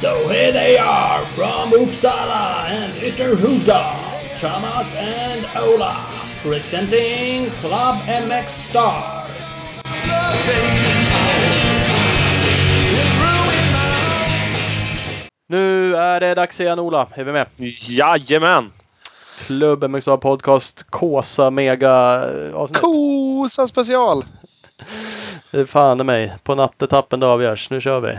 So here they are from Uppsala and Ytterhuda, Thomas and Ola, presenting Club MX Star. Nu är det dags igen Ola, är vi med? Jajamän! Klubb MXA Podcast Kåsa Mega eh, avsnitt. Kosa special! Det är Fan i mig. På nattetappen det avgörs. Nu kör vi.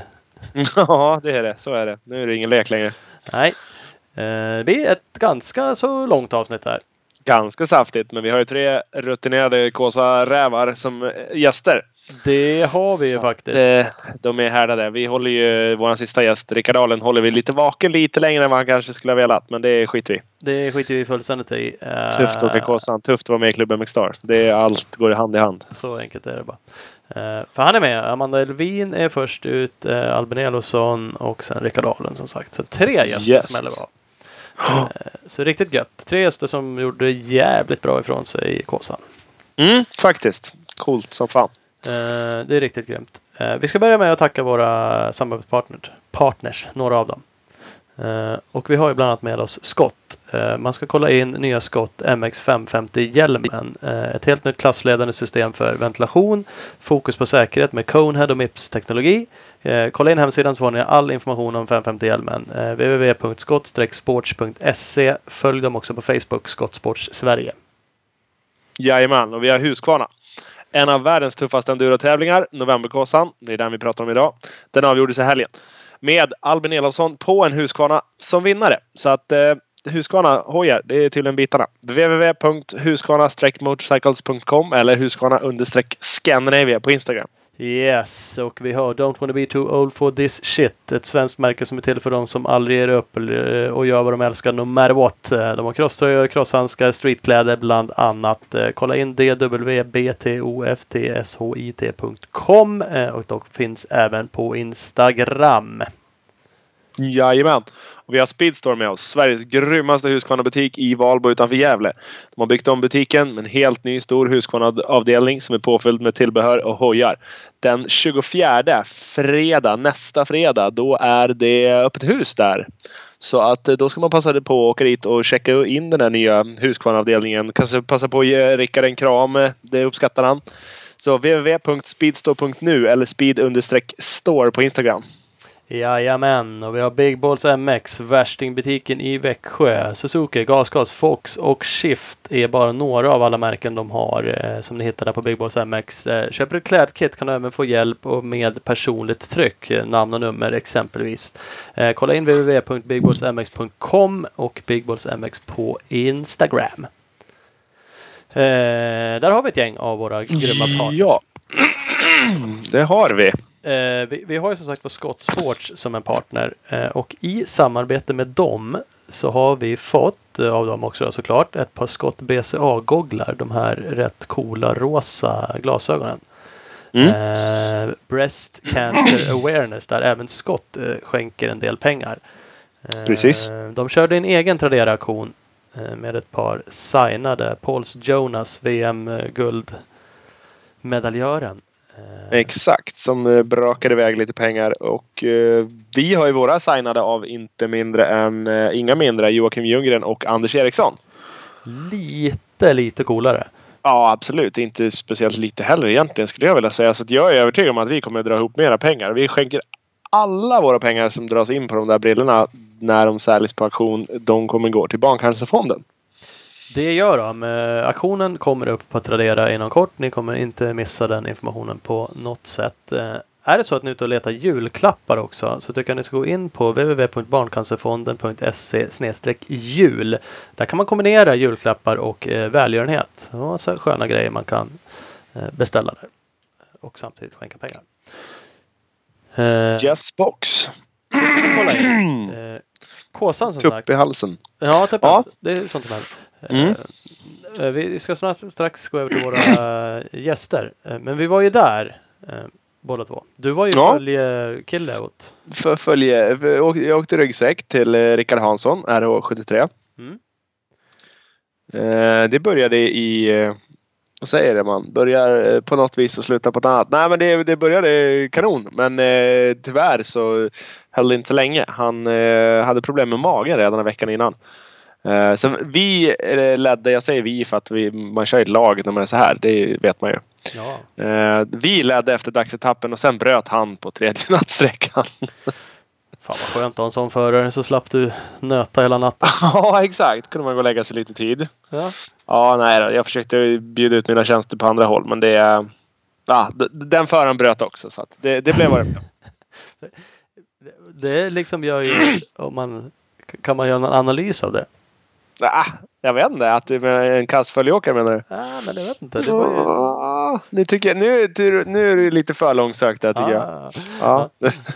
Ja, det är det. Så är det. Nu är det ingen lek längre. Nej. Eh, Det blir ett ganska så långt avsnitt här. Ganska saftigt, men vi har ju tre rutinerade Kåsa-rävar som eh, gäster. Det har vi ju faktiskt. Eh, De är härdade. Vi håller ju vår sista gäst, Rickard Ahlen, håller vi lite vaken lite längre än vad han kanske skulle ha velat. Men det skiter vi Det skiter vi fullständigt i. Eh, Tufft att åka Kåsan. Tufft att vara med i klubben McStar. Det är allt går hand i hand. Så enkelt är det bara. Eh, för han är med. Amanda Elvin är först ut. Albin Elofsson och sen Rickard Ahlen som sagt. Så tre gäster Yes. smäller bra. Eh, så riktigt gött. Tre gäster som gjorde jävligt bra ifrån sig i Kåsan. Mm, faktiskt. Coolt som fan. Eh, det är riktigt grymt. Eh, vi ska börja med att tacka våra samarbetspartners. Partners, några av dem. Eh, och vi har ju bland annat med oss Scott. Man ska kolla in nya Scott MX550 hjälmen. Ett helt nytt klassledande system för ventilation. Fokus på säkerhet med Conehead och Mips teknologi. Kolla in hemsidan så får ni all information om 550 hjälmen. Eh, www.skott-sports.se Följ dem också på Facebook, Scott Sports Sverige. Jajamän, och vi har Husqvarna. En av världens tuffaste endurotävlingar, Novemberkåsan. Det är den vi pratar om idag. Den avgjordes i helgen. Med Albin Elofsson på en Husqvarna som vinnare. Så att eh, Husqvarna hojar, det är tydligen bitarna. www.husqvarna-motorcycles.com eller Husqvarna-Scandinavia på Instagram. Yes, och vi har Don't wanna be too old for this shit. Ett svenskt märke som är till för de som aldrig ger upp och gör vad de älskar no matter what. Eh, de har crosströjor, crosshandskar, streetkläder bland annat. Eh, kolla in dwbtoftshit.com eh, och de finns även på Instagram. Jajamän. Och vi har Speedstore med oss. Sveriges grymmaste Husqvarna-butik i Valbo utanför Gävle. De har byggt om butiken med en helt ny stor Husqvarna-avdelning som är påfylld med tillbehör och hojar. Den 24 fredag, nästa fredag, då är det öppet hus där. Så att eh, då ska man passa på att åka dit och checka in den här nya Husqvarna-avdelningen. Kanske passa på att ge Rickard en kram. Eh, det uppskattar han. Så www.speedstore.nu eller speed-store på Instagram. Jajamän, och vi har Big Balls MX, värstingbutiken i Växjö. Suzuki, Gasgas, Fox och Shift är bara några av alla märken de har eh, som ni hittar där på Big Balls MX. Eh, köper du ett klädkit kan du även få hjälp med personligt tryck, eh, namn och nummer exempelvis. Eh, kolla in www.bigballsmx.com och Big Balls MX på Instagram. Eh, där har vi ett gäng av våra grymma partners. Ja, det har vi. Eh, vi, vi har ju som sagt var Scott Sports som en partner eh, och i samarbete med dem så har vi fått eh, av dem också såklart ett par Scott BCA-gogglar. De här rätt coola rosa glasögonen. Mm. Eh, Breast Cancer Awareness där även Scott eh, skänker en del pengar. Eh, Precis. De körde en egen Tradera-aktion eh, med ett par signade Pauls Jonas VM-guld medaljören. Eh, Exakt, som eh, brakade iväg lite pengar. Och eh, vi har ju våra signade av inte mindre än, eh, inga mindre, Joakim Ljunggren och Anders Eriksson. lite, lite coolare. Ja, absolut. Inte speciellt lite heller egentligen skulle jag vilja säga. Så jag är övertygad om att vi kommer att dra ihop mera pengar. Vi skänker alla våra pengar som dras in på de där brillorna när de säljs på auktion. De kommer gå till Barncancerfonden. Det gör de. Aktionen kommer upp på Tradera inom kort. Ni kommer inte missa den informationen på något sätt. Eh, Är det så att ni är ute och letar julklappar också så tycker jag ni ska gå in på www.barncancerfonden.se jul. Där kan man kombinera julklappar och eh, välgörenhet. Och så sköna grejer man kan eh, beställa där. Och samtidigt skänka pengar. Eh, Yes Kåsan som sagt. Tupp i halsen. Ja, typ Ja. det är sånt som händer. Mm. Eh, eh, Vi ska snart, strax gå över till våra eh, gäster. Men vi var ju där båda två. Du var ju Ja. följekille åt. För följe, jag åkte ryggsäck till Rickard Hansson, RH73. Mm. Det började i... Vad säger det man? Börjar på något vis och slutar på ett annat. Nej men det, det började kanon. Men tyvärr så höll det inte så länge. Han hade problem med magen redan veckan innan. Eh, så vi eh, ledde, jag säger vi för att vi, man kör i lag när man är så här. Det vet man ju. Ja. Eh, vi ledde efter dagsetappen och sen bröt han på tredje nattsträckan. Fan vad skönt att ha en sån förare så slapp du nöta hela natten. ja exakt. kunde man gå och lägga sig lite tid. Ja. Ja, nej då. Jag försökte bjuda ut mina tjänster på andra håll men det... Ja, d- den föraren bröt också så att det, det blev vad det blev. Det liksom gör ju, om man, kan man göra en analys av det? Ah, jag vet inte. Att du menar en kass följeåkare menar du? Ja, men jag vet inte. Det var ju... Ah, nu, tycker jag, nu, är- nu är det lite för långsökt där tycker jag. Ah, Ja.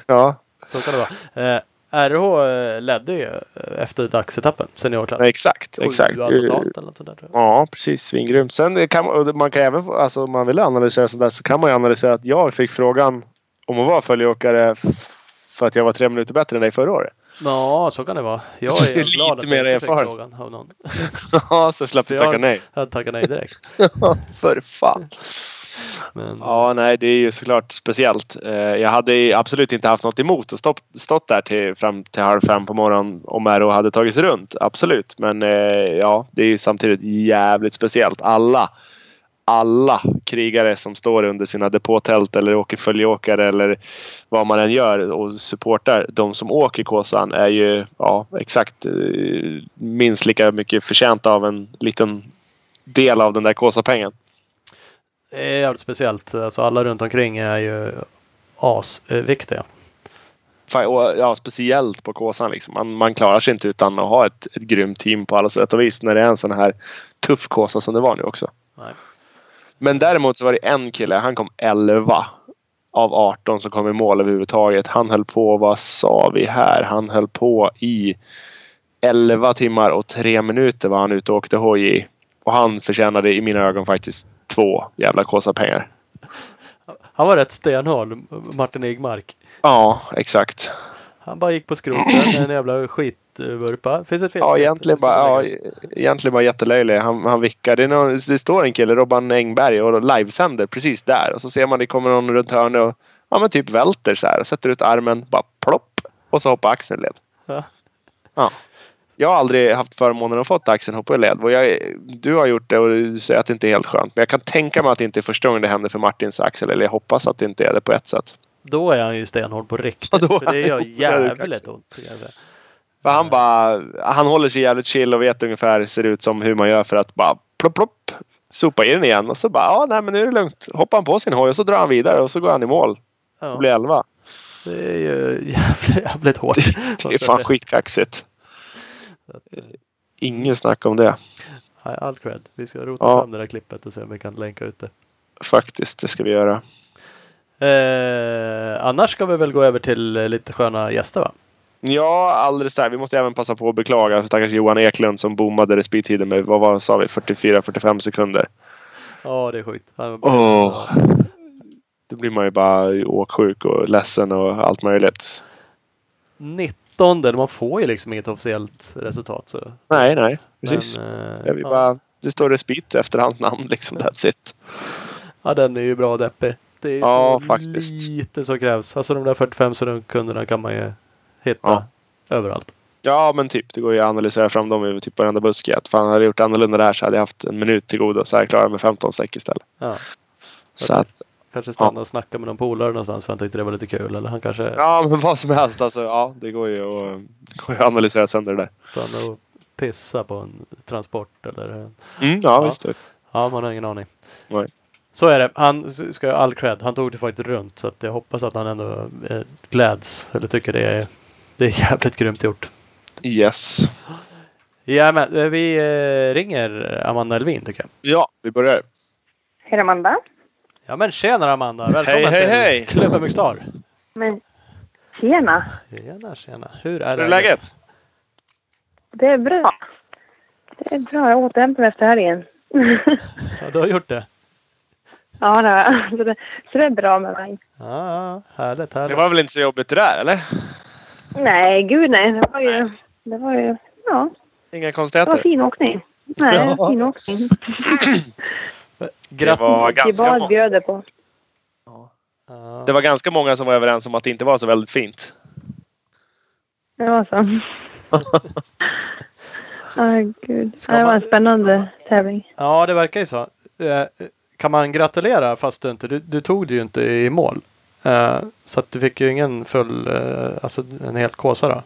ja, så kan det vara. Eh, RH eh, ledde ju eh, efter dagsetappen, seniorklass. exakt. exakt. Totalt eller något jag. Ja, precis. Svingrymt. Sen kan man, kan även, alltså om man vill analysera sådär så kan man ju analysera att jag fick frågan om att vara följeåkare för att jag var tre minuter bättre än dig förra året. Ja, så kan det vara. Jag är Lite glad att mer jag inte fick erfaren. frågan av någon. Ja, så slapp du tacka nej. Jag tackar nej direkt. för fan. Men, Ja, nej, det är ju såklart speciellt. Eh, Jag hade absolut inte haft något emot att stå, stått där till, fram till halv fem på morgonen om RO hade tagit sig runt. Absolut. Men eh, ja, det är ju samtidigt jävligt speciellt. Alla, alla krigare som står under sina depåtält eller åker följeåkare eller vad man än gör och supportar de som åker Kåsan är ju ja, exakt eh, minst lika mycket förtjänta av en liten del av den där Kåsapengen. det är jävligt speciellt. Alltså alla runt omkring är ju asviktiga. Ja, speciellt på Kåsan. Liksom. Man, man klarar sig inte utan att ha ett, ett grymt team på alla sätt och vis när det är en sån här tuff Kåsa som det var nu också. Nej. Men däremot så var det en kille, han kom 11 av 18 som kom i mål överhuvudtaget. Han höll på, vad sa vi här? Han höll på i 11 timmar och 3 minuter var han ute och åkte hoj i. Och han förtjänade i mina ögon faktiskt två jävla Kåsa-pengar. Han var rätt stenhård, Martin Igmark. Ja, exakt. Han bara gick på skroten en jävla skitvurpa. Finns ett film? Ja, egentligen bara, ja, egentligen bara jättelöjlig. Han, han vickar. Det, någon, det står en kille, Robban Engberg, och livesänder precis där. Och så ser man det kommer någon runt hörnet och ja, men typ välter så här. Och sätter ut armen, bara plopp. Och så hoppar axeln led. Ja. Ja. Jag har aldrig haft förmånen att fått axeln hoppa i led. Och jag, du har gjort det och du säger att det inte är helt skönt. Men jag kan tänka mig att det inte är första gången det händer för Martins axel. Eller jag hoppas att det inte är det på ett sätt. Då är han ju stenhård på riktigt. Ja, för det gör är det jävligt ont. För han bara, han håller sig jävligt chill och vet ungefär, ser ut som hur man gör för att bara plopp plopp. Sopa i den igen och så bara, ja nej men nu är det lugnt. Hoppar han på sin hoj och så drar han vidare och så går han i mål. Ja, Och blir elva. det är ju jävligt, jävligt hårt. Det är fan skitkaxigt. Ingen snack om det. Nej, all cred. Vi ska rota Ja. fram det där klippet och se om vi kan länka ut det. Faktiskt, det ska vi göra. Eh, annars ska vi väl gå över till eh, lite sköna gäster va? Ja, alldeles där. Vi måste även passa på att beklaga stackars Johan Eklund som bommade respittiden med, vad var, sa vi, 44-45 sekunder. Ja, det är sjukt. Åh. Då blir man ju bara åksjuk och ledsen och allt möjligt. 19, man får ju liksom inget officiellt resultat. Så. Nej, nej. Precis. Men, eh, ja. bara, det står respit efter hans namn liksom. That's it. ja, den är ju bra deppig. Det är Ja, så faktiskt. lite som krävs. Alltså de där 45 sekunderna kan man ju hitta Ja. överallt. Ja, men typ. Det går ju att analysera fram dem över typ varenda buske. Att fan, hade jag gjort annorlunda där så hade jag haft en minut till godo. Så hade jag klarat med 15 säck istället. Ja. Så att, Kanske stanna och snacka med någon polare någonstans för han tyckte det var lite kul. Eller han kanske ja men vad som helst alltså. Ja, det går ju att, går ju att analysera sönder det där. stanna och pissa på en transport. Eller, Mm, ja, Ja. visst. ja, man har ingen aning. Nej. Så är det. Han ska ha all cred. Han tog det faktiskt runt. Så att jag hoppas att han ändå eh, gläds. Eller tycker det är, det är jävligt grymt gjort. Yes. Ja, men eh, vi eh, ringer Amanda Elvin tycker jag. Ja, vi börjar. Hej Amanda. Ja men tjenare Amanda! Välkommen Hej, hej, till hej. Klubben Mixstar! Men tjena. Tjena tjena! Hur är Hur är läget? Det är bra. Det är bra. Jag återhämtar mig efter helgen. Ja, du har gjort det? Ja, det har jag. Så det, så det är bra med mig. Ja, ja härligt Det härligt. var väl inte så jobbigt det där, eller? Nej, gud nej. Det var ju... Det var ju... Ja, Inga det var konstigheter? fin åkning. Nej, Ja. fin åkning. Det var, ganska Vad må- bjöd det på? Det var ganska många som var överens om att det inte var så väldigt fint. Det var så. Åh gud. Det var en spännande tävling. Ja, det verkar ju så. Kan man gratulera fast du inte, du, du tog det ju inte i mål. Eh, Så att du fick ju ingen full, eh, alltså en helt kåsa då.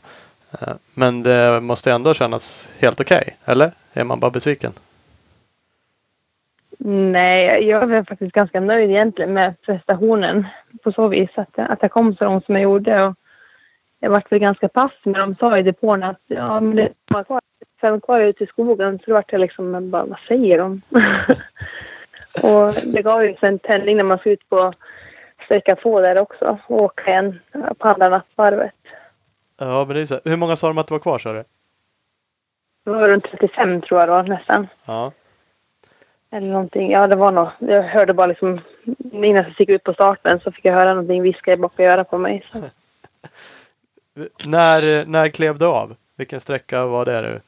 Eh, Men det måste ändå kännas helt okej, eller? Är man bara besviken? Nej, jag är faktiskt ganska nöjd egentligen med prestationen på så vis att, jag- att jag kom så långt som jag gjorde. Och jag vart väl ganska pass men de sa i depån att ja, men det var kvar, fem kvar ute i skogen. Så då vart jag liksom, men bara, vad säger de? och det gav ju en tändning när man ska ut på sträcka två där också och åka en på andra nattvarvet. Ja, men det är så. Hur många sa de att det var kvar sa du? Det var runt 35 tror jag då nästan. Ja. Eller någonting. Ja, det var nog. Jag hörde bara liksom innan jag gick ut på starten så fick jag höra någonting viska i bak örat på mig. Så. När, när klev du av? Vilken sträcka var det nu?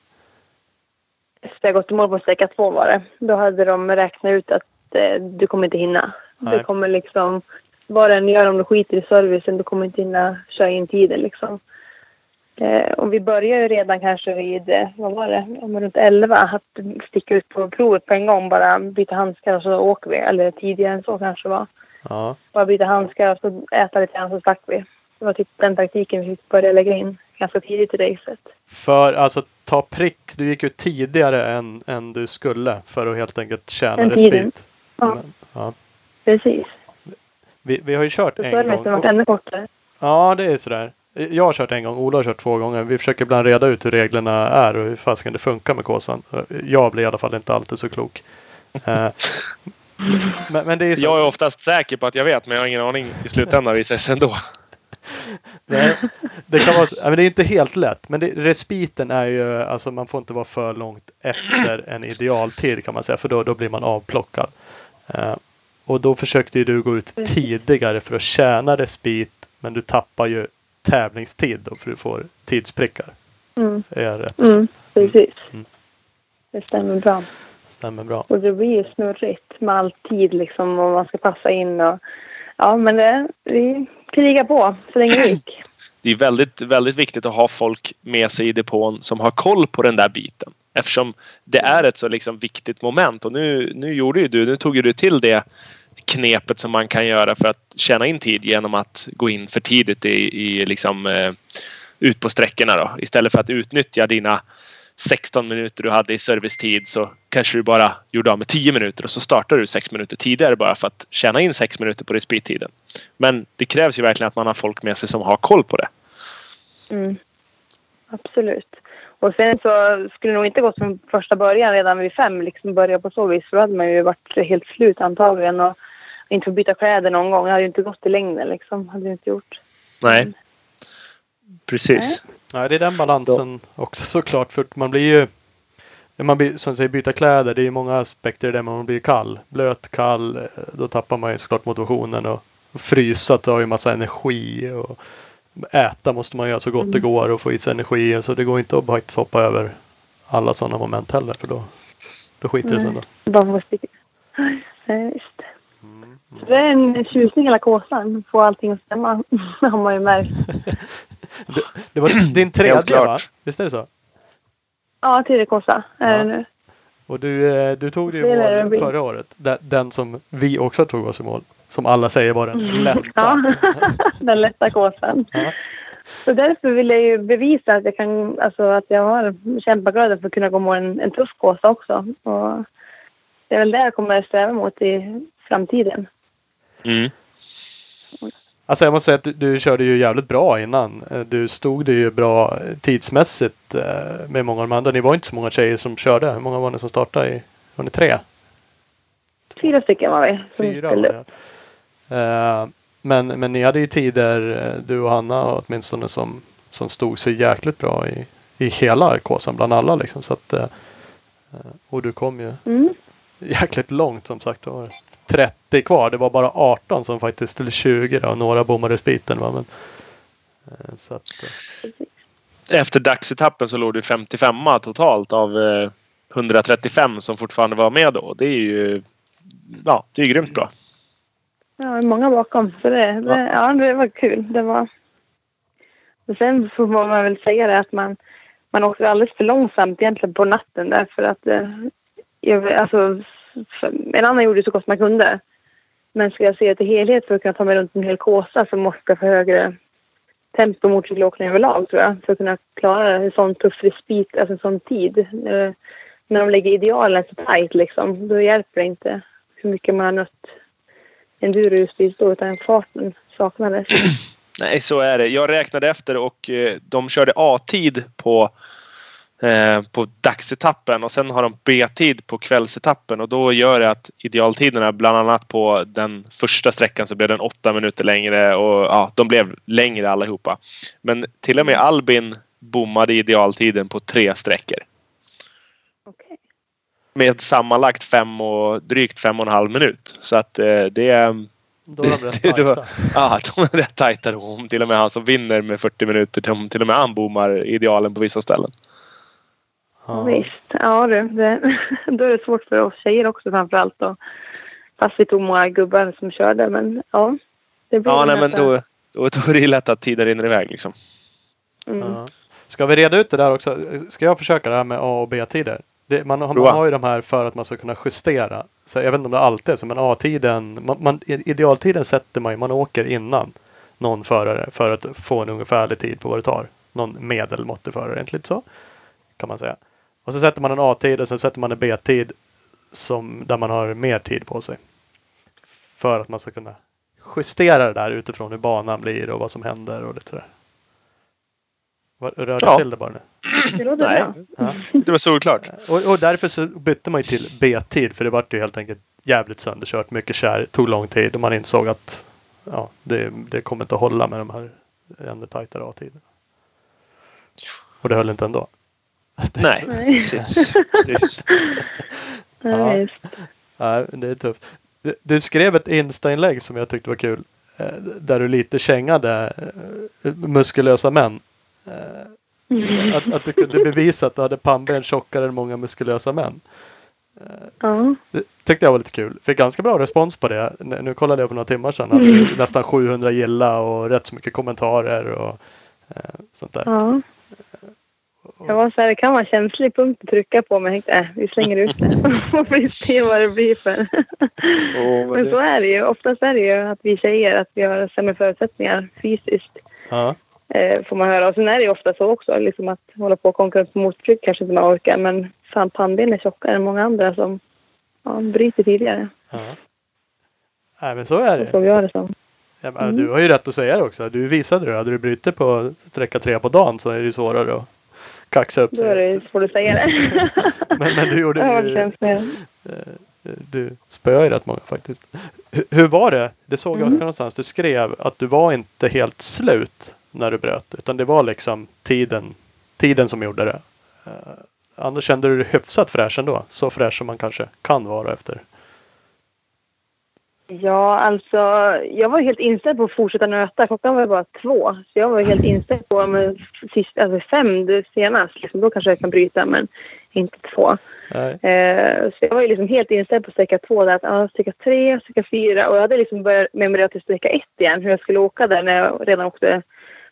Efter jag gått i mål på sträcka två var det. Då hade de räknat ut att eh, du kommer inte hinna. Nej. Det kommer liksom, vad den gör om du skiter i servicen, du kommer inte hinna köra in tiden liksom. Eh, och vi börjar ju redan kanske vid, eh, vad var det, om runt 11, att sticka ut på provet på en gång, bara byta handskar och så åker vi. Eller tidigare än så kanske det var. Ja. Bara byta handskar och så äta lite grann så stack vi. Det var typ den taktiken vi fick börja lägga in ganska tidigt i racet. För alltså ta prick, du gick ut tidigare än, än du skulle för att helt enkelt tjäna Än respit. Ja. Men, ja. Precis. Vi, vi har ju kört Så en gång. vart ännu kortare. Ja, det är sådär. Jag har kört en gång, Ola har kört två gånger. Vi försöker ibland reda ut hur reglerna är och hur fasiken det funkar med kåsan. Jag blir i alla fall inte alltid så klok. Eh, men, men det är så. Jag är oftast säker på att jag vet, men jag har ingen aning i slutändan visar det sig ändå. Nej, det kan vara, men det är inte helt lätt. Men det, respiten är ju, alltså man får inte vara för långt efter en idealtid kan man säga. För då, då blir man avplockad. Eh, och då försökte ju du gå ut tidigare för att tjäna respit. Men du tappar ju tävlingstid då för du får tidsprickar. Mm. Är jag rätt? Mm, precis. Mm. Det stämmer bra. Stämmer bra. Och det blir ju snurrigt med all tid liksom och man ska passa in och ja men det, vi krigar på så länge det gick. Det är väldigt, väldigt viktigt att ha folk med sig i depån som har koll på den där biten. Eftersom det är ett så liksom viktigt moment. Och nu, nu gjorde ju du, nu tog ju du till det knepet som man kan göra för att tjäna in tid genom att gå in för tidigt i, i liksom, eh, ut på sträckorna då. Istället för att utnyttja dina 16 minuter du hade i servicetid så kanske du bara gjorde av med 10 minuter och så startar du 6 minuter tidigare bara för att tjäna in 6 minuter på respittiden. Men det krävs ju verkligen att man har folk med sig som har koll på det. Mm. Absolut. Och sen så skulle det nog inte gått från första början redan vid fem liksom börja på så vis. För då hade man ju varit helt slut antagligen och inte fått byta kläder någon gång. Det hade ju inte gått i längden liksom. Hade det inte gjort. Nej. Precis. Ja, det är den balansen också såklart. För man blir ju när man blir, som säger, byta kläder. Det är ju många aspekter där man blir kall. Blöt, kall. eh, Då tappar man ju såklart motivationen. Och frysa tar ju massa energi. Och äta måste man göra så gott det går och få i sig energi. Så det går inte att bara hoppa över alla sådana moment heller. För då, då skiter det sig ändå. Bara få sticka. Ja, visst. Så det är en tjusning hela kåsan. Få allting att stämma. har man ju märkt. Det, det var din tredje va? Visst är det så? Ja, tredje kåsa är Ja. det nu. Och du, eh, du tog det i Det det mål förra året. Den, den som vi också tog oss i mål. Som alla säger var den lätta. Ja, den lätta kåsan. Ja. Så därför vill jag ju bevisa att jag kan, alltså att jag har kämpaglöden för att kunna gå med en, en tuff kåsa också. Och det är väl det jag kommer att sträva mot i framtiden. Mm. Alltså jag måste säga att du, du körde ju jävligt bra innan. Eh, Du stod det ju bra tidsmässigt eh, med många av de andra. Ni var inte så många tjejer som körde. Hur många var ni som startade? I, var ni tre? Fyra stycken var vi Fyra var det. Eh, men, men ni hade ju tider, eh, du och Hanna åtminstone, som, som stod sig jäkligt bra i, i hela kåsan bland alla liksom. Så att, eh, och du kom ju Mm. jäkligt långt som sagt. Det var 30 kvar. Det var bara 18 som faktiskt, eller 20 då. Några bommade spiten va. Men, så att, Efter dagsetappen så låg du 55 totalt av, eh, 135 som fortfarande var med då. Det är ju ja, det är grymt bra. Ja, många bakom. Så det, det, ja, det var kul. Det var... Och sen får man väl säga det att man, man åkte alldeles för långsamt egentligen på natten därför att eh, jag, alltså, en annan gjorde så gott man kunde. Men ska jag se till helhet för att kunna ta mig runt en hel kåsa så måste jag få högre tempo motorcykelåkning överlag tror jag. För att kunna klara en sån tuff respit, alltså en sån tid. Eh, när de lägger idealen så tajt liksom, då hjälper det inte hur mycket man har nött enduro just då, utan farten saknades. Nej, så är det. Jag räknade efter och eh, de körde A-tid på eh, på dagsetappen och sen har de B-tid på kvällsetappen och då gör det att idealtiderna bland annat på den första sträckan så blev den åtta minuter längre och ja, de blev längre allihopa. Men till och med Albin bommade idealtiden på tre sträckor. Med sammanlagt fem och, drygt fem och en halv minut. Så att eh, det är då är de rätt tajta. Ja, de är rätt tajta då. Till och med han som vinner med 40 minuter, till och med han bommar idealen på vissa ställen. Ja. Visst. Ja du, det, då är det svårt för oss tjejer också framförallt. Då. Fast vi tog många gubbar som körde. Men ja. Det blir ja, nej, men då, då, då är det lätt att tiden rinner iväg liksom. Mm. Ja. Ska vi reda ut det där också? Ska jag försöka det här med A och B-tider? Det, man, man, har ju de här för att man ska kunna justera. Så jag vet inte om det alltid är så, men A-tiden, man, man, idealtiden sätter man ju, man åker innan någon förare för att få en ungefärlig tid på vad det tar. Någon medelmåttig förare, egentligen så. Kan man säga. Och så sätter man en A-tid och sen sätter man en B-tid som, där man har mer tid på sig. För att man ska kunna justera det där utifrån hur banan blir och vad som händer och lite sådär. Rör ja. till det bara nu? Det låter Nej. bra. Ja. Det var solklart. Och, och därför så bytte man ju till B-tid för det vart ju helt enkelt jävligt sönderkört. Mycket kär, tog lång tid och man insåg att ja, det, det kommer inte att hålla med de här ännu tajtare A-tiderna. Och det höll inte ändå. Nej, precis. precis. ja. ja, det är tufft. Du, du skrev ett Insta-inlägg som jag tyckte var kul. Eh, där du lite kängade eh, muskulösa män. Mm. Att, att du kunde bevisa att du hade pannben tjockare än många muskulösa män. Ja. Det tyckte jag var lite kul. Fick ganska bra respons på det. Nu kollade jag på några timmar sedan. Mm. Nästan 700 gilla och rätt så mycket kommentarer och eh, sånt där. Ja. Jag var så här, det kan vara en känslig punkt att trycka på men jag tänkte, äh, vi slänger ut det. och vi ser vad det blir för. Oh, men, men så är det ju. Oftast är det ju att vi säger att vi har sämre förutsättningar fysiskt. Ja. Eh, får man höra. Och sen är det ju ofta så också, liksom att hålla på och konkurrens på motortryck kanske inte man orkar. Men fan, pannben är tjockare än många andra som ja, bryter tidigare. Ja. Nej men så är det. Så gör det som. Ja, mm. Du har ju rätt att säga det också. Du visade det. Hade du brutit på sträcka tre på dagen så är det svårare att kaxa upp sig. Då det, får du säga det. men, men du gjorde ja, ju, eh, Du spöade ju rätt många faktiskt. Hur, hur var det? Det såg mm. jag någonstans. Du skrev att du var inte helt slut när du bröt. Utan det var liksom tiden, tiden som gjorde det. Uh, annars kände du dig hyfsat fräsch ändå. Så fräsch som man kanske kan vara efter Ja, alltså jag var helt inställd på att fortsätta nöta. Klockan var bara två. Så jag var helt inställd på att sist, alltså fem senast. Liksom, då kanske jag kan bryta, men inte två. Eh, så jag var ju liksom helt inställd på sträcka två. Där, att, ah, sträcka tre, sträcka fyra. Och jag hade liksom börjat memorera till sträcka ett igen. Hur jag skulle åka där när jag redan åkte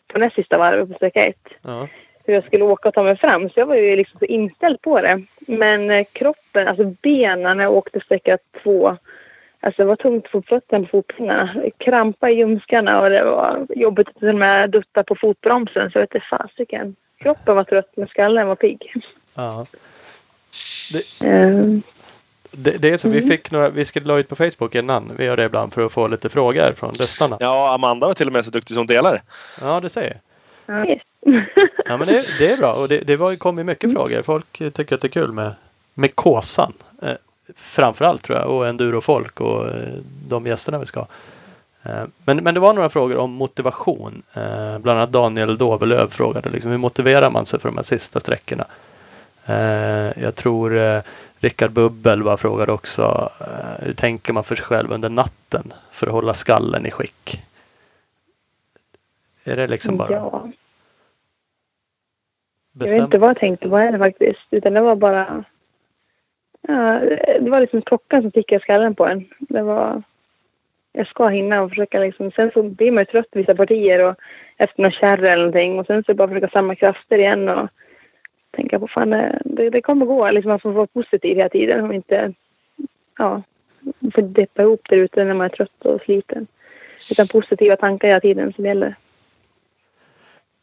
på näst sista varvet på sträcka ett. Ja. Hur jag skulle åka och ta mig fram. Så jag var ju liksom så inställd på det. Men eh, kroppen, alltså benen när jag åkte sträcka två Alltså det var tungt få fötterna på fotpinnarna. Krampa i ljumskarna och det var jobbigt att till och med dutta på fotbromsen. Så jag vet fasiken. Kroppen var trött men skallen var pigg. Ja. Det, um, det, det, är så mm. vi fick några, vi skulle la ut på Facebook innan. Vi gör det ibland för att få lite frågor från lyssnarna. Ja, Amanda var till och med så duktig som delare. Ja, det säger Ja, ja men det, det, är bra och det, det var, kom ju mycket mm. frågor. Folk tycker att det är kul med, med kåsan. Eh, framförallt tror jag och endurofolk och eh, de gästerna vi ska eh, men, men det var några frågor om motivation. Eh, bland annat Daniel Dovelöv frågade liksom, hur motiverar man sig för de här sista sträckorna? Jag tror Rickard Bubbel var frågade också hur tänker man för sig själv under natten för att hålla skallen i skick? Är det liksom bara ja. Jag vet inte vad jag tänkte på det faktiskt. Utan det var bara Ja, det var liksom klockan som tickade i skallen på en. Det var... Jag ska hinna och försöka liksom... Sen så blir man ju trött vissa partier och efter någon kärra eller någonting. Och sen så bara försöka samla krafter igen och tänka på fan det, det kommer gå. Liksom man får vara positiv hela tiden och inte... Ja, får deppa ihop där ute när man är trött och sliten. Utan positiva tankar hela tiden som gäller.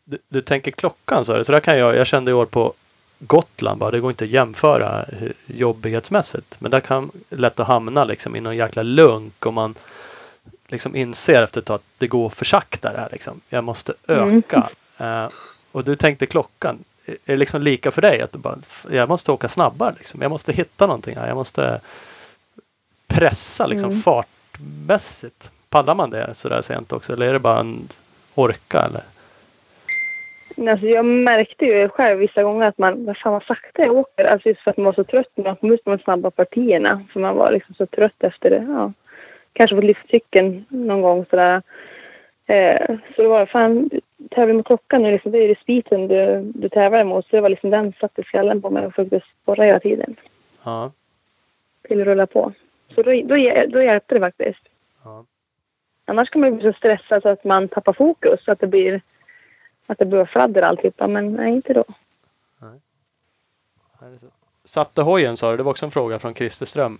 Du, du tänker klockan så, så där kan jag, jag kände i år på Gotland bara, det går inte att jämföra jobbighetsmässigt. Men där kan lätt att hamna liksom i någon jäkla lunk och man liksom inser efter ett tag att det går för sakta det här liksom. Jag måste öka. Mm. Uh, och du tänkte klockan. Är det liksom lika för dig? Att du bara, jag måste åka snabbare liksom. Jag måste hitta någonting här. Jag måste pressa liksom mm. fartmässigt. Pallar man det sådär sent också? Eller är det bara en orka eller? Alltså jag märkte ju själv vissa gånger att man, vad fan vad sakta jag åker. Alltså just för att man var så trött när man kom ut med de snabba partierna. För man var liksom så trött efter det. Ja. Kanske på livscykeln någon gång sådär. Eh, så det var fan, tävling med klockan nu liksom, det är respiten du, du tävlar emot. Så det var liksom den satt i skallen på mig och försökte sporra hela tiden. Ja. Till rulla på. Så då, då, då hjälpte det faktiskt. Ja. Annars kan man bli så stressad så att man tappar fokus. Så att det blir att det blir fladder alltihopa, men nej, inte då. Nej. Satte hojen sa du, det var också en fråga från Christer Ström.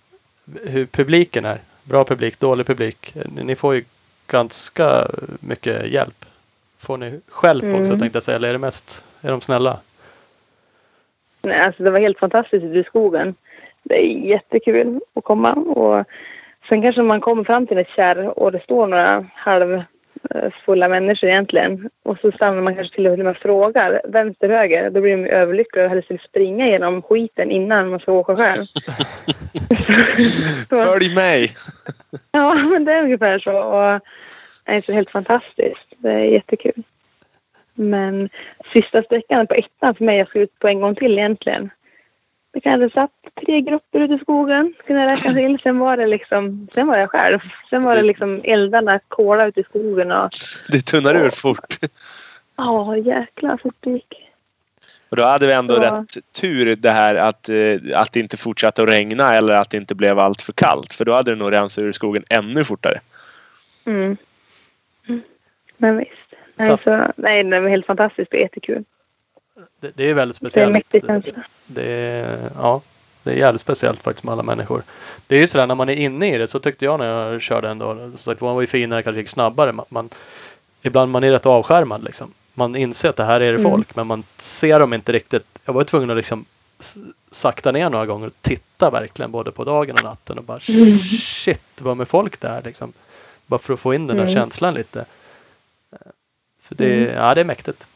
Hur publiken är? Bra publik, dålig publik? Ni får ju ganska mycket hjälp. Får ni mm. också tänkte jag säga, eller är det mest, är de snälla? Nej, alltså det var helt fantastiskt ute i skogen. Det är jättekul att komma och sen kanske man kommer fram till ett kärr och det står några halv Eh, människor egentligen. Och så stannar man kanske till och med och frågar vänster, höger. Då blir de överlyckliga och helst vill springa genom skiten innan man ska åka själv. Följ mig! ja, men det är ungefär så. Och är så helt fantastiskt. Det är jättekul. Men sista sträckan på ettan för mig, jag ska ut på en gång till egentligen. Det kanske satt tre grupper ute i skogen, kunde jag räkna till. Sen var det liksom, sen var jag själv. Sen var det liksom eldarna kola ute i skogen och... Det tunnar ur fort. Ja, jäklar fort det gick. Och då hade vi ändå ja. rätt tur det här att, eh, att det inte fortsatte att regna eller att det inte blev allt för kallt. För då hade det nog rensat ur skogen ännu fortare. Mm. Men visst. Nej, så, nej, det var helt fantastiskt. Det är jättekul. Det, det är väldigt speciellt. Det är mäktigt känsla. Det är, ja, det är jävligt speciellt faktiskt med alla människor. Det är ju sådär när man är inne i det så tyckte jag när jag körde ändå. Så sagt, man var ju finare, kanske gick snabbare. Man, man, ibland man är rätt avskärmad liksom. Man inser att det här är det mm. folk men man ser dem inte riktigt. Jag var tvungen att liksom sakta ner några gånger och titta verkligen både på dagen och natten och bara mm. shit vad med folk där liksom. Bara för att få in den där mm. känslan lite. För det, mm. ja, det är mäktigt.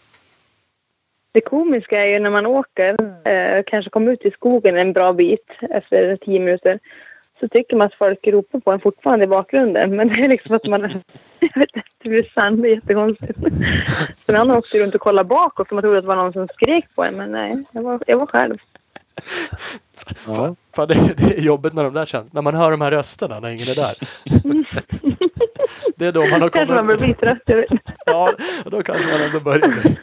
Det komiska är ju när man åker, eh, kanske kommer ut i skogen en bra bit efter tio minuter, så tycker man att folk ropar på en fortfarande i bakgrunden. Men det är liksom att man... Jag vet inte, det blir sant. Det är jättekonstigt. Sen han åkte runt och kollade bakåt för man trodde att det var någon som skrek på en. Men nej, jag var, jag var själv. Ja. Fan, det, det, är jobbigt när de där känns. När man hör de här rösterna när ingen är där. det är då man har kommit... Kanske man börjar bli trött. Ja, då kanske man ändå börjar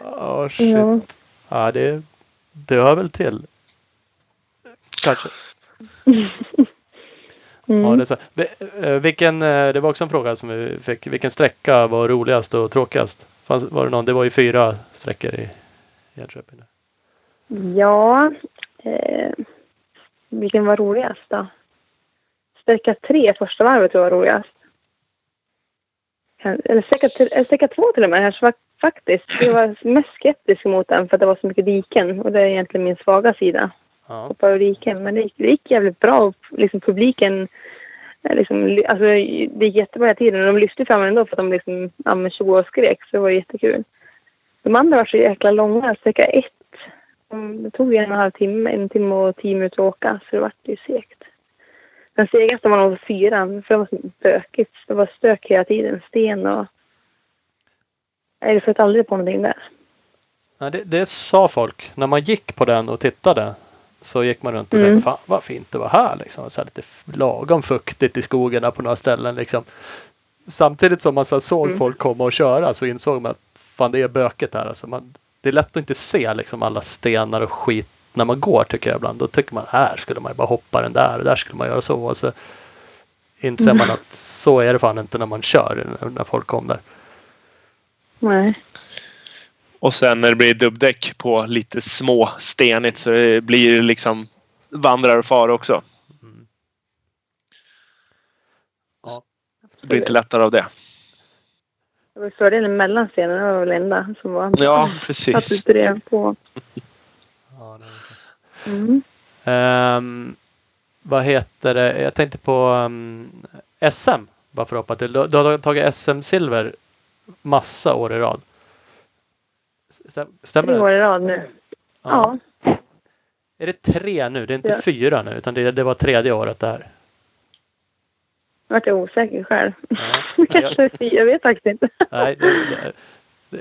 oh, shit. Ja. ja, det, det hör väl till. Kanske. Mm. Ja, det, så. Eh, vilken, eh, det var också en fråga som vi fick. Vilken sträcka var roligast och tråkigast? Fanns, var det, någon, det var ju fyra sträckor i Jönköping. Ja, eh, vilken var roligast då? Sträcka tre, första varvet tror jag var roligast eller sträcka, sträcka två till och med här, faktiskt. Jag var mest skeptisk mot den för att det var så mycket diken och det är egentligen min svaga sida. Ja. Hoppa ur diken. Men det gick, det gick jävligt bra liksom publiken eh, Liksom, alltså, det gick jättebra hela tiden och de lyfte fram ändå för att de liksom, ja, men och skrek så det var jättekul. De andra var så jäkla långa. Sträcka ett, det tog en och en halv timme, en timme och tio minuter att åka så det var ju segt. Den segaste var nog fyran, för det var bökigt. Det var stök hela tiden, sten och... Jag sköt aldrig på någonting där. Nej, det, det sa folk. När man gick på den och tittade så gick man runt och mm. tänkte fan vad fint det var här liksom. Så här lite lagom fuktigt i skogen på några ställen liksom. Samtidigt som man så såg mm. folk komma och köra så insåg man att fan det är böket här. Alltså man, det är lätt att inte se liksom alla stenar och skit när man går tycker jag ibland. Då tycker man här skulle man ju bara hoppa den där och där skulle man göra så. Och så inser man att så är det fan inte när man kör. När folk kommer. Nej. Och sen när det blir dubbdäck på lite små stenigt så det blir det liksom vandrar och far också. Mm. Det blir inte lättare av det. Det var fördelen mellan stenarna det var väl enda som var Ja, att precis. du drev på. Ja, det. Mm. Ehm, vad heter det? Jag tänkte på um, SM. Bara för att hoppa till. Du, du har tagit SM-silver massa år i rad. Stäm, stämmer Tre det? år i rad nu. Ja. Är det tre nu? Det är inte Ja. fyra nu utan det, det var tredje året där. Nu vart jag osäker själv. Ja. Kanske fyra, jag vet faktiskt inte. Nej, det,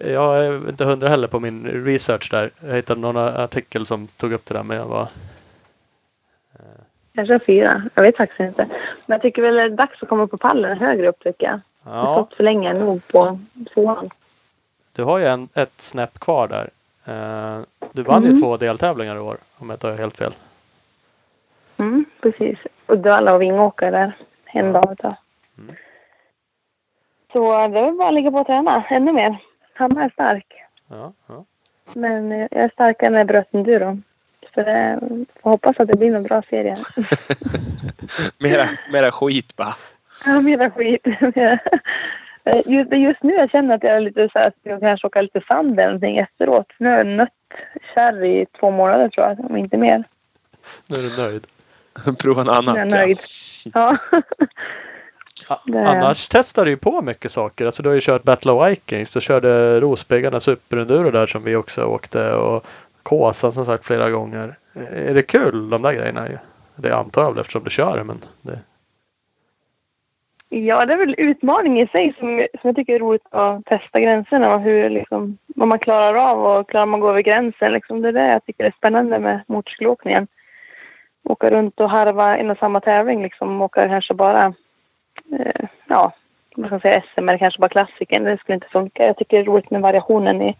jag är inte hundra heller på min research där. Jag hittade någon artikel som tog upp det där men jag var... Kanske fyra. Jag vet faktiskt inte. Men jag tycker väl det är dags att komma på pallen högre upp tycker jag. Jag har Ja, stått för länge nog på tvåan. du har ju en, ett snäpp kvar där. Eh, du vann ju Mm. två deltävlingar i år om jag inte har helt fel. Mm, precis. Uddevalla och Vingåker där. En dag utav. Mm. Så det är bara att ligga på och träna ännu mer. Hanna är stark. Ja, ja. Men jag är starkare än jag bröt enduro. Så det, får hoppas att det blir en bra serie. Mera, mera skit bara. Ja, mera skit. Eh, just, just nu jag känner att jag är lite så här att jag kanske åker lite sand eller någonting efteråt. Nu har jag nött kärr i två månader tror jag, om inte mer. Nu är du nöjd. Prova något annat. Nu är jag nöjd. Ja. A- Det- Annars testar du ju på mycket saker. Alltså du har ju kört Battle of Vikings. Du körde Rospiggarna Superenduro där som vi också åkte. Och Kåsan som sagt flera gånger. Är det kul de där grejerna? Det antar jag väl eftersom du kör men det... Ja, det är väl utmaning i sig som, som jag tycker är roligt att testa gränserna och hur liksom, vad man klarar av och klarar man att gå över gränsen. Liksom, det är det jag tycker är spännande med motorcykelåkningen. Åka runt och harva och samma tävling liksom. Åka kanske bara, ja, man kan säga SM eller kanske bara klassiken. Det skulle inte funka. Jag tycker det är roligt med variationen i,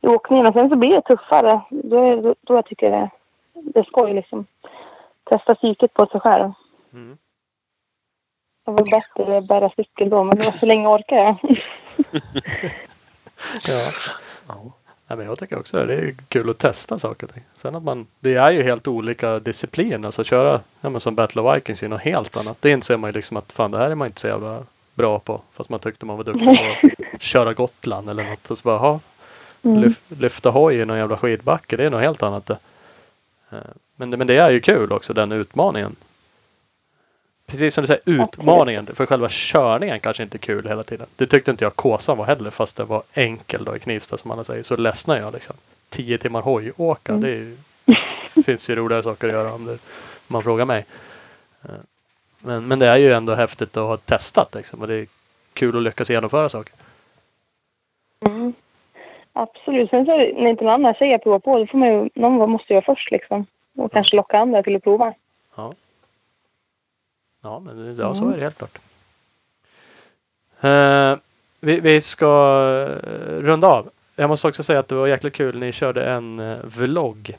i åkningen. Och sen så blir det tuffare. Då, är, då, då jag tycker det, det är skoj liksom. Testa psyket på sig själv. Mm. Det var bättre att bära cykel då, men det var så länge jag. Ja. Ja. Nej, men jag tycker också det. Det är kul att testa saker och ting. Sen att man, det är ju helt olika discipliner. Alltså köra ja, men som Battle of Vikings är något helt annat. Det inser man ju liksom att fan det här är man inte så jävla bra på. Fast man tyckte man var duktig på att köra Gotland eller något. Och så bara, ha, Mm. lyf, lyfta hoj i någon jävla skidbacke. Det är något helt annat det. Eh, Men, men det är ju kul också den utmaningen. Precis som du säger, utmaningen. För själva körningen kanske inte är kul hela tiden. Det tyckte inte jag Kåsan var heller fast det var enkel då i Knivsta som alla säger. Så ledsnar jag liksom. Tio timmar hojåka. Mm. Det ju, finns ju roligare saker att göra om, det, om man frågar mig. Eh, Men, men det är ju ändå häftigt att ha testat liksom. Och det är kul att lyckas genomföra saker. Mm. Absolut. Sen så när inte någon annan säger prova på, då får man ju, någon måste vara först liksom. Och kanske locka andra till att prova. Ja. Ja, men det- ja, så Mm. är det helt klart. Eh, vi, vi ska eh, runda av. Jag måste också säga att det var jäkligt kul. Ni körde en uh, vlogg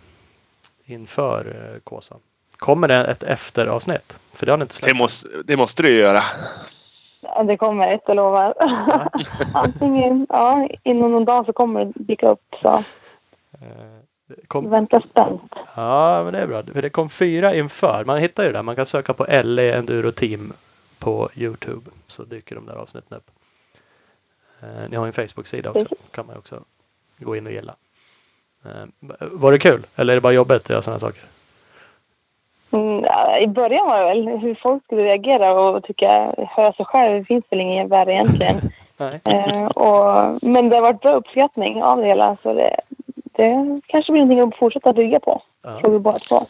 inför uh, Kåsan. Kommer det ett efteravsnitt? För det har ni inte Det, släppt. måste, det måste du ju göra. Ja, det kommer ett, jag lovar. Antingen, ja, inom någon dag så kommer det dyka upp. Så Eh, det kom, vänta spänt. ja, men det är bra. För det kom fyra inför. Man hittar ju det där. Man kan söka på LE Enduro Team på Youtube. Så dyker de där avsnitten upp. Eh, ni har en Facebook-sida också. kan man också gå in och gilla. Eh, var det kul? Eller är det bara jobbigt att göra sådana saker? Mm, ja, I början var det väl hur folk skulle reagera och tycka, höra sig själv, det finns väl inget värre egentligen. Eh, och, men det har varit bra uppskattning av det hela. Så det, det kanske blir någonting att fortsätta bygga på. Ja. Tror vi båda två.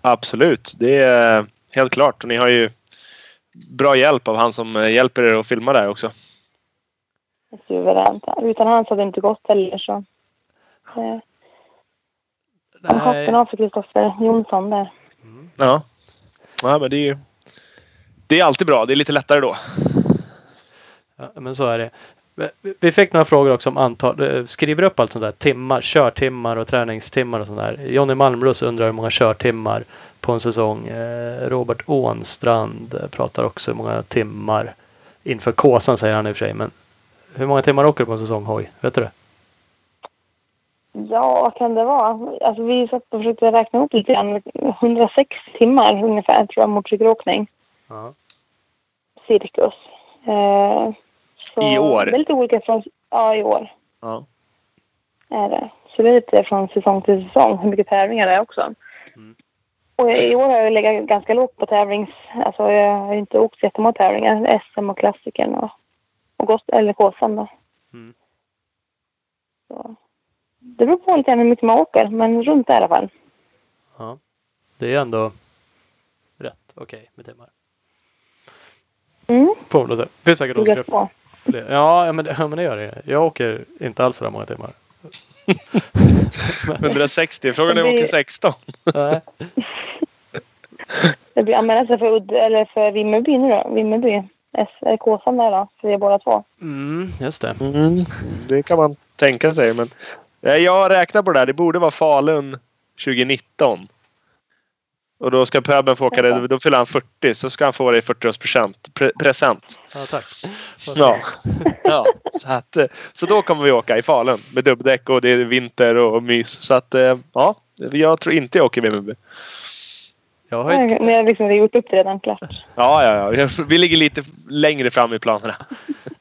Absolut. Det är helt klart. Och ni har ju bra hjälp av han som hjälper er att filma där också. Suveränt. Utan hans hade det inte gått heller. Så. Eh, Nej. hatten av för Kristoffer Jonsson där. Mm. Ja. Ja, men det är ju... Det är alltid bra. Det är lite lättare då. Ja, men så är det. Vi- fick några frågor också om antal. eh, Skriver upp allt sånt där. Timmar, körtimmar och träningstimmar och sånt där. Jonny Malmros undrar hur många körtimmar på en säsong. Eh, Robert Ånstrand eh, pratar också hur många timmar inför Kåsan säger han i och för sig. Men hur många timmar åker du på en säsong hoj? Vet du det? Ja, vad kan det vara? Alltså, vi satt och försökte räkna ihop lite grann. 106 timmar ungefär tror jag motorcykelåkning. Ja. Cirkus. Eh, så I år? Det är lite olika från... Ja, i år Ja. är det. Så det är lite från säsong till säsong hur mycket tävlingar det är också. Mm. Och i år har jag legat ganska lågt på tävlings... Alltså jag har inte åkt jättemånga tävlingar. SM och klassikern och, och Gost, eller Kåsan då. Mm. Så. Det beror på lite hur mycket man åker, men runt där i alla fall. ja. Det är ändå rätt okej med timmar. Mm, då säga. Det finns säkert de fler. Ja, ja, men, det- ja, men det gör det. Jag åker inte alls så många timmar. 160. Frågan är om jag åker 16. Nej. Det blir anmäla sig för, Udd, eller för Vimmerby nu då. Vimmerby. S, eller Kåsan där då. Så vi är båda två. Mm, just det. Mm, det kan man tänka sig. Men jag har räknat på det där. Det borde vara Falun 2019. Och då ska pöben få åka det. Då fyller han 40. Så ska han få det i 40-årspresent. Pre present. Ja, tack. Ja. ja. Så, att, eh, så då kommer vi åka i Falun. Med dubbdäck och det är vinter och mys. Så att eh, ja. Jag tror inte jag åker Vimmerby. Jag har ett, Ni har liksom gjort upp det redan klart. Ja, ja, ja. Vi ligger lite längre fram i planerna.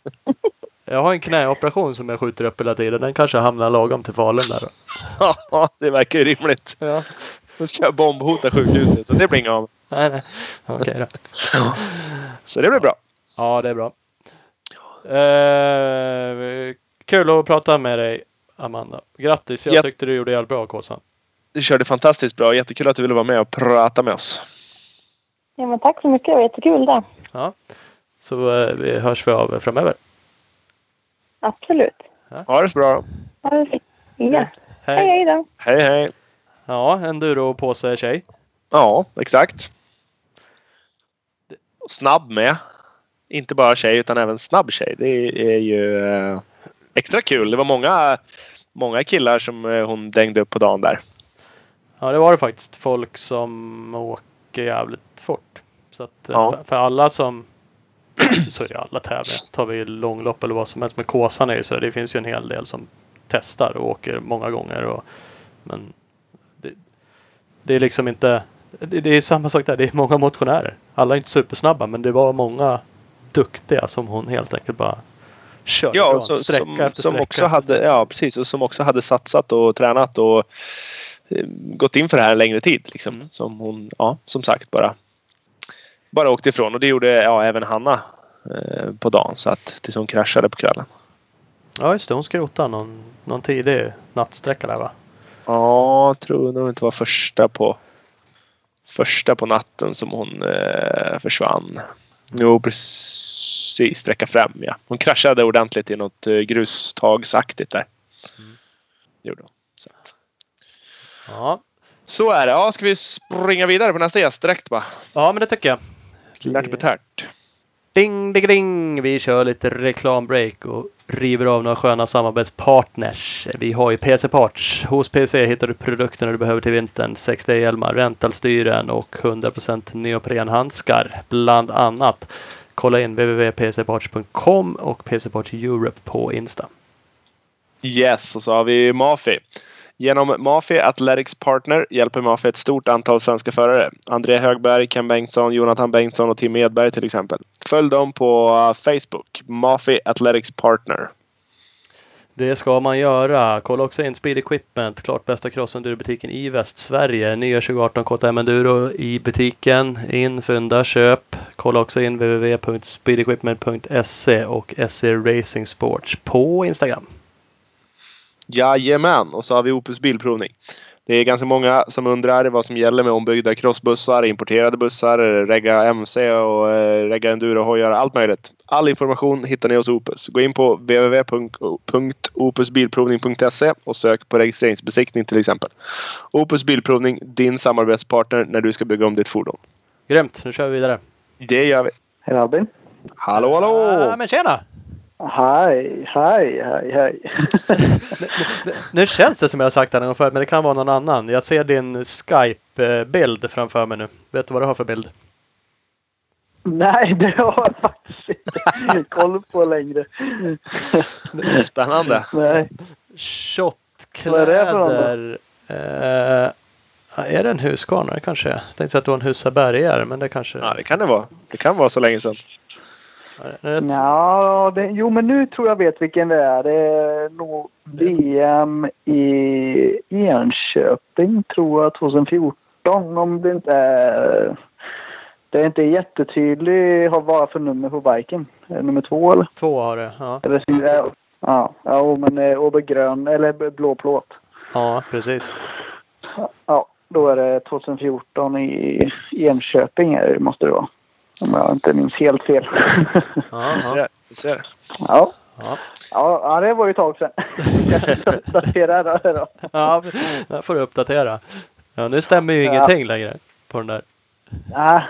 jag har en knäoperation som jag skjuter upp hela tiden. Den kanske hamnar lagom till Falun där då. Ja, det verkar ju rimligt. Ja. Nu ska jag bombhota sjukhuset. Så det blir inga av. Nej, nej. Okej då. Så det blir bra. Ja, det är bra. Eh, kul att prata med dig Amanda. Grattis! Jag Ja. tyckte du gjorde jävligt bra Kåsan. Du körde fantastiskt bra. Jättekul att du ville vara med och prata med oss. Ja, men tack så mycket. Det var jättekul det. Ja. Så eh, vi hörs vi av framöver. Absolut. Ha det så bra. Ha det fint. Ja. Hej, Hej! hej då. Hej hej. Ja, enduro-påse tjej. Ja, exakt. Snabb med. Inte bara tjej utan även snabb tjej. Det är ju eh, extra kul. Det var många, många killar som eh, hon dängde upp på dagen där. Ja, det var det faktiskt. Folk som åker jävligt fort. Så att eh, Ja. för, alla som så är det alla tävlingar. Tar vi långlopp eller vad som helst. Men Kåsan är ju så. Det finns ju en hel del som testar och åker många gånger. Och, men det är liksom inte. Det, det är samma sak där. Det är många motionärer. Alla är inte supersnabba men det var många duktiga som hon helt enkelt bara körde Ja, så, sträcka som, efter som sträcka också hade, ja precis, och som också hade satsat och tränat och eh, gått in för det här en längre tid. Liksom. Mm. Som hon, ja som sagt bara, bara åkte ifrån. Och det gjorde ja, även Hanna eh, på dagen. Så att tills hon kraschade på kvällen. Ja just det, hon skrotade någon, någon tidig nattsträcka där va? Ja, tror nog inte var första på första på natten som hon eh, försvann. Jo, precis. Sträcka fram ja. Hon kraschade ordentligt i något eh, grustagsaktigt där. Mm. Gjorde hon. Så, att. Ja. så är det. Ja, ska vi springa vidare på nästa gäst direkt bara? ja men det tycker jag. Lärt betärt. Ding, ding, ding! Vi kör lite reklambreak och river av några sköna samarbetspartners. Vi har ju PC Parts. Hos PC hittar du produkterna du behöver till vintern. 6D-hjälmar, rentalstyren och 100% neoprenhandskar bland annat. Kolla in www.pcparts.com och PC Parts Europe på Insta. Yes, och så har vi Mafi. Genom Mafi Athletics Partner hjälper Mafi ett stort antal svenska förare. André Högberg, Ken Bengtsson, Jonathan Bengtsson och Tim Edberg till exempel. Följ dem på eh, Facebook. Mafi Athletics Partner. Det ska man göra. Kolla också in Speed Equipment, klart bästa crossendurbutiken i Västsverige. Nya 2018 KTM Enduro i butiken. In, fynda, köp. Kolla också in www.speedequipment.se och SE Racing Sports på Instagram. Jajamän, och så har vi Opus Bilprovning. Det är ganska många som undrar vad som gäller med ombyggda crossbussar, importerade bussar, regga MC och eh, regga enduro-hojar, allt möjligt. All information hittar ni hos Opus. Gå in på www.opusbilprovning.se och sök på registreringsbesiktning till exempel. Opus Bilprovning, din samarbetspartner när du ska bygga om ditt fordon. Grymt, nu kör vi vidare. Det gör vi. Hej Albin. Hallå hallå! Ja, men tjena! Hej, hej, hej, hej. Nu känns det som jag har sagt det någon gång förut, men det kan vara någon annan. Jag ser din Skype-bild framför mig nu. Vet du vad du har för bild? Nej, det har jag faktiskt inte koll på längre. Spännande. Nej. Vad är det för. Eh, är det en Husqvarna? Det kanske är. Jag tänkte att det var en Husabergare, men det kanske... Ja, det kan det vara. Det kan vara så länge sedan. Ett- Ja, det, jo men nu tror jag vet vilken det är. Det är nog VM i Enköping tror jag 2014 om det inte är... Det är inte jättetydligt vad för nummer på biken. Nummer två eller? Två har det. Ja, eller ja, ja, ja men eh, och grön eller blå plåt. ja precis. Ja, då är det 2014 i Enköping måste det vara. Om jag inte minns helt fel. Ja, ser. Ja. ja. Ja, det var ju ett tag sedan. Jag uppdaterar det då. ja där får du uppdatera. Ja, nu stämmer ju Ja. ingenting längre på den där. Ja,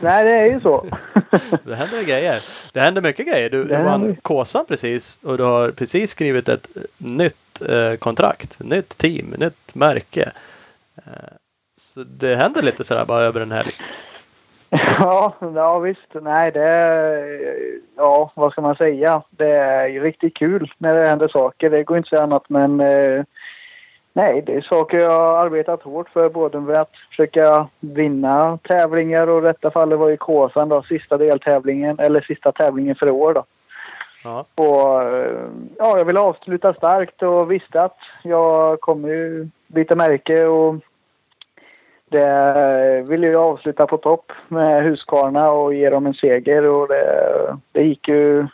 nej, det är ju så. Det händer grejer. Det händer mycket grejer. Du, du vann. Kåsan precis och du har precis skrivit ett nytt eh, kontrakt. Nytt team, nytt märke. Eh, så det händer lite sådär bara över en helg. Ja, ja visst. Nej, det Ja, vad ska man säga? Det är ju riktigt kul när det händer saker. Det går inte att säga annat, men... Eh, nej, det är saker jag har arbetat hårt för. Både med att försöka vinna tävlingar och i detta fallet var ju Kåsan då sista deltävlingen, eller sista tävlingen för i år då. Ja, Och eh, ja, jag ville avsluta starkt och visste att jag kommer ju byta märke och det ville jag avsluta på topp med Husqvarna och ge dem en seger och det, det gick ju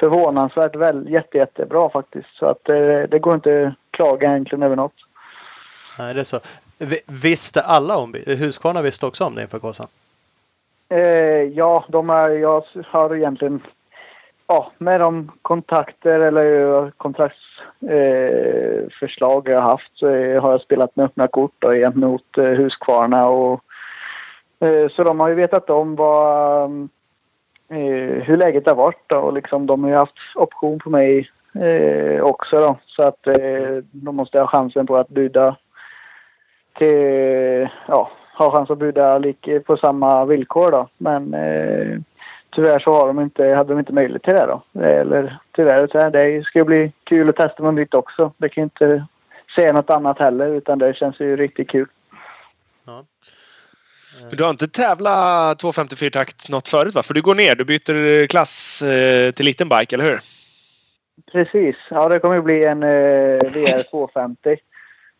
förvånansvärt väl, jätte, jättebra faktiskt. Så att det, det går inte att klaga egentligen över något. nej, det är så. Vi- Visste alla om Husqvarna visste också om det inför Kåsan? Eh, ja, de är, jag har egentligen ja, med de kontakter eller kontraktsförslag eh, eh jag har haft så eh, har jag spelat med öppna kort då, gentemot eh, Husqvarna. Och, eh, så de har ju vetat om vad, eh, hur läget har varit då, och liksom, de har ju haft option på mig eh, också. Då, så att eh, de måste ha chansen på att buda till, ja, ha chans att buda på samma villkor då. Men eh, tyvärr så har de inte, hade de inte möjlighet till det då. Eller tyvärr, så här, det ska ju bli kul att testa något nytt också. Det kan ju inte säga något annat heller utan det känns ju riktigt kul. Ja. För du har inte tävlat 254 takt något förut va? För du går ner. Du byter klass eh, till liten bike, eller hur? Precis. Ja, det kommer ju bli en eh, VR 250.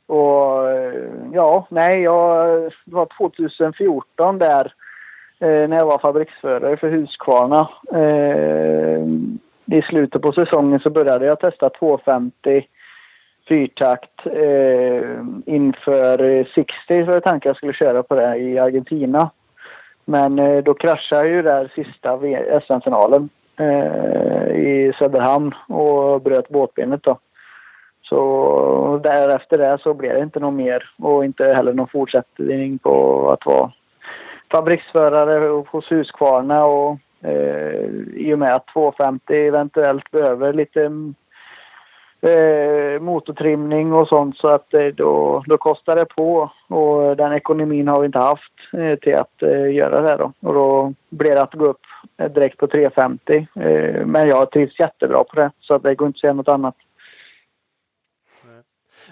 Och eh, ja, nej, jag det var 2014 där eh, Eh, när jag var fabriksförare för Husqvarna. Eh, I slutet på säsongen så började jag testa 250 fyrtakt eh, inför 60 så jag tänkte jag skulle köra på det i Argentina. Men eh, då kraschade ju där sista SM-finalen eh, i Söderhamn och bröt båtbenet då. Så därefter det så blev det inte något mer och inte heller någon fortsättning på att vara fabriksförare hos Husqvarna och eh, i och med att 250 eventuellt behöver lite eh, motortrimning och sånt så att eh, då, då kostar det på och den ekonomin har vi inte haft eh, till att eh, göra det då. Och då blir det att gå upp eh, direkt på 350. Eh, men jag trivs jättebra på det så att det går inte att säga något annat.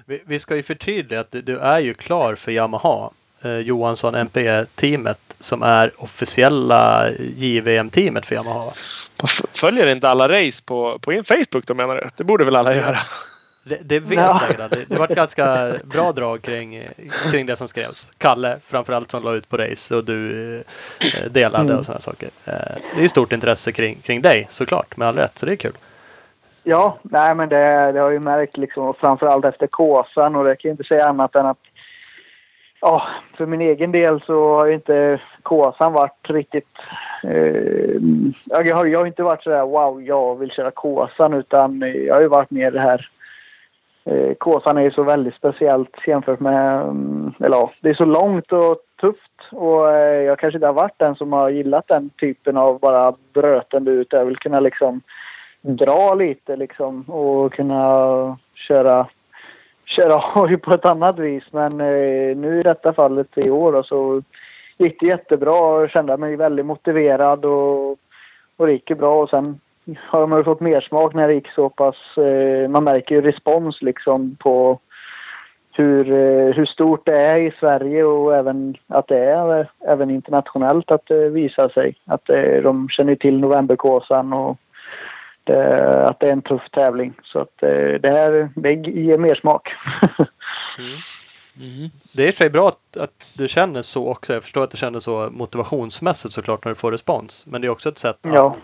Vi, vi ska ju förtydliga att du, du är ju klar för Yamaha. Eh, Johansson MPE-teamet som är officiella JVM-teamet för Yamaha. Följer inte alla race på, på Facebook då menar du? Det borde väl alla göra? Det, det vet Ja. säkert alla. Det, det var ett ganska bra drag kring, kring det som skrevs. Kalle framförallt som la ut på race och du eh, delade Mm. och sådana saker. Eh, det är ju stort intresse kring, kring dig såklart med all rätt så det är kul. Ja, nej men det, det har jag ju märkt liksom och framförallt efter Kåsan och det kan jag inte säga annat än att ja, för min egen del så har ju inte Kåsan varit riktigt eh, jag, har, jag har inte varit sådär wow, jag vill köra Kåsan utan jag har ju varit mer det här eh, Kåsan är ju så väldigt speciellt jämfört med, mm, eller ja, det är så långt och tufft och eh, jag kanske inte har varit den som har gillat den typen av bara brötande ut. Jag vill kunna liksom dra lite liksom och kunna köra köra hoj på ett annat vis. Men eh, nu i detta fallet i år då, så gick det jättebra. Jag kände mig väldigt motiverad och, och det gick ju bra. Och sen har man ju fått mer smak när det gick så pass... Eh, man märker ju respons liksom på hur, eh, hur stort det är i Sverige och även att det är eh, även internationellt att eh, det visar sig. Att eh, de känner till Novemberkåsan och att det är en tuff tävling. Så att eh, det här det ger mer smak. mm. Mm. Det är sig bra att, att, du känner så också. Jag förstår att du känner så motivationsmässigt såklart när du får respons. Men det är också ett sätt att, ja.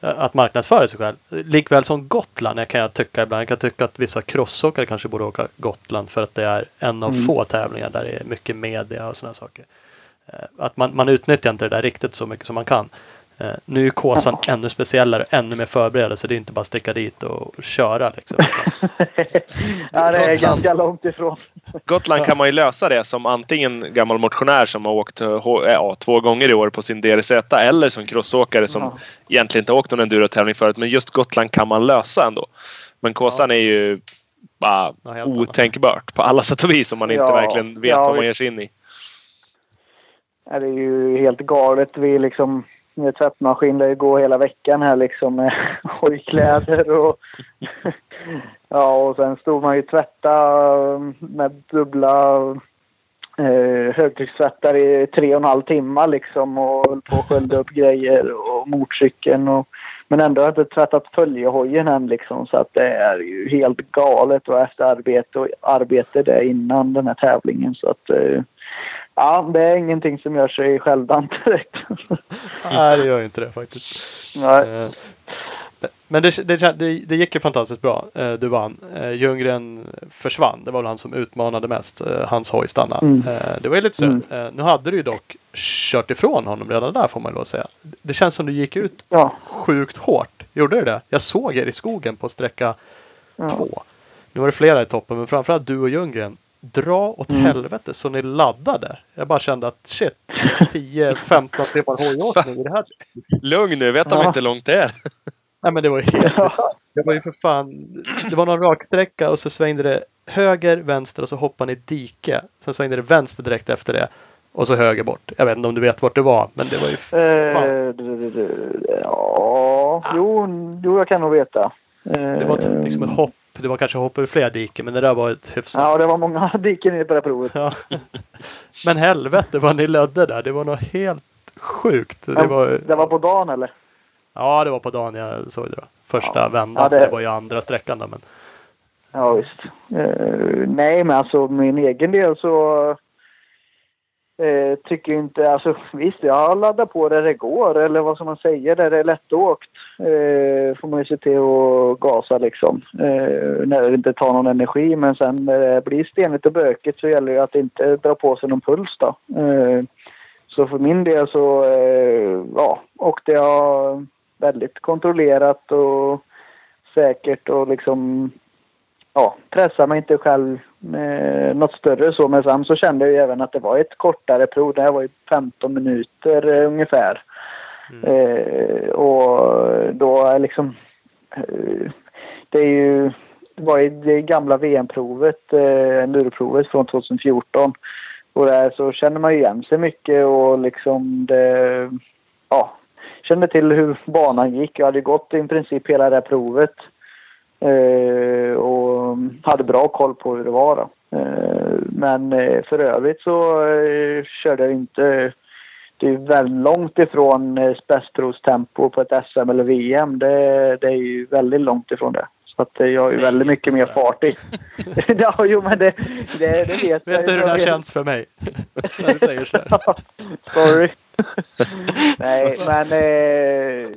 att marknadsföra sig själv. Likväl som Gotland kan jag tycka ibland. Jag kan tycka att vissa crossåkare kanske borde åka Gotland för att det är en av mm. få tävlingar där det är mycket media och sådana saker. Eh, att man, man utnyttjar inte det där riktigt så mycket som man kan. Uh, nu är Kåsan ja. ännu speciellare, ännu mer förberedelse. Det är inte bara sticka dit och köra. Liksom. ja, det är Gotland, ganska långt ifrån. Gotland kan man ju lösa det som antingen gammal motionär som har åkt ja, två gånger i år på sin DRZ eller som crossåkare som ja. egentligen inte åkt någon endurotävling förut. Men just Gotland kan man lösa ändå. Men Kåsan ja. är ju bara ja, otänkbart på alla sätt och vis om man inte verkligen vet vad man ger sig in i. Det är ju helt galet. Vi liksom med tvättmaskin där det går hela veckan här liksom med hojkläder och ja och sen stod man ju och tvättade mm, med dubbla eh, högtryckstvättar i tre och en halv timme liksom och höll på att skölja upp grejer och motorcykeln och men ändå har jag inte tvättat följehojen än liksom så att det är ju helt galet och efter arbete och arbete där innan den här tävlingen så att eh, Ja, det är ingenting som gör sig självdant direkt. Nej, det gör ju inte det faktiskt. Nej. Eh, men det, det, det, gick ju fantastiskt bra. Eh, du vann. Eh, Ljunggren försvann. Det var väl han som utmanade mest. Hans hoj stannade. Mm. Det var ju lite synd. Mm. Nu hade du ju dock kört ifrån honom redan där får man lov att säga. Det känns som du gick ut ja. sjukt hårt. Gjorde du det? Jag såg er i skogen på sträcka ja. två. Nu var det flera i toppen men framförallt du och Ljunggren dra åt mm. helvete så ni laddade. Jag bara kände att shit, 10-15 timmar hojåkning i det här. Lugn nu, vet de ja. inte hur långt det är. Nej men det var ju helt ja. Det var ju för fan. Det var någon raksträcka och så svängde det höger, vänster och så hoppade ni i dike. Sen svängde det vänster direkt efter det. Och så höger bort. Jag vet inte om du vet vart det var men det var ju fan. Uh, ja, jo, jo, jag kan nog veta. Det var typ liksom ett hopp det var kanske hopp över flera diken men det där var ett hyfsat. Ja det var många diken på det provet. Ja. Men helvete vad ni ledde där. Det var något helt sjukt. Det var, det var på dagen eller? Ja det var på dagen jag såg det. Då. Första ja. vändan. Ja, det... Så det var ju andra sträckan då. Men... Ja visst. Uh, nej men alltså min egen del så Eh, tycker inte, alltså visst jag laddar på där det går eller vad som man säger, där det är lättåkt. Eh, får man ju se till att gasa liksom. Eh, när det inte tar någon energi men sen när det blir stenigt och bökigt så gäller det att inte dra på sig någon puls då. Eh, så för min del så eh, ja, åkte jag väldigt kontrollerat och säkert och liksom ja, pressade mig inte själv med något större så. Men sen så kände jag även att det var ett kortare prov. Det här var ju 15 minuter eh, ungefär. Mm. Eh, och då är liksom... Eh, det är ju... Det var ju det gamla VM-provet, eh, enduro från 2014. Och där så känner man ju igen sig mycket och liksom det... Ja, kände till hur banan gick. Jag hade gått i princip hela det här provet. Eh, och hade bra koll på hur det var. Då. Eh, men eh, för övrigt så körde jag inte det är väldigt långt ifrån spetsprovstempo på ett SM eller VM. Det, det, är ju väldigt långt ifrån det. Så att jag har ju väldigt mycket mer fart i. ja, jo men det, det, det vet jag. Vet du hur det där känns för mig? När du säger så här. Sorry. Nej, men eh,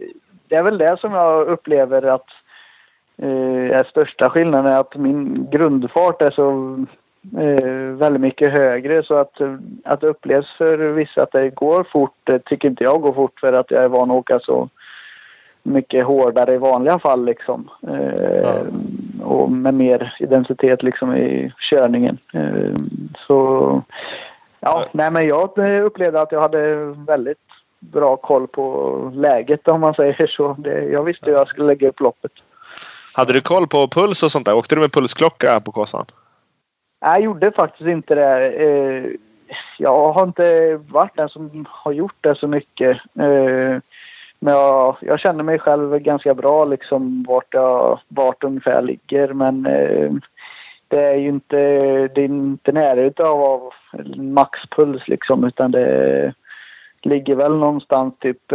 det är väl det som jag upplever att eh, största skillnaden är att min grundfart är så eh, väldigt mycket högre så att, att det upplevs för vissa att det går fort det tycker inte jag går fort för att jag är van att åka så mycket hårdare i vanliga fall liksom. Eh, ja. Och med mer identitet liksom i körningen. Eh, så ja, nej men jag upplevde att jag hade väldigt bra koll på läget om man säger så. Det, jag visste hur jag skulle lägga upp loppet. Hade du koll på puls och sånt där? Åkte du med pulsklocka på Kåsan? Jag gjorde faktiskt inte det. Eh, jag har inte varit den som har gjort det så mycket. Eh, men jag, jag känner mig själv ganska bra liksom vart jag vart ungefär ligger. Men eh, det är ju inte, det är inte nära utav maxpuls liksom utan det ligger väl någonstans typ,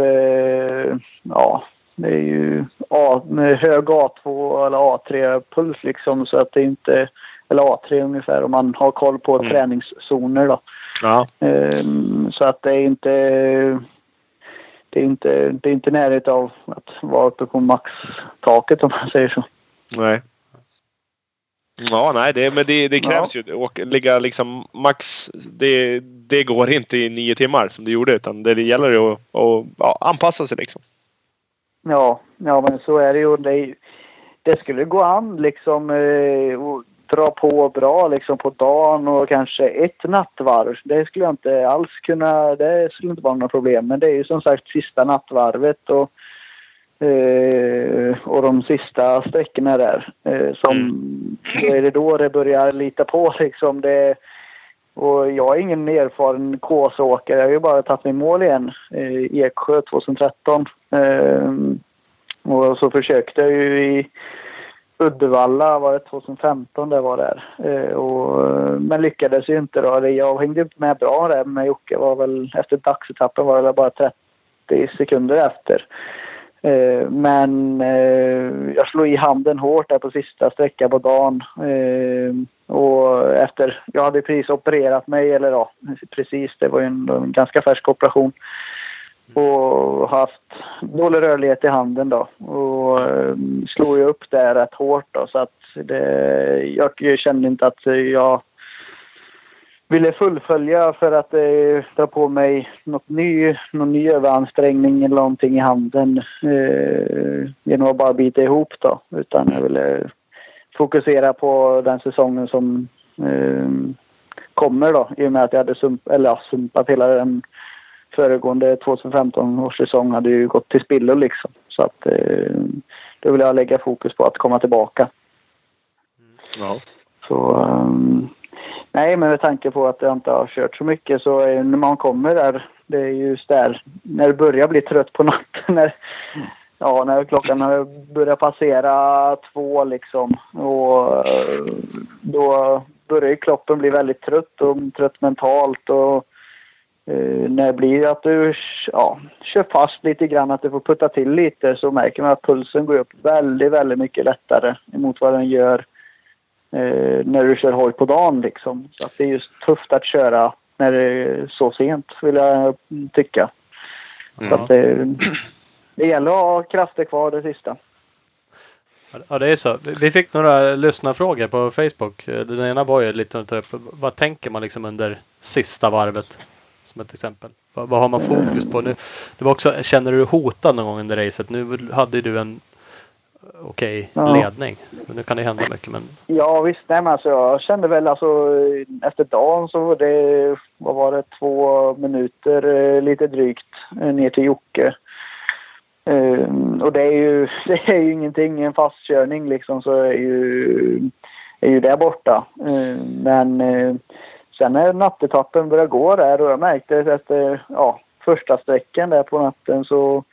ja det är ju A, hög A2 eller A3-puls liksom så att det inte, eller A3 ungefär om man har koll på Mm. träningszoner då. Ja. Ehm, så att det är inte det är inte, det är inte nära av att vara uppe på maxtaket om man säger så. Nej. Ja, nej, det, men det, det krävs ju. Åka, ligga liksom max. Det, det går inte i nio timmar som det gjorde. Utan det gäller ju att, att ja, anpassa sig liksom. Ja, ja men så är det ju. Det, det skulle gå an liksom eh, och dra på bra liksom på dagen och kanske ett nattvarv. Det skulle jag inte alls kunna. Det skulle inte vara några problem. Men det är ju som sagt sista nattvarvet och eh, och de sista sträckorna där. Eh, som, då är det då det börjar lita på liksom. Det, och jag är ingen erfaren KS-åkare. Jag har ju bara tagit mig i mål igen eh, i Eksjö 2013. Ehm, och så försökte jag ju i Uddevalla, var det 2015 det var där. Eh, och, men lyckades ju inte då. Jag hängde inte med bra där med Jocke. Var väl, efter dagsetappen var det bara 30 sekunder efter. Eh, men eh, jag slog i handen hårt där på sista sträckan på dagen. Eh, och efter, jag hade precis opererat mig, eller ja, precis, det var ju en, en ganska färsk operation. Och haft dålig rörlighet i handen då. Och eh, slog ju upp där rätt hårt då så att det, jag kände inte att jag ville fullfölja för att eh, dra på mig något ny, någon ny överansträngning eller någonting i handen eh, genom att bara bita ihop då. Utan jag ville fokusera på den säsongen som eh, kommer då i och med att jag hade sump, eller, ja, sumpat hela den föregående 2015 års säsong hade ju gått till spillo liksom. Så att eh, då vill jag lägga fokus på att komma tillbaka. Ja. Så ehm, nej, men med tanke på att jag inte har kört så mycket så är, när man kommer där, det är just där när du börjar bli trött på natten. När, ja, när klockan har börjat passera två liksom. Och eh, då börjar ju kroppen bli väldigt trött och trött mentalt. Och eh, när det blir att du ja, kör fast lite grann, att du får putta till lite så märker man att pulsen går upp väldigt, väldigt mycket lättare mot vad den gör eh, när du kör hoj på dagen liksom. Så att det är just tufft att köra när det är så sent vill jag tycka. Så att det, det gäller att ha krafter kvar det sista. Ja det är så. Vi- fick några lyssnarfrågor på Facebook. Den ena var ju lite upp. Vad tänker man liksom under sista varvet? Som ett exempel. Vad, vad har man fokus på nu? Det var också, känner du dig hotad någon gång under racet? Nu hade du en okej Ja. ledning. Men nu kan det hända mycket. Men Ja visst, nej men alltså jag kände väl alltså efter dagen så var det, vad var det, två minuter eh, lite drygt eh, ner till Jocke. Ehm, och det är ju, det är ju ingenting, en fastkörning liksom så är ju, är ju det borta. Ehm, men eh, sen när nattetappen började gå där och jag märkte efter ja, första sträckan där på natten så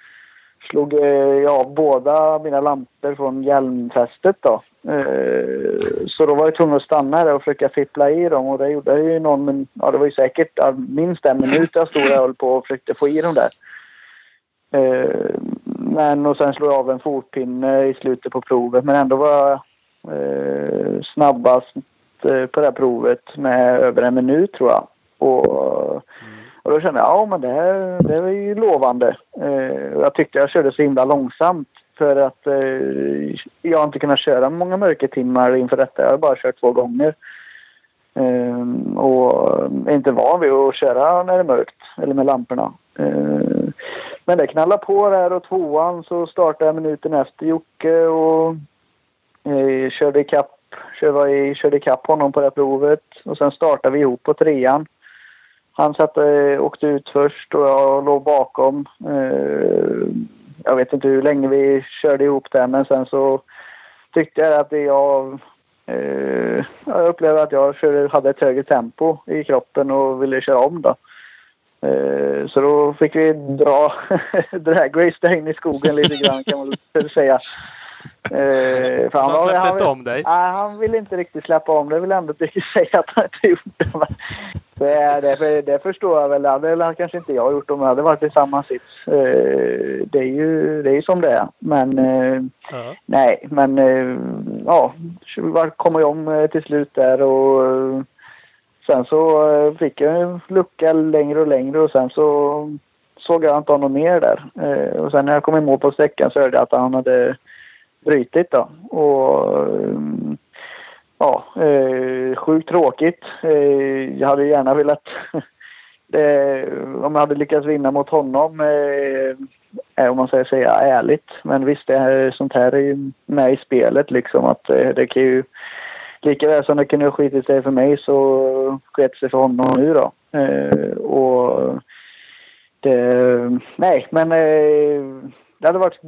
slog eh, jag båda mina lampor från hjälmfästet då. Eh, Så då var jag tvungen att stanna där och försöka fippla i dem och det gjorde jag ju någon, men ja det var ju säkert ja, minst en minut jag stod där och höll på och försökte få i dem där. Eh, Men och sen slog jag av en fotpinne i slutet på provet men ändå var jag eh, snabbast eh, på det här provet med över en minut tror jag. Och mm och då kände jag, ja men det här det var ju lovande. Eh, jag tyckte jag körde så himla långsamt för att eh, jag har inte kunnat köra många mörkertimmar inför detta. Jag har bara kört två gånger. Eh, och är inte van vid att köra när det är mörkt, eller med lamporna. Eh, men det knallade på där och tvåan så startade jag minuten efter Jocke och eh, körde ikapp, körde, körde ikapp honom på det här provet. Och sen startade vi ihop på trean han satte, eh, åkte ut först och jag låg bakom. Eh, jag vet inte hur länge vi körde ihop det men sen så tyckte jag att jag eh, jag upplevde att jag körde, hade ett högre tempo i kroppen och ville köra om då. Eh, så då fick vi dra dragrace där in i skogen lite grann kan man väl säga. Eh, han, han släppte inte om dig? Nej, han ville inte riktigt släppa om. Det vill ändå inte säga att han inte gjort det. Det, det, det förstår jag väl. Det hade kanske inte jag gjort om jag hade varit i samma sits. Eh, det är ju det är som det är. Men uh -huh. nej, men ja, kom jag om till slut där och sen så fick jag en lucka längre och längre och sen så såg jag inte honom mer där. Och sen när jag kom i mål på sträckan så hörde jag att han hade brutit då. Och ja, eh, sjukt tråkigt. Eh, jag hade gärna velat eh, om jag hade lyckats vinna mot honom, om man säger säga ärligt. Men visst, det här, sånt här är ju med i spelet liksom. Att det kan ju lika väl som det kunde ha skitit sig för mig så sket sig för honom nu då. Och det, nej, men det hade varit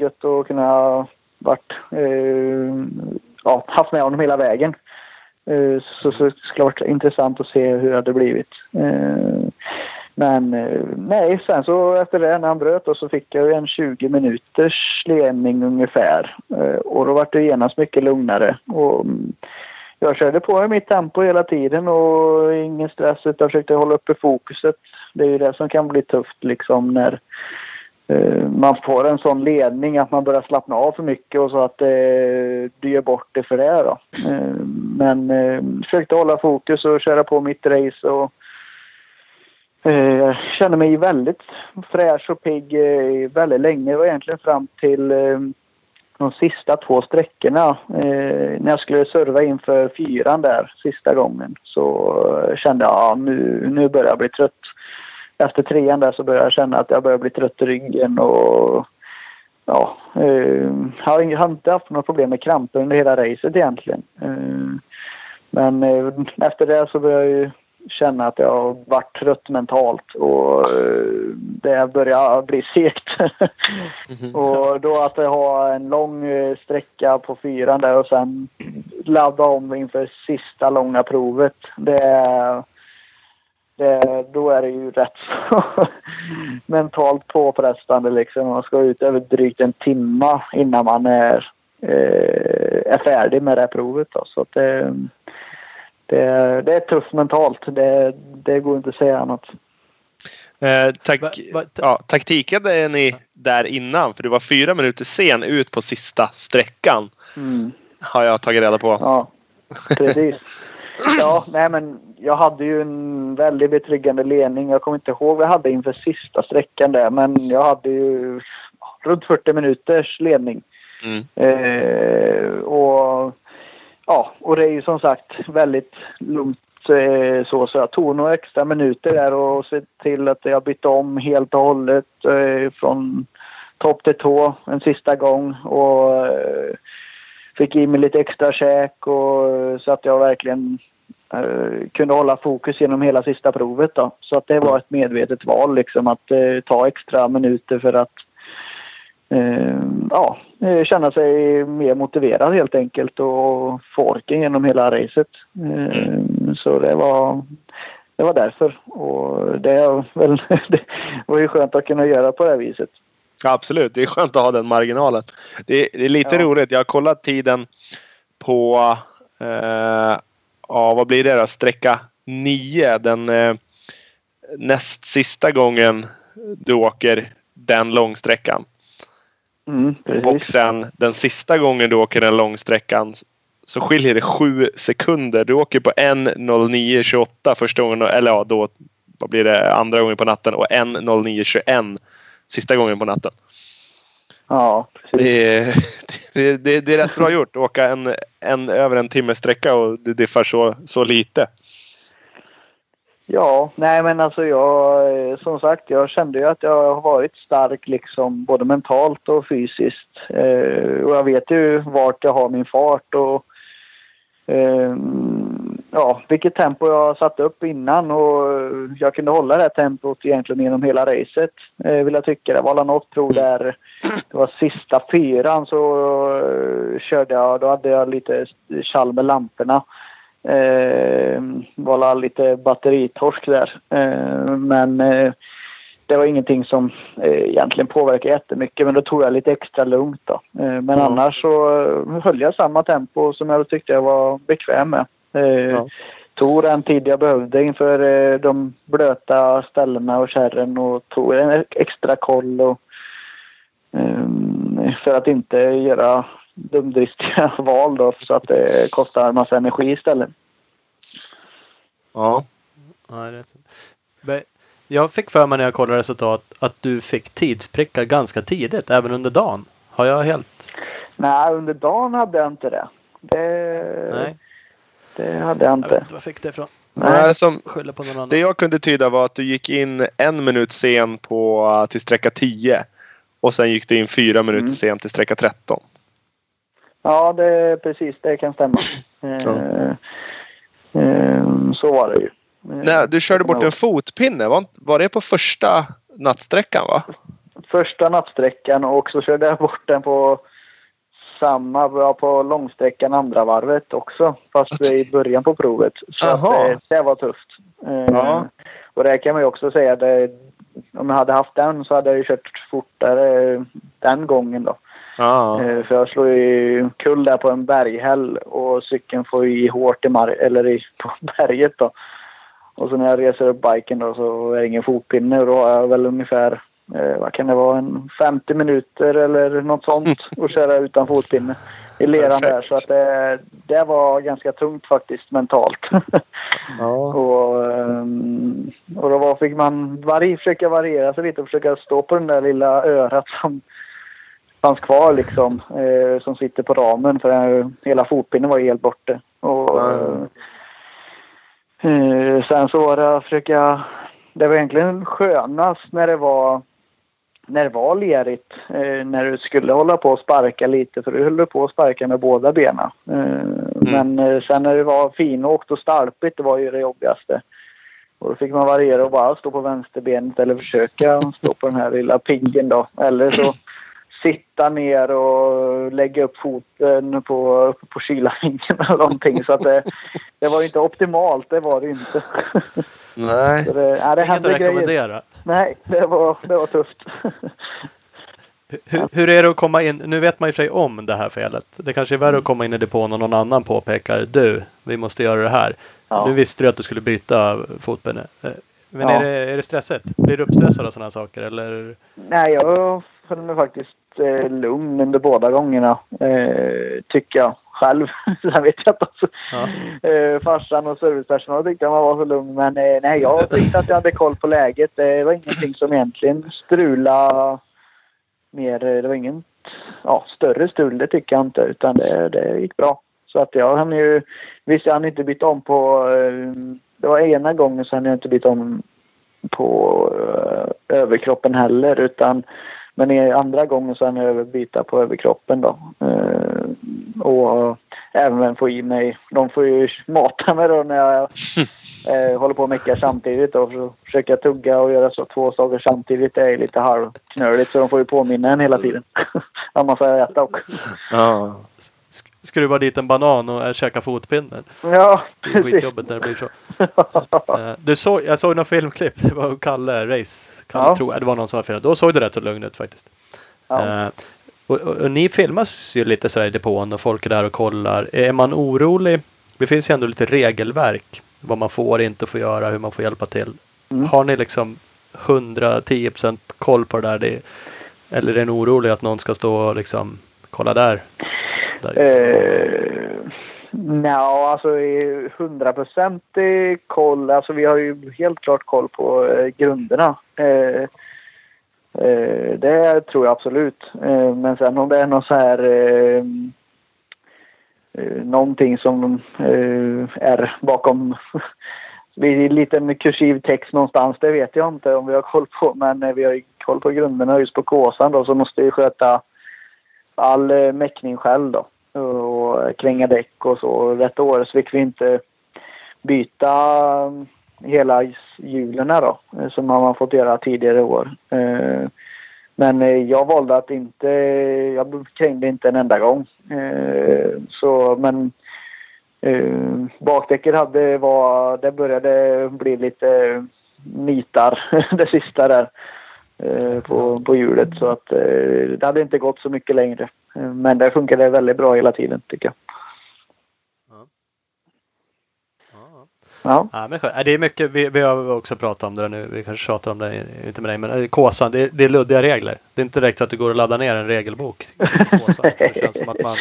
gött att kunna varit eh, ja, haft med honom hela vägen. Eh, så, så det skulle varit intressant att se hur det hade blivit. Eh, men eh, nej, sen så efter det när han bröt då, så fick jag en 20 minuters ledning ungefär. Eh, och då var det genast mycket lugnare. Och mm, jag körde på i mitt tempo hela tiden och ingen stress utan försökte hålla uppe fokuset. Det är ju det som kan bli tufft liksom när Eh, man får en sån ledning att man börjar slappna av för mycket och så att eh, du gör bort det för det. Då. Eh, men eh, försökte hålla fokus och köra på mitt race och eh, kände mig väldigt fräsch och pigg eh, väldigt länge. Det var egentligen fram till eh, de sista två sträckorna. Eh, när jag skulle serva inför fyran där sista gången så eh, kände jag att ja, nu, nu börjar jag bli trött efter trean där så började jag känna att jag började bli trött i ryggen och ja, eh, har, har inte haft några problem med kramper under hela racet egentligen. Eh, men eh, efter det så började jag ju känna att jag varit trött mentalt och eh, det börjar bli segt. mm. och då att ha en lång eh, sträcka på fyran där och sen ladda om inför sista långa provet. Det är det, då är det ju rätt så mentalt påfrestande liksom. Man ska ut över drygt en timme innan man är, eh, är färdig med det här provet. Då. Så att det, det, det är tufft mentalt. Det, det går inte att säga annat. Eh, tak ja, taktiken är ni där innan för du var fyra minuter sen ut på sista sträckan. Mm. Har jag tagit reda på. Ja, precis. Ja, nej men jag hade ju en väldigt betryggande ledning. Jag kommer inte ihåg vad jag hade inför sista sträckan där men jag hade ju runt 40 minuters ledning. Mm. Eh, och ja, och det är ju som sagt väldigt lugnt eh, så, så jag tog några extra minuter där och se till att jag bytte om helt och hållet eh, från topp till tå en sista gång och eh, fick i mig lite extra käk och eh, så att jag verkligen eh, kunde hålla fokus genom hela sista provet. Då. Så att det var ett medvetet val liksom att eh, ta extra minuter för att eh, ja, eh, känna sig mer motiverad helt enkelt och få orken genom hela racet. Eh, så det var, det var därför. Och det, väl, det var ju skönt att kunna göra på det här viset. Absolut, det är skönt att ha den marginalen. Det, det är lite ja. roligt. Jag har kollat tiden på eh, ja, vad blir det då? Sträcka 9. Den eh, näst sista gången du åker den långsträckan. Mm, och sen den sista gången du åker den långsträckan så skiljer det 7 sekunder. Du åker på 1.09.28 första gången, eller ja då vad blir det, andra gången på natten och 1.09.21 sista gången på natten. Ja, precis. Det är, det, det, det är rätt bra gjort att åka en, en, över en timmes sträcka och det diffar så, så lite. Ja, nej men alltså jag, som sagt, jag kände ju att jag har varit stark liksom både mentalt och fysiskt. Eh, och jag vet ju vart jag har min fart och eh, ja, vilket tempo jag satt upp innan och jag kunde hålla det här tempot egentligen genom hela racet. Eh, vill jag tycka. Det var något prov där det var sista fyran så eh, körde jag, då hade jag lite kall med lamporna. Eh, var lite batteritorsk där. Eh, men eh, det var ingenting som eh, egentligen påverkade jättemycket men då tog jag lite extra lugnt då. Eh, men Ja. annars så eh, höll jag samma tempo som jag tyckte jag var bekväm med. Eh, Ja. Tog den tid jag behövde inför eh, de blöta ställena och kärren och tog en extra koll och, eh, för att inte göra dumdristiga val då så att det kostar en massa energi istället. Ja. Jag fick för mig när jag kollade resultat att du fick tidsprickar ganska tidigt, även under dagen. Har jag helt... Nej, under dagen hade jag inte det. Det, Nej, det hade jag jag inte. vet inte var jag fick det ifrån. Nej, som, Skyller på någon annan. det jag kunde tyda var att du gick in en minut sen på, till sträcka 10. Och sen gick du in fyra minuter Mm. sen till sträcka 13. Ja, det, precis. Det kan stämma. Eh, eh, så var det ju. Eh, Nej, du körde bort en fotpinne. Var, var det på första nattsträckan va? Första nattsträckan och så körde jag bort den på samma, på långsträckan andra varvet också. Fast i början på provet. Så att, eh, det var tufft. Eh, Ja. Och det kan man ju också säga. Det, om jag hade haft den så hade jag ju kört fortare den gången då. Ja. Eh, För jag slog ju kull där på en berghäll och cykeln får ju i hårt i mar- eller i, på berget då. Och så när jag reser upp biken då så är det ingen fotpinne och då har jag väl ungefär, eh, vad kan det vara, en 50 minuter eller något sånt att köra utan fotpinne i leran där. Så att det, det var ganska tungt faktiskt mentalt. ja. och, ehm, och då var, fick man vari, försöka variera sig lite och försöka stå på den där lilla örat som fanns kvar liksom. Eh, som sitter på ramen för eh, hela fotpinnen var helt borta. Och, Ja. eh, sen så var det att försöka... Det var egentligen skönast när det var när det var lerigt. Eh, när du skulle hålla på och sparka lite för du höll på att sparka med båda benen. Eh, Men eh, sen när det var finåkt och stalpigt det var ju det jobbigaste. Och då fick man variera och bara stå på vänsterbenet eller försöka stå på den här lilla piggen då. Eller så sitta ner och lägga upp foten på, på kylarringen eller någonting. Så att det, det var ju inte optimalt, det var det inte. Nej. Så det, ja, det Inget hände att grejer. rekommendera. Nej, det var, det var tufft. Hur, hur är det att komma in? Nu vet man ju sig om det här felet. Det kanske är värre att komma in i depån och någon annan påpekar du, vi måste göra det här. Ja. Nu visste du att du skulle byta fotpinne. Eh, Men Ja. är, det, är det stressigt? Blir du uppstressad av sådana saker eller? Nej, jag höll mig faktiskt eh, lugn under båda gångerna. Eh, tycker jag själv. Sen vet jag inte. Alltså. Ja. Eh, farsan och servicepersonal tyckte man var så lugn. Men eh, nej, jag tyckte att jag hade koll på läget. Det var ingenting som egentligen strula mer. Det var ingen ja, större strul, det tycker jag inte. Utan det, det gick bra. Så att jag hann ju... Visst, jag hann inte byta om på... Eh, det var ena gången så hann jag inte byta om på eh, överkroppen heller. Utan, men i andra gången så hann jag byta på överkroppen då. Eh, och även få i mig... De får ju mata mig då när jag eh, håller på och meckar samtidigt. Då, för att försöka tugga och göra så två saker samtidigt det är lite halvknöligt. Så de får ju påminna en hela tiden. Annars får jag äta också. Ja. Sk- skruva dit en banan och äh, käka fotpinnen? Ja, Det är precis. skitjobbigt när det blir så. Eh, Du såg, jag såg någon filmklipp. Det var Kalle Race. Kalle, Ja. tror jag. Det var någon som var filmat. Då såg det rätt så lugn ut faktiskt. ja. Eh, och, och, och ni filmas ju lite sådär i depån och folk är där och kollar. Är man orolig? Det finns ju ändå lite regelverk. Vad man får inte får göra, hur man får hjälpa till. Mm. Har ni liksom 110% koll på det där? Det, eller är ni oroliga att någon ska stå och liksom kolla där? Eh, Nja, alltså hundraprocentig koll. Alltså vi har ju helt klart koll på eh, grunderna. Eh, eh, det tror jag absolut. Eh, men sen om det är någon så här eh, eh någonting som eh, är bakom vid en liten kursiv text någonstans. Det vet jag inte om vi har koll på. Men eh, vi har ju koll på grunderna just på Kåsan då så måste ju sköta all eh, meckning själv då. Och eh, kränga däck och så. Detta år så fick vi inte byta eh, hela hjulen då, som man har fått göra tidigare år. Men jag valde att inte, jag krängde inte en enda gång. Så, men bakdäcket hade var, det började bli lite nitar det sista där på, på hjulet. Så att det hade inte gått så mycket längre. Men det funkade väldigt bra hela tiden tycker jag. Ja. ja men det är mycket, vi, vi har också pratat om det nu. Vi kanske tjatar om det, inte med dig, men eh, Kåsan, det, det är luddiga regler. Det är inte direkt så att du går och laddar ner en regelbok. Kåsan. Det känns som att man,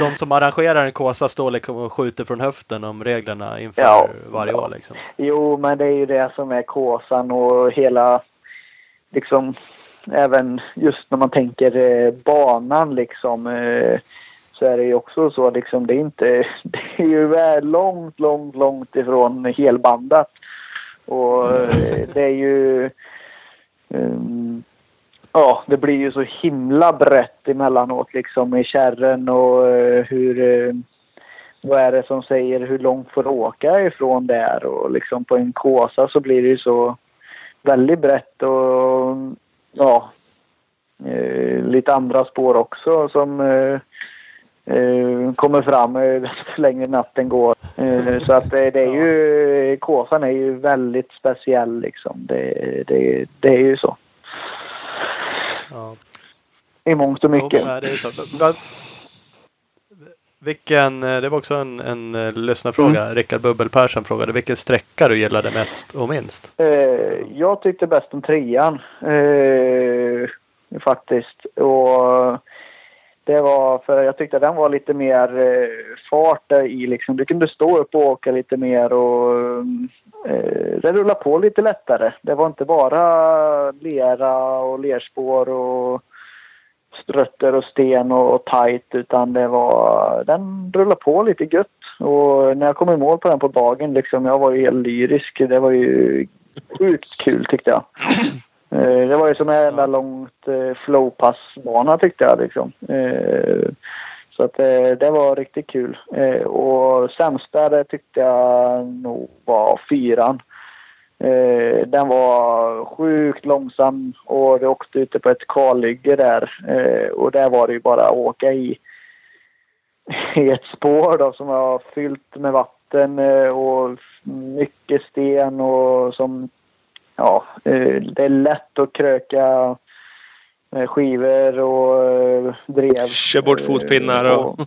de som arrangerar en Kåsa står liksom och skjuter från höften om reglerna inför ja. varje år. Liksom. Jo, men det är ju det som är Kåsan och hela liksom även just när man tänker eh, banan liksom. Eh, så är det ju också så liksom det är inte, det är ju långt, långt, långt ifrån helbandat. Och eh, det är ju, um, ja det blir ju så himla brett emellanåt liksom i kärren och eh, hur, eh, vad är det som säger hur långt får åka ifrån där och liksom på en kåsa så blir det ju så väldigt brett och ja, uh, lite andra spår också som eh, kommer fram eh, längre natten går. Eh, så att det, det är ju, Kåsan är ju väldigt speciell liksom. Det, det, det är ju så. Ja. I mångt och mycket. Ja, det är så. Vilken, eh, det var också en, en eh, lyssnarfråga. Mm. Rickard Bubbel Persson frågade vilken sträcka du gillade mest och minst? Eh, jag tyckte bäst om trean. Eh, faktiskt. Och det var för jag tyckte den var lite mer eh, fart i liksom. Du kunde stå upp och åka lite mer och eh, det rullade på lite lättare. Det var inte bara lera och lerspår och strötter och sten och, och tight utan det var, den rullade på lite gött. Och när jag kom i mål på den på dagen liksom, jag var ju helt lyrisk. Det var ju sjukt kul tyckte jag. Eh, det var ju som en enda långt eh, flowpassbana tyckte jag liksom. Eh, så att det var riktigt kul. Och sämsta det tyckte jag nog var fyran. Den var sjukt långsam och det åkte ute på ett kalhygge där. Och där var det ju bara att åka i, i ett spår då som var fyllt med vatten och mycket sten och som ja, eh, det är lätt att kröka skivor och eh, drev. Kör bort fotpinnar och... och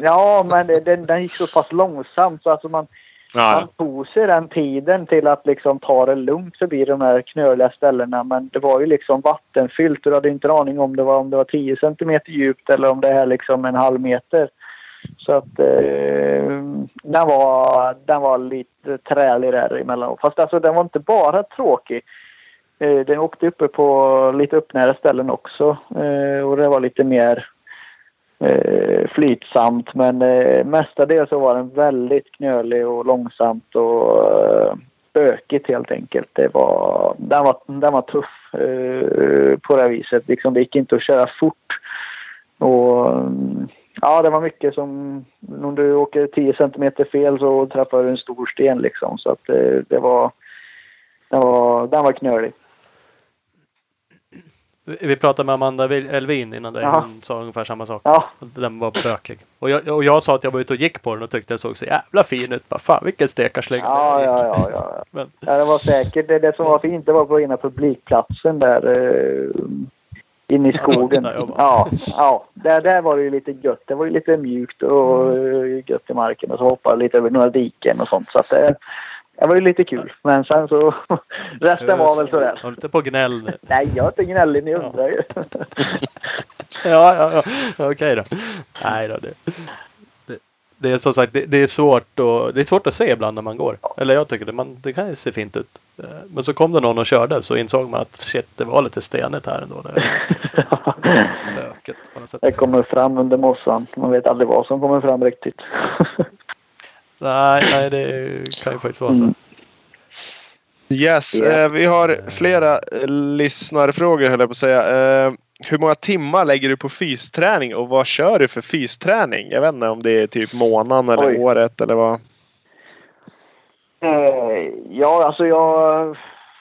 ja, men den, den gick så pass långsamt så alltså man, ja. man tog sig den tiden till att liksom ta det lugnt förbi de här knöliga ställena. Men det var ju liksom vattenfyllt du hade inte en aning om det var, om det var 10 centimeter djupt eller om det är liksom en halv meter. Så att eh, den, var, den var lite trälig där emellanåt. Fast alltså den var inte bara tråkig. Eh, den åkte uppe på lite uppnära ställen också. Eh, och det var lite mer eh, flytsamt. Men eh, mestadels så var den väldigt knölig och långsamt och eh, bökigt helt enkelt. Det var, den, var, den var tuff eh, på det viset. Liksom, det gick inte att köra fort. Och mm, Ja, det var mycket som... Om du åker 10 centimeter fel så träffar du en stor sten liksom. Så att det, eh, det var... Den var, den var knölig. Vi pratade med Amanda Elvin innan det. Hon sa ungefär samma sak. Ja. Den var bökig. Och jag, och jag sa att jag var ute och gick på den och tyckte den såg så jävla fin ut. Bara, fan vilken stekarsläng. Ja, ja, ja, ja. Men. ja. Det var säkert. Det, det som var fint det var på ena publikplatsen där. Eh, in i skogen. Ja, ja. Där, där var det ju lite gött. Det var ju lite mjukt och mm. gött i marken och så hoppade lite över några diken och sånt. Så att det, det var ju lite kul. Men sen så resten var väl sådär. Håll inte på gnäll nu. Nej, jag är inte gnällig. Ni undrar ju. ja, ja, ja. Okej okay då. Nej då. Det det är som sagt det, det, är svårt och, det är svårt att se ibland när man går. Eller jag tycker det. Man, det kan ju se fint ut. Eh, men så kom det någon och körde så insåg man att shit det var lite stenigt här ändå. Det, det kommer fram under mossan. Man vet aldrig vad som kommer fram riktigt. nej, nej det kan ju faktiskt vara så. Mm. Yes, yeah. eh, vi har flera eh, lyssnarfrågor höll jag på att säga. Eh, hur många timmar lägger du på fysträning och vad kör du för fysträning? Jag vet inte om det är typ månaden eller Oj. året eller vad? Eh, ja, alltså jag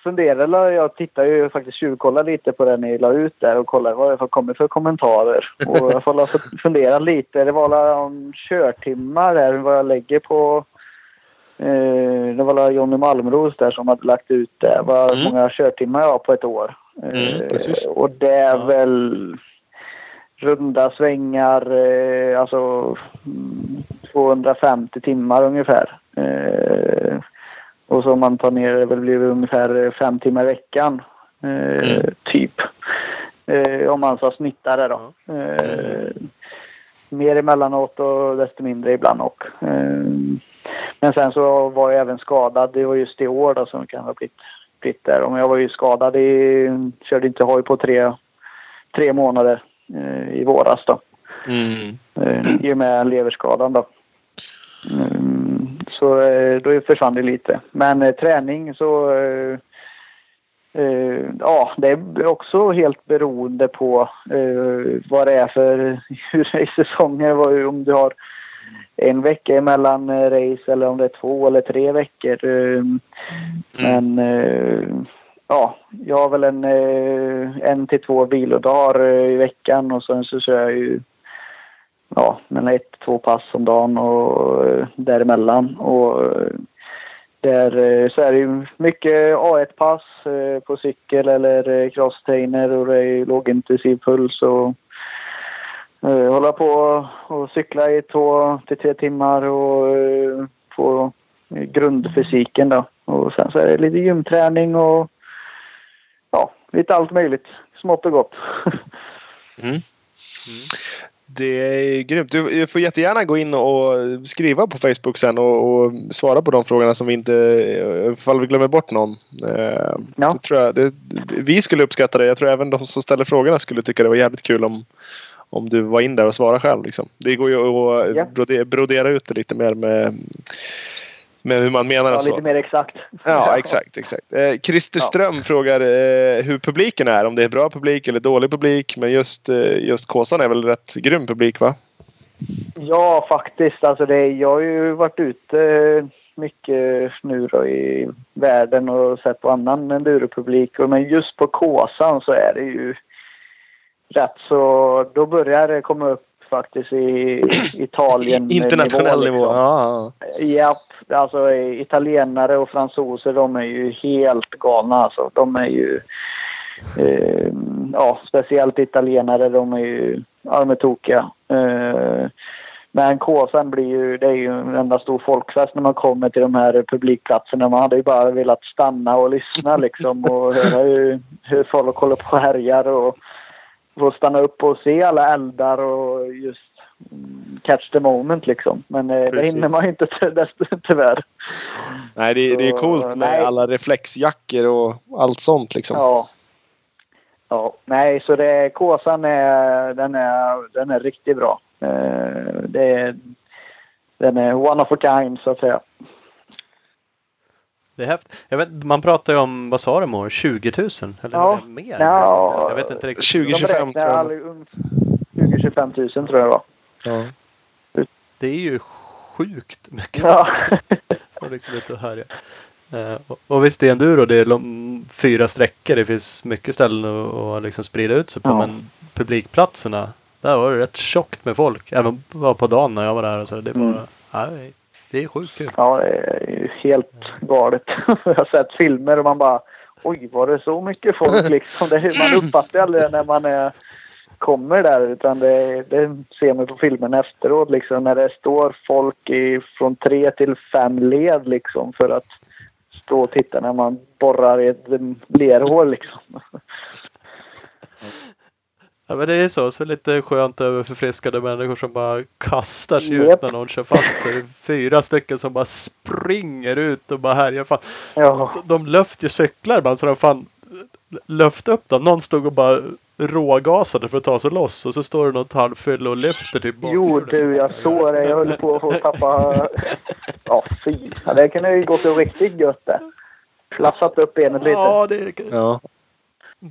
funderade. Jag tittar ju faktiskt tjuvkollar lite på det ni la ut där och kollar vad det kommer för kommentarer. Och jag får fundera lite. Det var om körtimmar där, vad jag lägger på Eh, det var Jonny Malmros där som hade lagt ut det. Vad mm. många körtimmar jag har på ett år. Mm, eh, och det är ja. väl runda svängar, eh, alltså 250 mm, timmar ungefär. Eh, och så om man tar ner det väl blir det ungefär fem timmar i veckan. Eh, mm. Typ. Eh, om man ska snitta det då. Eh, mer emellanåt och desto mindre ibland och. Men sen så var jag även skadad. Det var just i år då som kan ha blivit, blivit där. Om jag var ju skadad i, körde inte hoj på tre, tre månader eh, i våras då. Mm. Eh, I och med leverskadan då. Mm, så eh, då försvann det lite. Men eh, träning så eh, ja, det är också helt beroende på vad det är för hur säsonger. Om du har en vecka emellan race eller om det är två eller tre veckor. Mm. Men eh, ja, jag har väl en, en till två vilodagar i veckan och sen så kör jag ju ja, men ett, två pass om dagen och däremellan. Och där så är det ju mycket A1-pass på cykel eller crosstrainer och det är lågintensiv puls och hålla på och cykla i två till tre timmar och få grundfysiken då. Och sen så är det lite gymträning och ja, lite allt möjligt. Smått och gott. mm. Mm. Det är grymt. Du får jättegärna gå in och skriva på Facebook sen och, och svara på de frågorna som vi inte, ifall vi glömmer bort någon. Eh, ja. tror jag, det, vi skulle uppskatta det. Jag tror även de som ställer frågorna skulle tycka det var jävligt kul om, om du var in där och svarade själv. Liksom. Det går ju att ja. brodera, brodera ut det lite mer med, med hur man menar. Ja, lite mer exakt. Ja, exakt. exakt. Eh, Christer Ström ja. frågar eh, hur publiken är. Om det är bra publik eller dålig publik. Men just, eh, just Kåsan är väl rätt grym publik va? Ja, faktiskt. Alltså det, jag har ju varit ute mycket nu då i världen och sett på annan enduropublik. Men just på Kåsan så är det ju rätt så då börjar det komma upp faktiskt i Italien. Internationell nivå? Liksom. Ja. Japp. Alltså italienare och fransoser de är ju helt galna alltså. De är ju... Eh, ja, speciellt italienare de är ju... Ja, de är tokiga. Eh, men Kåsan blir ju, det är ju en enda stor folkfest när man kommer till de här publikplatserna. Man hade ju bara velat stanna och lyssna liksom och höra hur, hur folk håller på och härjar och få stanna upp och se alla eldar och just catch the moment liksom. Men eh, det hinner man inte tyvärr. Nej, det, det är coolt med nej. alla reflexjackor och allt sånt liksom. Ja. Ja, nej, så det, Kåsan är, den är, den är riktigt bra. Eh, det den är one of a kind så att säga. Det är häftigt. Jag vet, man pratar ju om, vad sa de år, 20 000? Eller ja. mer? Ja, jag vet inte riktigt. 20-25 tror jag. 20-25 000 tror jag var. Ja. Det är ju sjukt mycket. Ja. Så liksom lite här, ja. Uh, och, och visst, det är enduro. Det är fyra sträckor. Det finns mycket ställen att, att liksom sprida ut sig på. Ja. Men publikplatserna, där var det rätt tjockt med folk. Även på dagen när jag var där. Och så. Det var, mm. nej, det är sjukt kul. Ja, det är helt galet. jag har sett filmer och man bara Oj, var det så mycket folk liksom? Det, man uppfattar aldrig när man är, kommer där utan det, det ser man på filmen efteråt liksom när det står folk i, från tre till fem led liksom för att stå och titta när man borrar i ett lerhål liksom. Ja men det är så, så lite skönt över förfriskade människor som bara kastar sig yep. ut när någon kör fast sig. Fyra stycken som bara springer ut och bara härjar. Fan. Ja. De, de löfter ju cyklar bara så de fan löfte upp dem. Någon stod och bara rågasade för att ta sig loss och så står det något halvfyll och lyfter tillbaka. Jo du, jag såg det. Jag höll på att få tappa... Ja fy. Ja, det kunde ju gått riktigt gött det. Flassat upp benet lite. Ja, det... Ja.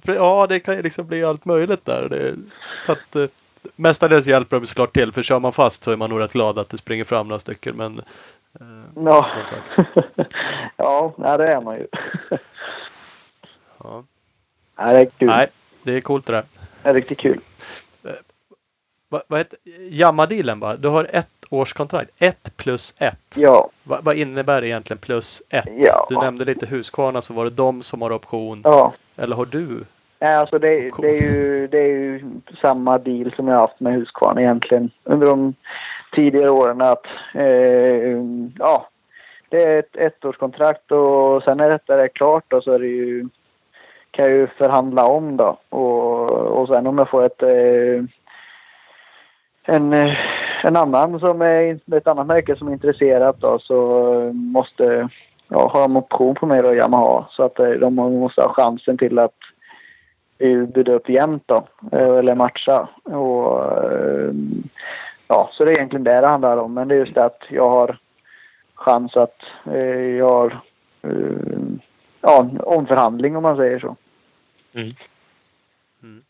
Ja, det kan ju liksom bli allt möjligt där. Det, så att, eh, mestadels hjälper de såklart till för kör man fast så är man nog rätt glad att det springer fram några stycken. Men eh, Ja, ja nej, det är man ju. Ja. Nej, det är kul. Nej, det är coolt det där. Det är riktigt kul. Vad vad heter Jamma-dealen va? Du har ett års kontrakt. Ett plus ett. Ja, Va, vad innebär det egentligen plus ett? Ja. Du nämnde lite Husqvarna så var det de som har option. ja. Eller har du? Nej, alltså det, det, är ju, det är ju samma deal som jag har haft med Husqvarna egentligen under de tidigare åren. Att, eh, ja, det är ett ettårskontrakt och sen när detta är klart då, så är det ju, kan jag ju förhandla om då. Och, och sen om jag får ett, eh, en, eh, en annan som är ett annat märke som är intresserat då, så eh, måste ja, ha en option på mig då, Yamaha. Så att eh, de måste ha chansen till att eh, bjuda upp jämnt då, eller matcha. Och, ja, så det är egentligen det det handlar om. Men det är just det att jag har chans att eh, jag har eh, ja, en omförhandling om man säger så. Mm. Mm.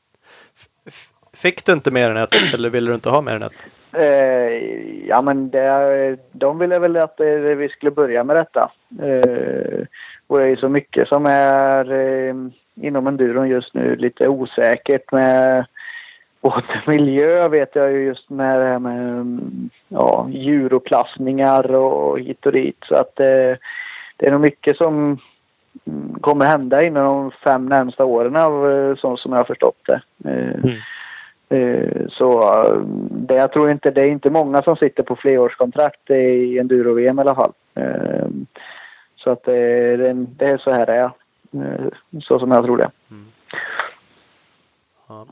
F- Fick du inte mer än ett eller ville du inte ha mer än ett? Eh, ja men det, de ville väl att eh, vi skulle börja med detta. Eh, och det är ju så mycket som är eh, inom enduron just nu lite osäkert med både miljö vet jag ju just med det här med mm, ja, djur och hit och dit. Så att eh, det är nog mycket som mm, kommer hända inom de fem närmsta åren av eh, så som jag har förstått det. Eh, mm. Så eh, det, jag tror inte det är inte många som sitter på flerårskontrakt i enduro-VM i alla fall. Eh, Så att det, det, det är så här det är. Eh, Så som jag tror det. Ja.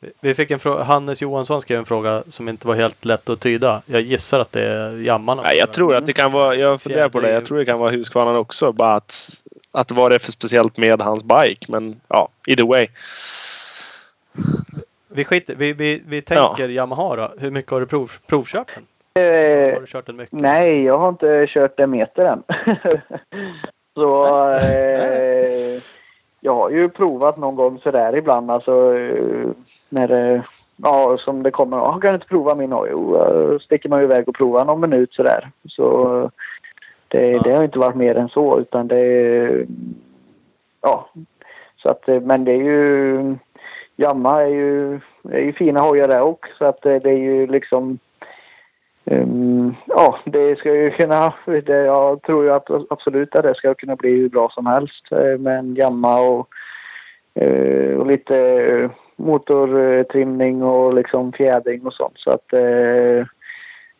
Vi- Vi fick en fråga. Hannes Johansson skrev en fråga som inte var helt lätt att tyda. Jag gissar att det är jammarna. Nej, jag tror att det kan vara, jag funderar på det, jag tror det kan vara Husqvarna också. Bara att, att vad det är för speciellt med hans bike. Men ja, either way. Vi, skiter, vi, vi, vi tänker Yamaha då. Hur mycket har du prov, provkört den? Eh, Har du kört den mycket? Nej, jag har inte kört en meter än. så eh, jag har ju provat någon gång sådär ibland. Alltså eh, när det, ja, som det kommer. Ja, kan inte prova min hoj? Jo, sticker man ju iväg och provar någon minut sådär. Så det, det har inte varit mer än så utan det ja. Så att, eh, men det är ju Jamma är ju, är ju fina hojar där också. Så att det är ju liksom Ehm, ja, det ska ju kunna... Det, jag tror ju att absolut att det ska kunna bli hur bra som helst eh, med en gamma och, eh, och lite eh, motortrimning och liksom fjädring och sånt. Så att eh,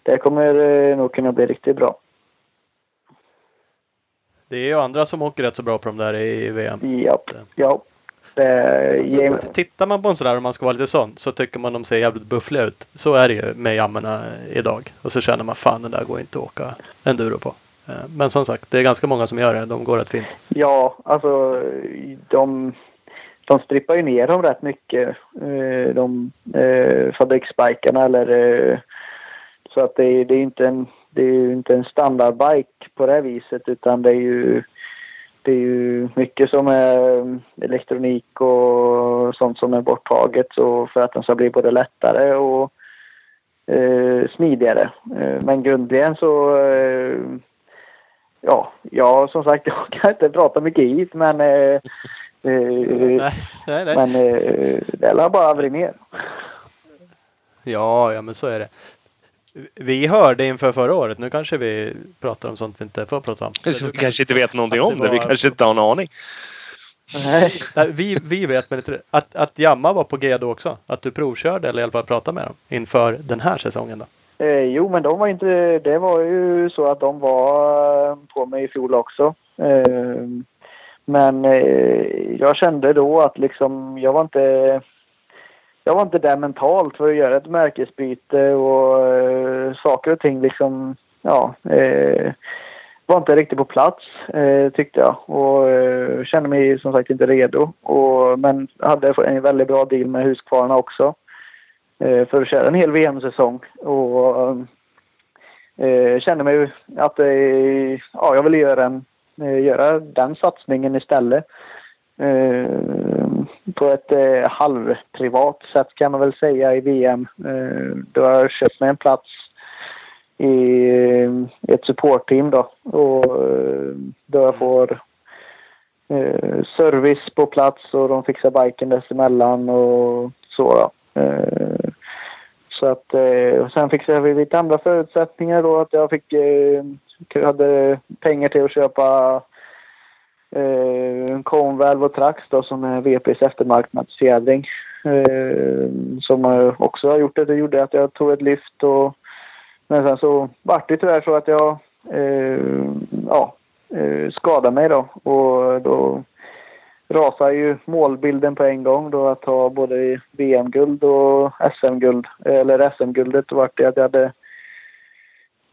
det kommer eh, nog kunna bli riktigt bra. Det är ju andra som åker rätt så bra på de där i VM. Ja, ja. Det, ge, Tittar man på en sån där om man ska vara lite sån så tycker man de ser jävligt buffliga ut. Så är det ju med jammorna idag. Och så känner man fan den där går inte att åka enduro på. Eh, Men som sagt, det är ganska många som gör det. De går rätt fint. Ja, alltså de, de strippar ju ner dem rätt mycket. eh, De eh, fabriksbikarna eller eh, så att det, är- det är inte en det är ju inte en standardbike på det här viset utan det är ju det är ju mycket som är eh, elektronik och sånt som är borttaget så för att den ska bli både lättare och eh, smidigare. Eh, men grundligen så eh, ja, ja, som sagt, jag kan inte prata mycket hit, men... Eh, eh, Nej, nej, nej. men eh, det lär bara aldrig ner. Ja, ja men så är det. Vi hörde inför förra året. Nu kanske vi pratar om sånt vi inte får prata om. Vi kanske inte vet någonting att det om det. Vi kanske inte har en aning. Nej. Nej, vi, vi vet men inte att, att Jamma var på G då också. Att du provkörde eller i alla fall pratade med dem inför den här säsongen då. Eh, jo, men de var inte... Det var ju så att de var eh, på mig i fjol också. Eh, men eh, jag kände då att liksom jag var inte... Jag var inte där mentalt för att göra ett märkesbyte och eh, saker och ting liksom... Ja. Eh, var inte riktigt på plats eh, tyckte jag och eh, kände mig som sagt inte redo. Och, men hade en väldigt bra deal med Husqvarna också eh, för att köra en hel VM-säsong. Och eh, kände mig att eh, ja, jag ville göra, en, eh, göra den satsningen istället. Eh, på ett eh, halvprivat sätt kan man väl säga i VM. Eh, då har jag köpt mig en plats i ett supportteam då. Och eh, då jag får eh, service på plats och de fixar biken dessemellan och så då. Eh, så att eh, sen fixade vi lite andra förutsättningar då att jag fick eh, hade pengar till att köpa eh, Convalve och Trax då som är VPs eftermarknadsfjädring. Eh, som också har gjort det. Det gjorde att jag tog ett lyft och men sen så vart det tyvärr så att jag eh, ja, eh, skadade mig då och då rasade ju målbilden på en gång då att ha både VM-guld och SM-guld. Eller SM-guldet vart det att jag hade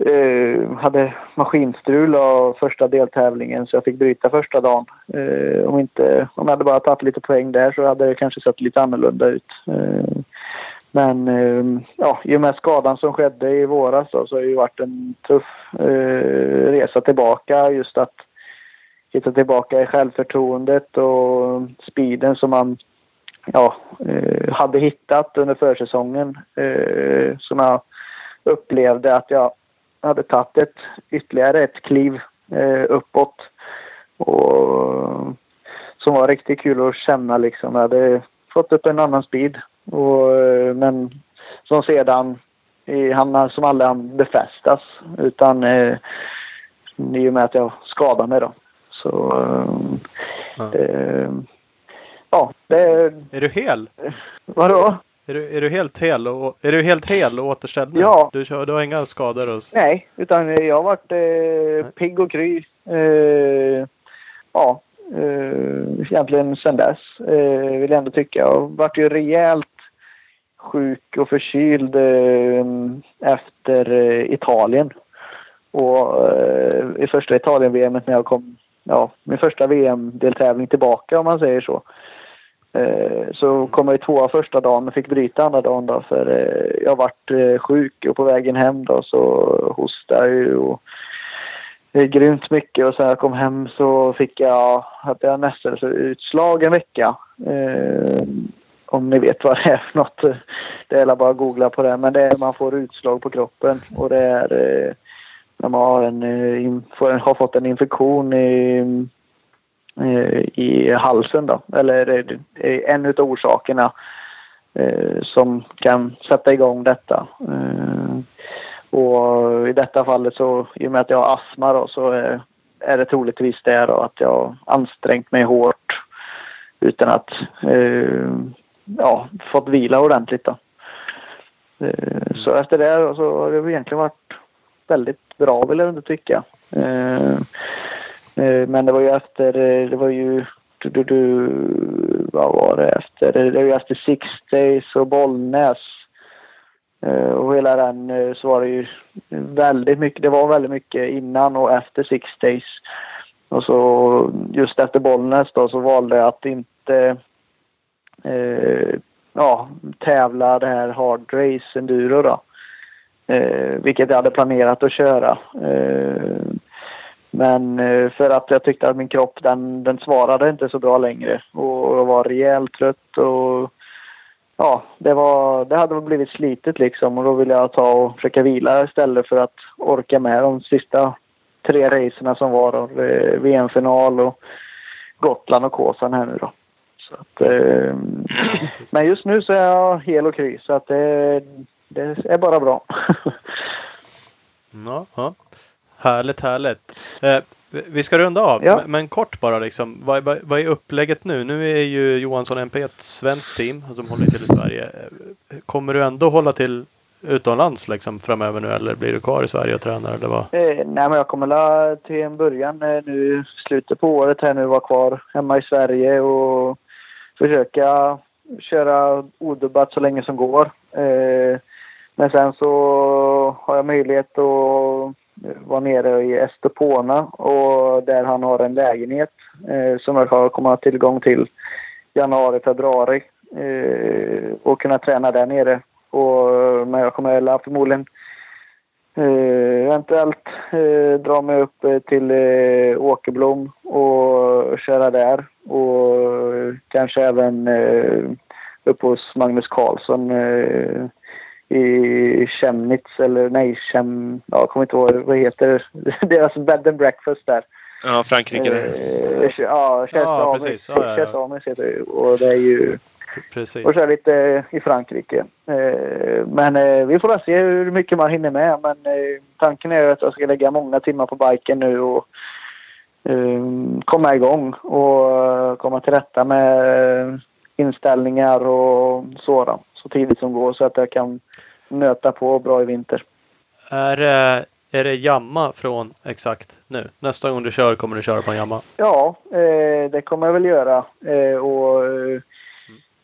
eh, hade maskinstrul av första deltävlingen så jag fick bryta första dagen. Eh, om, inte, om jag hade bara tagit lite poäng där så hade det kanske sett lite annorlunda ut. Eh, men eh, ja, i och med skadan som skedde i våras då, så har det ju varit en tuff eh, resa tillbaka. Just att hitta tillbaka i självförtroendet och speeden som man ja, eh, hade hittat under försäsongen. Eh, som jag upplevde att jag hade tagit ett, ytterligare ett kliv eh, uppåt. Och, som var riktigt kul att känna liksom. Jag hade fått upp en annan speed. Och, eh, men som sedan i, han som aldrig befästas. Utan eh, i och med att jag skadade mig då. Så eh, Ja. ja, det... Är du hel? Vadå? Är du, är du helt hel och, är du helt hel och återställd nu? Ja. Du, kör, du har inga skador? Och, Nej, utan jag har varit eh, pigg och kry. Eh, ja, eh, egentligen sedan dess eh, vill jag ändå tycka. Jag har varit ju rejält sjuk och förkyld eh, efter eh, Italien. Och eh, i första Italien-VM när jag kom, ja, min första VM-deltävling tillbaka om man säger så. Eh, så kom jag i tvåa första dagen och fick bryta andra dagen då för eh, jag varit eh, sjuk och på vägen hem då så hostade jag ju och det är grymt mycket och sen när jag kom hem så fick jag, hade jag nästan utslag en vecka. Om ni vet vad det är för något. Det är bara att googla på det. Men det är man får utslag på kroppen och det är när man har, en, får har fått en infektion i, Eh, i halsen då. Eller eh, en av orsakerna eh, som kan sätta igång detta. Och i detta fallet så i och med att jag har astma då så är, är det troligtvis det då att jag har ansträngt mig hårt utan att eh, ja, fått vila ordentligt då. Eh, så efter det då så har det egentligen varit väldigt bra vill jag ändå tycka. Eh, Eh, men det var ju efter, eh, det var ju du, du, du, vad var det efter? Det var ju efter Six Days och Bollnäs. Eh, och hela den så var det ju väldigt mycket, det var väldigt mycket innan och efter Six Days. Och så just efter Bollnäs då så valde jag att inte eh, ja, tävla det här hard race enduro då. Eh, vilket jag hade planerat att köra. Eh, men eh, för att jag tyckte att min kropp den, den svarade inte så bra längre och jag var rejält trött och ja, det, var, det hade blivit slitet liksom och då ville jag ta och försöka vila istället för att orka med de sista tre racerna som var då. Eh, VM-final och Gotland och Kåsan här nu då. Så att, eh, men just nu så är jag hel och kry så att det, det är bara bra. ja, ja. Härligt, härligt. Eh, vi- ska runda av, Ja. men, men kort bara liksom. Vad, vad, vad är upplägget nu? Nu är ju Johansson MP ett svenskt team som håller till i Sverige. Eh, Kommer du ändå hålla till utomlands liksom framöver nu eller blir du kvar i Sverige och tränar eller vad? Eh, nej, men jag kommer la till en början eh, nu slutet på året här nu vara kvar hemma i Sverige och försöka köra odubbat så länge som går. Eh, men sen så har jag möjlighet att var nere i Estepona och där han har en lägenhet eh, som jag kommer ha tillgång till januari, februari eh, och kunna träna där nere. Och, men jag kommer förmodligen Eh, eventuellt eh, dra mig upp eh, till eh, Åkerblom och köra där. Och kanske även eh, upp hos Magnus Karlsson eh, i Chemnitz eller nej, Chem, ja, jag kommer inte ihåg vad heter deras bed and breakfast där. Ja, Frankrike. det. Eh, ja, Chez Ja, heter det. Och det är ju Precis. och så är lite i Frankrike. Eh, Men eh, vi får väl se hur mycket man hinner med. Men eh, tanken är ju att jag ska lägga många timmar på biken nu och eh, komma igång och komma till rätta med inställningar och sådant så tidigt som går så att jag kan nöta på bra i vinter. Är, det- är det jamma från exakt nu? Nästa gång du kör kommer du köra på en jamma? Ja, eh, det kommer jag väl göra. Eh, och, eh,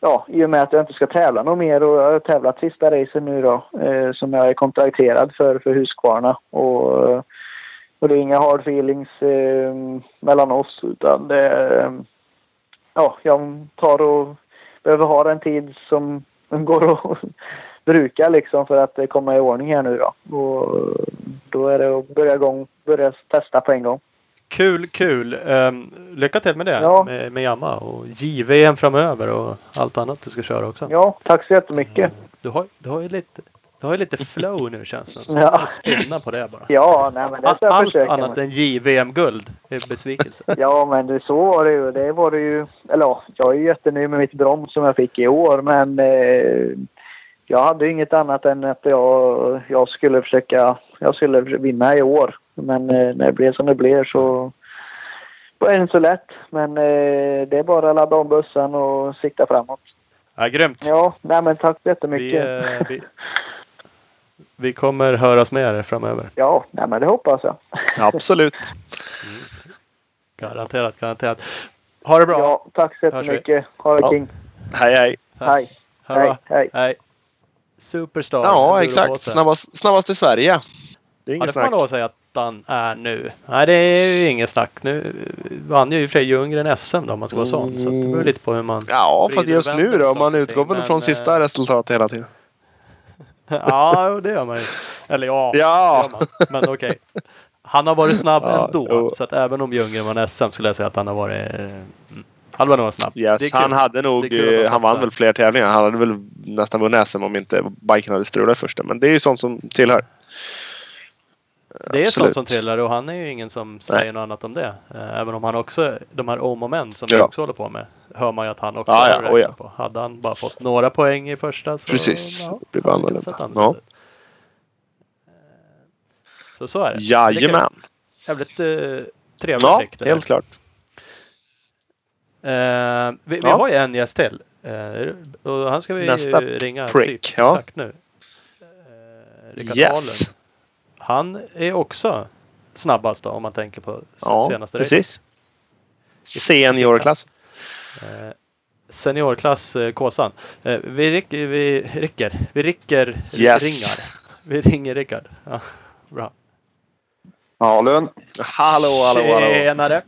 ja, I och med att jag inte ska tävla något mer och jag har tävlat sista racen nu då eh, som jag är kontrakterad för, för Husqvarna. Och, eh, och det är inga hard feelings eh, mellan oss utan det eh, ja, jag tar och behöver ha en tid som går att bruka liksom för att komma i ordning här nu då. Och då är det att börja, igång, börja testa på en gång. Kul, kul! Um, lycka till med det Ja. med, med jamma och JVM framöver och allt annat du ska köra också. Ja, tack så jättemycket. Du har, du har ju lite du har ju lite flow nu känns det som. Ja. Spinna på det bara. Ja, nej men det ska jag Allt försöka annat med. än JVM-guld är besvikelse. Ja, men det, så var det ju. Det var det ju. Eller ja, jag är ju jättenöjd med mitt brons som jag fick i år, men eh, jag hade ju inget annat än att jag, jag skulle försöka. Jag skulle vinna i år, men eh, när det blev som det blev så var det inte så lätt. Men eh, det är bara att ladda om bössan och sikta framåt. Ja, grymt! Ja, nej men tack så Vi, jättemycket. eh, vi, vi kommer höras med er framöver. Ja, nej men det hoppas jag. Absolut. Garanterat, garanterat. Ha det bra! Ja, tack så jättemycket. Ha det Ja. king. Hej hej. Hej. Det. Hej. Hej. Hej! Superstar. Ja, exakt. Snabbast, snabbast i Sverige. Det är Ja, inget det får man lov att säga att han är nu. Nej, det är ju inget snack. Nu vann ju i och för sig Ljunggren SM då om man ska vara sån. Så det beror lite på hur man... Ja, fast just nu då. Man utgår väl men, från eh, sista resultat hela tiden. Ja, det gör man ju. Eller ja, Ja. Men okej. Han har varit snabb Ja, ändå. jo. Så att även om Ljunggren vann SM skulle jag säga att han har varit... Mm, han var nog snabb. Yes, han hade nog, eh, ha han vann väl fler tävlingar. Han hade väl nästan vunnit SM om inte biken hade strulat första. Men det är ju sånt som tillhör. Det är sånt som trillar och han är ju ingen som säger något annat om det. Eh, Även om han också, de här om och men som vi Ja. också håller på med, hör man ju att han också Ja, ja, oh ja. på. Hade han bara fått några poäng i första så... Precis. Ja, Det blir annorlunda. ut. Eh, Så så är det. Jajamän. Jävligt eh, trevligt Ja, Rick, det helt klart. Eh, vi, vi Ja. har ju en gäst till. Eh, och han ska vi Nästa ringa prick, typ ja. exakt nu. Eh, Rickard Yes. Ahlund. Han är också snabbast då om man tänker på Ja, senaste racet. precis. Seniorklass. Eh, seniorklass eh, Kåsan. Eh, vi, rick, vi ricker. Vi ricker Yes. ringar. Vi ringer Rickard. Ja, bra. Lund. Hallå, hallå, hallå. Tjenare!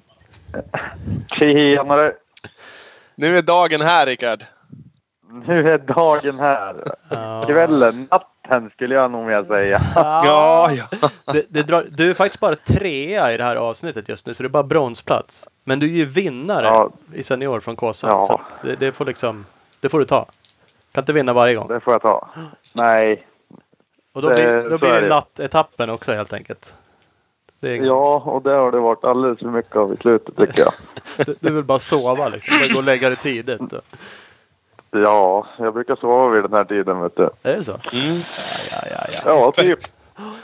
Tjenare! Nu är dagen här Rickard. Nu är dagen här. Ja. Kvällen, natten skulle jag nog mer säga. Ja, ja. Det, det drar, du är faktiskt bara trea i det här avsnittet just nu så det är bara bronsplats. Men du är ju vinnare Ja. i senior från Kåsan. Ja. Så det, det får liksom, det får du ta. Kan inte vinna varje gång. Det får jag ta. Nej. Och då det- blir, då blir det nattetappen också helt enkelt. Ja, och det har det varit alldeles för mycket av i slutet tycker jag. du, vill bara sova liksom. Gå och lägga dig tidigt. Ja, jag brukar sova vid den här tiden vet du. Är det så? Mm. Ja, ja, ja. Ja, typ.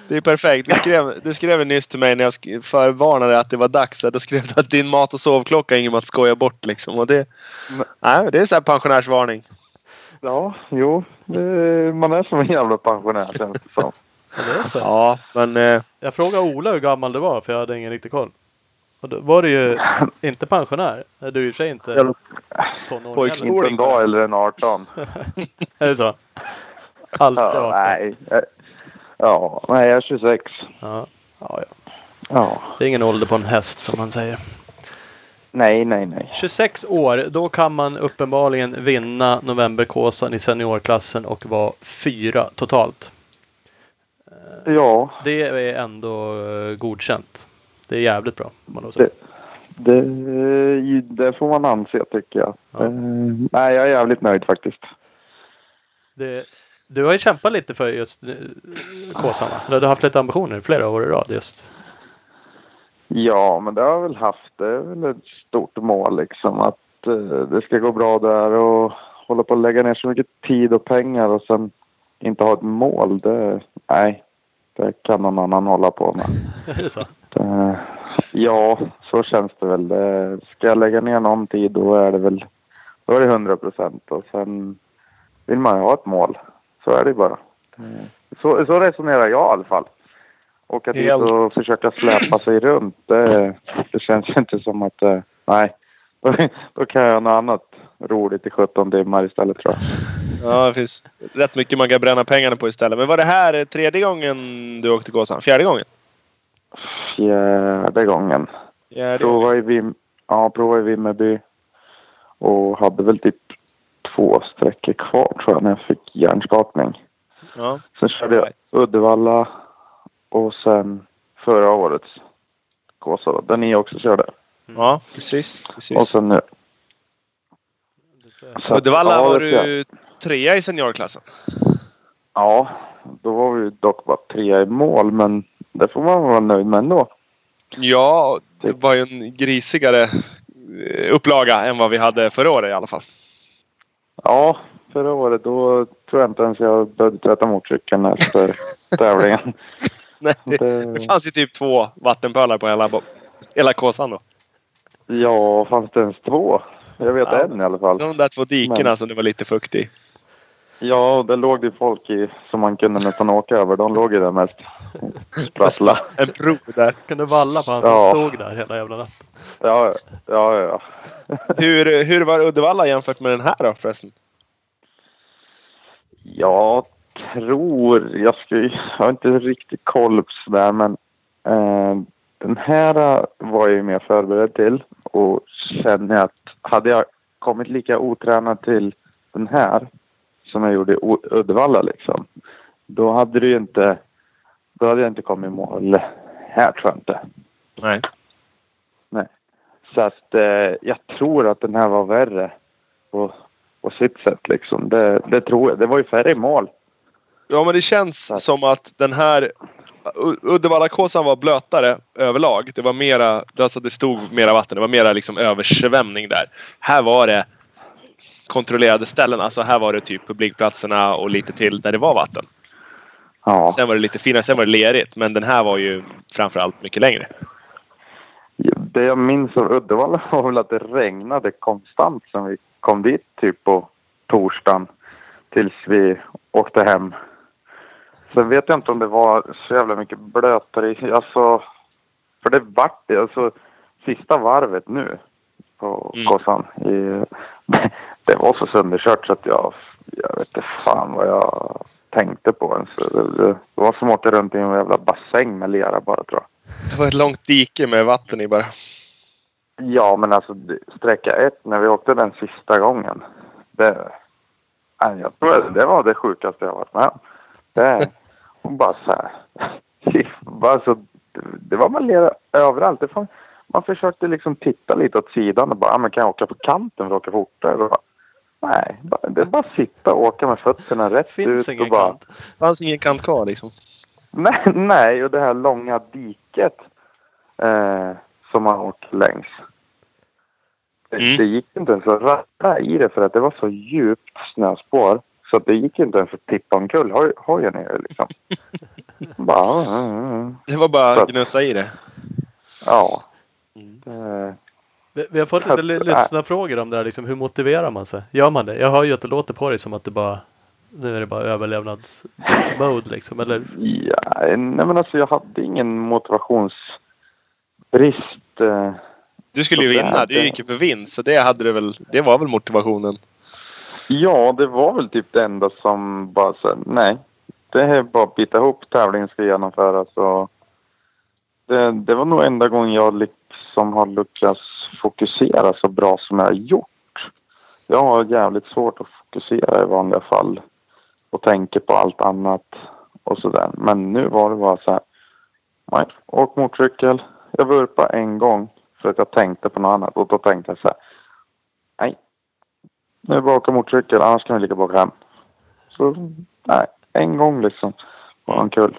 Det är perfekt. Du skrev, du skrev nyss till mig när jag förvarnade att det var dags. Då skrev du att din mat och sovklocka är inget att skoja bort liksom. Och det, nej, det är så här pensionärsvarning. Ja, jo. Det, man är som en jävla pensionär känns det som. Ja, det är så. Ja, men eh, Jag frågade Ola hur gammal du var för jag hade ingen riktig koll. Och då var du ju inte pensionär. Du är i och för sig inte tonåring. Inte en dag eller en 18. Är det så? Alltid Ja, 18. nej. Eh, Ja, nej jag är 26. Ja. Ja, ja. Ja. Det är ingen ålder på en häst som man säger. Nej, nej, nej. 26 år, då kan man uppenbarligen vinna Novemberkåsan i seniorklassen och vara fyra totalt. Ja, Det är ändå eh, godkänt. Det är jävligt bra. Man. Det, det, det får man anse tycker jag. Ja. Eh, nej, jag är jävligt nöjd faktiskt. Det, Du har ju kämpat lite för just eh, Kåsan va? Du har haft lite ambitioner flera år i rad just. Ja, men det har jag väl haft. Det är väl ett stort mål liksom att eh, det ska gå bra där och hålla på att lägga ner så mycket tid och pengar och sen inte ha ett mål. Det, nej, det kan någon annan hålla på med. Är det så? Det, ja, så känns det väl. Det, ska jag lägga ner någon tid då är det väl då är det 100 procent och sen vill man ju ha ett mål. Så är det bara. Så, så resonerar jag i alla fall. Åka dit Helt. och försöka släpa sig runt. Det, det känns inte som att... eh, Nej. Då, då kan jag göra något annat roligt i 17 timmar istället tror jag. Ja, det finns rätt mycket man kan bränna pengarna på istället. Men var det här tredje gången du åkte Gåsan? Fjärde gången? Fjärde gången. Fjärde gången. Provade i, Vim, ja, provade i Vimmerby. Och hade väl typ två sträckor kvar tror jag när jag fick hjärnskakning. Ja. Sen körde jag Right. Uddevalla och sen förra årets Kåsa då, där ni också körde. ja, precis. Och precis. sen nu. Så Uddevalla ja, var du trea i seniorklassen. Ja, då var vi dock bara tre i mål men det får man vara nöjd med ändå. Ja, det var ju en grisigare eh, upplaga än vad vi hade förra året i alla fall. Ja, förra året då tror jag inte ens jag behövde tvätta motorcykeln efter tävlingen. Nej, Det, det fanns ju typ två vattenpölar på hela, hela kåsan då. ja, fanns det ens två? Jag vet Ja. en i alla fall. De där två dikena Men- som det var lite fukt i. Ja, och det låg det folk i som man kunde nästan åka över. De låg ju där mest. Sprattla. En bro där. Kunde valla på han Ja. som stod där hela jävla natten. Ja, ja, ja. Hur, hur var Uddevalla jämfört med den här då förresten? Jag tror, jag, ska, jag har inte riktigt koll på sådär men eh, den här var jag ju mer förberedd till och känner att hade jag kommit lika otränad till den här som jag gjorde i Uddevalla liksom. Då hade det inte, då hade jag inte kommit i mål här tror jag inte. Nej. Så att eh, jag tror att den här var värre på, på sitt sätt liksom. Det, det tror jag. Det var ju färre i mål. Ja, men det känns att- som att den här Uddevalla-kåsan var blötare överlag. Det var mera, alltså det stod mera vatten. Det var mera liksom översvämning där. Här var det kontrollerade ställen. Alltså här var det typ publikplatserna och lite till där det var vatten. Ja. Sen var det lite finare. Sen var det lerigt. Men den här var ju framförallt mycket längre. Det jag minns av Uddevalla var väl att det regnade konstant sen vi kom dit typ på torsdagen tills vi åkte hem. Sen vet jag inte om det var så jävla mycket blötare alltså för det vart det, alltså sista varvet nu på Mm. Kåsan i, det var så sönderkört så att jag, jag vet inte fan vad jag tänkte på ens. Det, det, var som att åka runt i en jävla bassäng med lera bara tror jag. Det var ett långt dike med vatten i bara. Ja, men alltså sträcka ett när vi åkte den sista gången. Det, nej, jag tror det var det sjukaste jag varit med om. Det, och bara så här. bara så, det var man lera överallt. Det fan, man försökte liksom titta lite åt sidan och bara, ah, men kan jag åka på kanten för att åka fortare? Nej, det är bara att sitta och åka med fötterna rätt Finns ut och bara, kant. Det fanns ingen kant kvar liksom. Nej, nej, och det här långa diket eh, som man åker längs. Det, Mm. det gick inte ens att ratta i det för att det var så djupt snöspår. Så att det gick inte ens att tippa omkull hoj, hojen ner liksom. Bara. Det var bara att gnutta i det. ja. Mm. Eh, Vi, vi har fått lite Att- lyssnarfrågor om det där. Liksom, hur motiverar man sig? Gör man det? Jag hör ju att det låter på dig som att du bara nu är det bara överlevnadsmode liksom. Eller ja, nej men alltså jag hade ingen motivationsbrist. Eh, Du skulle ju vinna. Du det- gick ju för vinst. Så det, hade du väl, det var väl motivationen. Ja, det var väl typ det enda som bara så nej. Det är bara att bita ihop. Tävlingen ska genomföras och det, det var nog enda gången jag liksom har lyckats fokusera så bra som jag har gjort. Jag har jävligt svårt att fokusera i vanliga fall och tänker på allt annat och sådär. Men nu var det bara så här. Nej, åk motorcykel. Jag vurpade en gång för att jag tänkte på något annat och då tänkte jag så här. Nej, nu är det bara att åka motorcykel, annars kan vi lika bra åka hem. Så nej, en gång liksom. Var han kul.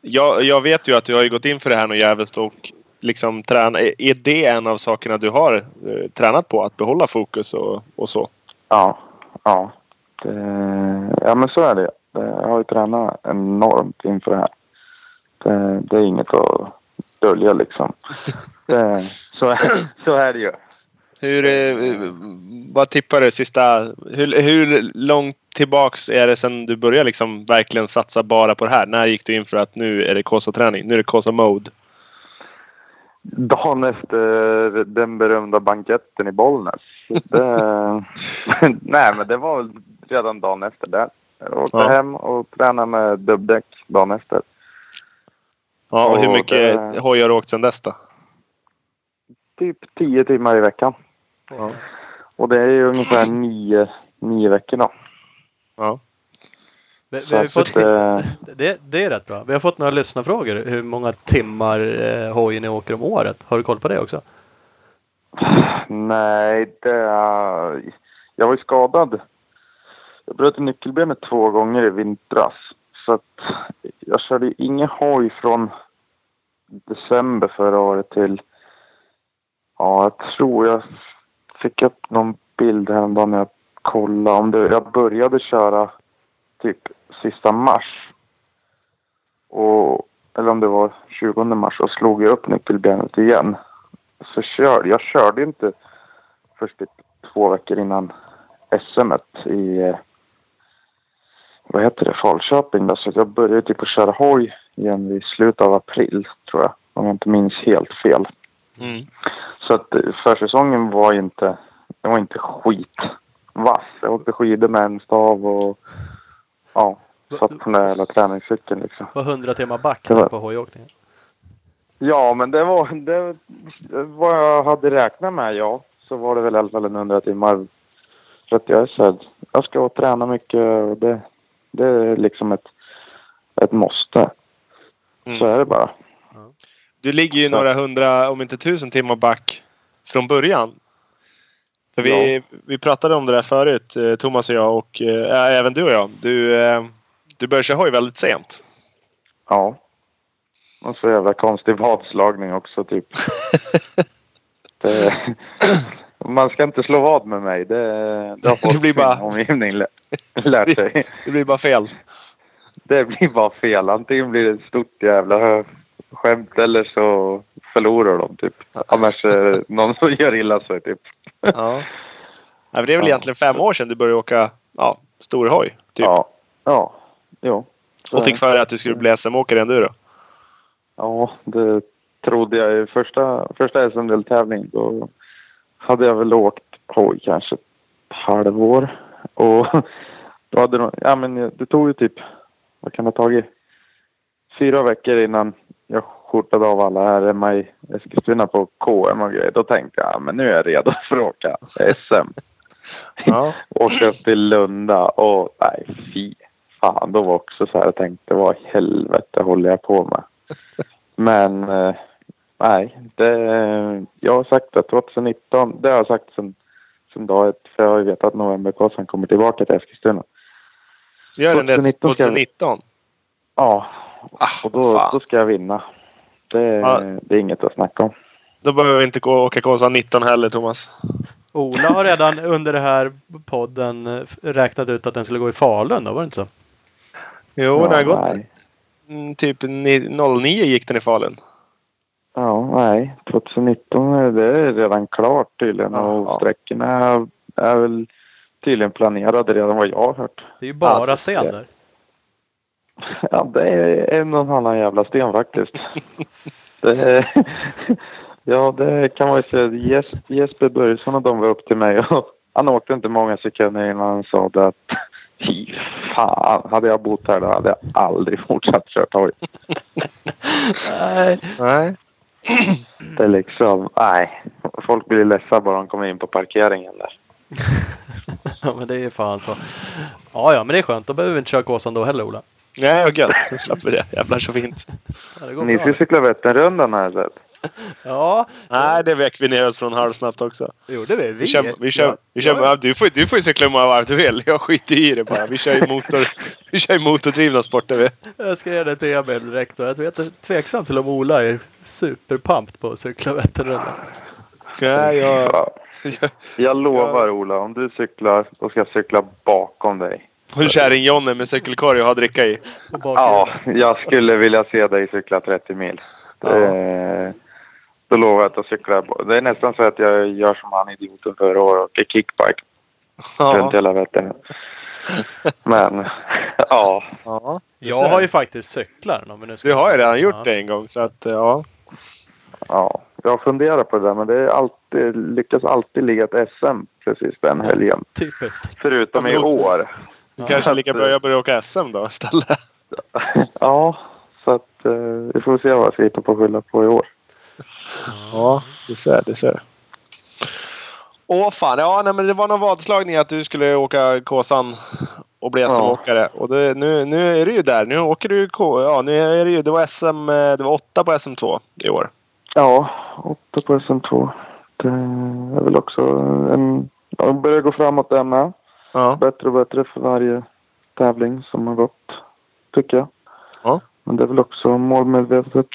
Jag, jag vet ju att du har ju gått in för det här något jävligt och liksom träna. Är det en av sakerna du har eh, tränat på? Att behålla fokus och, och så? Ja, ja. Det, ja men så är det. det. Jag har ju tränat enormt inför det här. Det, det är inget att dölja liksom. Det, så, är, så är det ju. Hur, eh, vad tippar du sista... Hur, hur långt tillbaks är det sen du började liksom verkligen satsa bara på det här? När gick du in för att nu är det Kåsa-träning? Nu är det Kåsa-mode? Dagen efter den berömda banketten i Bollnäs. Det, nej men det var väl redan dagen efter det. Jag åkte Ja. hem och tränade med dubbdäck dagen efter. Ja, och hur Och mycket det- hoj har du åkt sedan dess då? Typ tio timmar i veckan. Ja. Och det är ju ungefär nio, nio veckor då. ja. Vi, vi har att, fått, eh, det, det är rätt bra. Vi har fått några lyssnarfrågor. Hur många timmar eh, hoj ni åker om året? Har du koll på det också? Nej, det. Jag var ju skadad. Jag bröt nyckelbenet två gånger i vintras. Så att jag körde ju ingen hoj från december förra året till... Ja, jag tror jag fick upp någon bild häromdagen när jag kollade. Om det, jag började köra typ sista mars. Och, eller om det var 20 mars och slog jag upp nyckelbenet igen. Så kör, jag körde inte först typ två veckor innan SM i eh, vad heter det, Falköping. Då. Så jag började typ att köra hoj igen vid slutet av april tror jag. Om jag inte minns helt fel. Mm. Så att eh, försäsongen var inte, det var inte skitvass. Jag åkte skidor med en stav och ja, satt på den där jävla träningscykeln liksom. Var 100 timmar back var- på hojåkningen? Ja, men det var det, vad jag hade räknat med, ja. Så var det väl i alla fall en 100 timmar. För att jag är så här, jag ska träna mycket och det, det är liksom ett, ett måste. Mm. Så är det bara. Du ligger ju Så. några hundra, om inte tusen timmar back från början. För vi, vi pratade om det där förut, eh, Thomas och jag och äh, även du och jag. Du, eh, du började köra hoj väldigt sent. Ja. Och så jävla konstig vadslagning också typ. det, man ska inte slå vad med mig. Det, det har folk Det blir i bara- omgivning lä- lärt sig. Det blir bara fel. Det blir bara fel. Antingen blir det ett stort jävla skämt eller så förlorar de typ. Annars är det någon som gör illa sig typ. Ja. Det är väl Ja. egentligen fem år sedan du började åka ja, stor hoj. Typ. Ja. Ja. Jo. Och fick för dig att du skulle bli SM-åkare ändå då. Ja, det trodde jag i första, första SM-deltävling. Då hade jag väl åkt hoj kanske ett halvår. Och då hade de, ja men det tog ju typ, vad kan det ha tagit? Fyra veckor innan jag skjortade av alla här hemma i Eskilstuna på KM och grejer. Då tänkte jag, ja, men nu är jag redo för att åka SM. Ja. Åka upp till Lunda och nej fy fan. Då var också så här jag tänkte vad i helvete håller jag på med? Men eh, nej, det, jag har sagt att 2019, det har jag sagt sen, sen dag ett. För jag har ju vetat att novemberkossan kommer tillbaka till Eskilstuna. Gör den det 2019 ska jag- 2019? Ja, Ah, och då, fan. då ska jag vinna. Det, Ja. det är inget att snacka om. Då behöver vi inte gå och åka Kåsa 19 heller Thomas. Ola har redan under den här podden räknat ut att den skulle gå i Falun. Då var det inte så? Jo, ja, det har gått. Nej. Mm, typ ni- 09 gick den i Falun. Ja, nej. 2019 är det redan klart tydligen. Ja. Och sträckorna är, är väl tydligen planerade redan vad jag har hört. Det är ju bara Ja, det sten ser- där. Ja, det är en och annan jävla sten faktiskt. det ja, det kan man ju säga. Jes- Jesper Börjesson och de var upp till mig och han åkte inte många sekunder innan han sa det att fy fan, hade jag bott här då hade jag aldrig fortsatt kört hoj. Nej. Nej. Det är liksom, nej. Folk blir ledsna bara de kommer in på parkeringen där. Ja men det är fan så. Ja ja men det är skönt. Då behöver vi inte köra Kåsan då heller Ola. Nej, vad gött. Så slapp vi det. Jävlar så fint. Ja, det Ni ska cykla Vätternrundan har jag sett. Ja, Nej, det väck vi ner oss från halvsnabbt också. gjorde vi. Vi kör, vi kör, ja, vi kör, ja, du, får, du får ju cykla hur många varv du vill. Jag skiter i det bara. Vi kör ju motor, vi kör motordrivna sporter vi. Jag skrev det till Emil direkt och jag är tveksam till om Ola är superpumped på att cykla Vätternrundan. Nej, jag, Ja. Jag lovar Ola, om du cyklar, då ska jag cykla bakom dig. Och kärring-Jonny med cykelkorg och ha dricka i. På. Ja, jag skulle vilja se dig cykla 30 mil. Det, då lovar jag att jag cyklar. Det är nästan så att jag gör som han idioten förra året och åker kickbike runt Ja. hela Vättern. Men, ja. ja. Jag har ju faktiskt cyklar vi nu ska... Du har ju redan gjort Ja. det en gång så att ja. Ja, jag funderar på det där men det är alltid, lyckas alltid ligga ett SM precis den helgen. Typiskt. Förutom i år. Kanske lika bra jag börjar åka SM då istället. Ja, så att eh, vi får se vad jag ska hitta på att skylla på i år. Ja, du ser, du ser. Åh fan, ja nej, men det var någon vadslagning att du skulle åka Kåsan och bli SM-åkare. Och det, nu, nu är du ju där. Nu åker du K... Ja, nu är det ju... Det var SM... eh, Det var åtta på SM2 i år. Ja, åtta på SM2. Det är väl också en... Ja, det börjar gå framåt där med. Ja. Bättre och bättre för varje tävling som har gått. Tycker jag. Ja. Men det är väl också målmedvetet.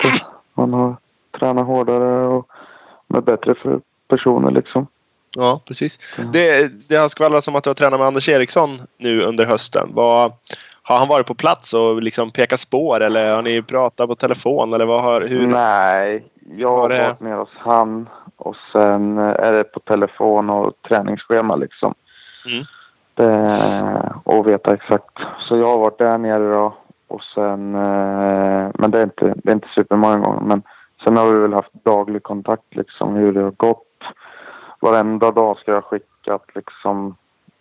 Man har tränat hårdare och med bättre för personer liksom. Ja, precis. Det, det har skvallrats om att du har tränat med Anders Eriksson nu under hösten. Vad, har han varit på plats och liksom pekat spår eller har ni pratat på telefon eller vad har... Hur? Nej, jag har det- varit med hos han och sen är det på telefon och träningsschema liksom. Mm. Det, och veta exakt. Så jag har varit där nere då och sen, eh, men det är inte, det är inte supermånga gånger. Men sen har vi väl haft daglig kontakt liksom hur det har gått. Varenda dag ska jag ha skickat liksom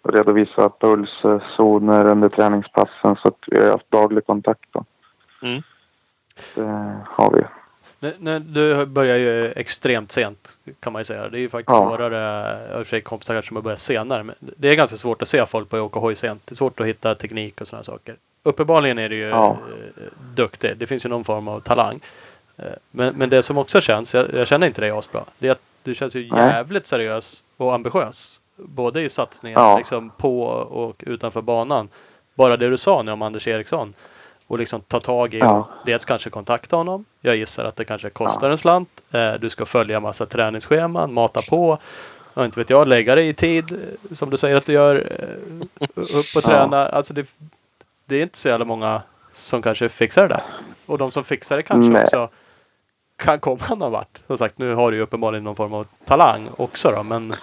redovisa pulszoner under träningspassen så att vi har haft daglig kontakt då. Mm. Det har vi. Nej, nej, du börjar ju extremt sent kan man ju säga. Det är ju faktiskt Ja. svårare. I och för sig kompisar kanske som har börjat senare. Men det är ganska svårt att se folk på åka hoj sent. Det är svårt att hitta teknik och sådana saker. Uppenbarligen är du ju Ja. eh, duktig. Det finns ju någon form av talang. Eh, Men, men det som också känns, jag, jag känner inte dig asbra. Det är att du känns ju Nej. jävligt seriös och ambitiös. Både i satsningen Ja. liksom på och utanför banan. Bara det du sa nu om Anders Eriksson. Och liksom ta tag i Ja. dels kanske kontakta honom. Jag gissar att det kanske kostar Ja. en slant. Eh, du ska följa massa träningsscheman, mata på. Ja, inte vet jag, lägga dig i tid eh, som du säger att du gör. Eh, upp och Ja. träna. Alltså det, det är inte så jävla många som kanske fixar det där. Och de som fixar det kanske Nej. också kan komma någon vart. Som sagt, nu har du ju uppenbarligen någon form av talang också då. Men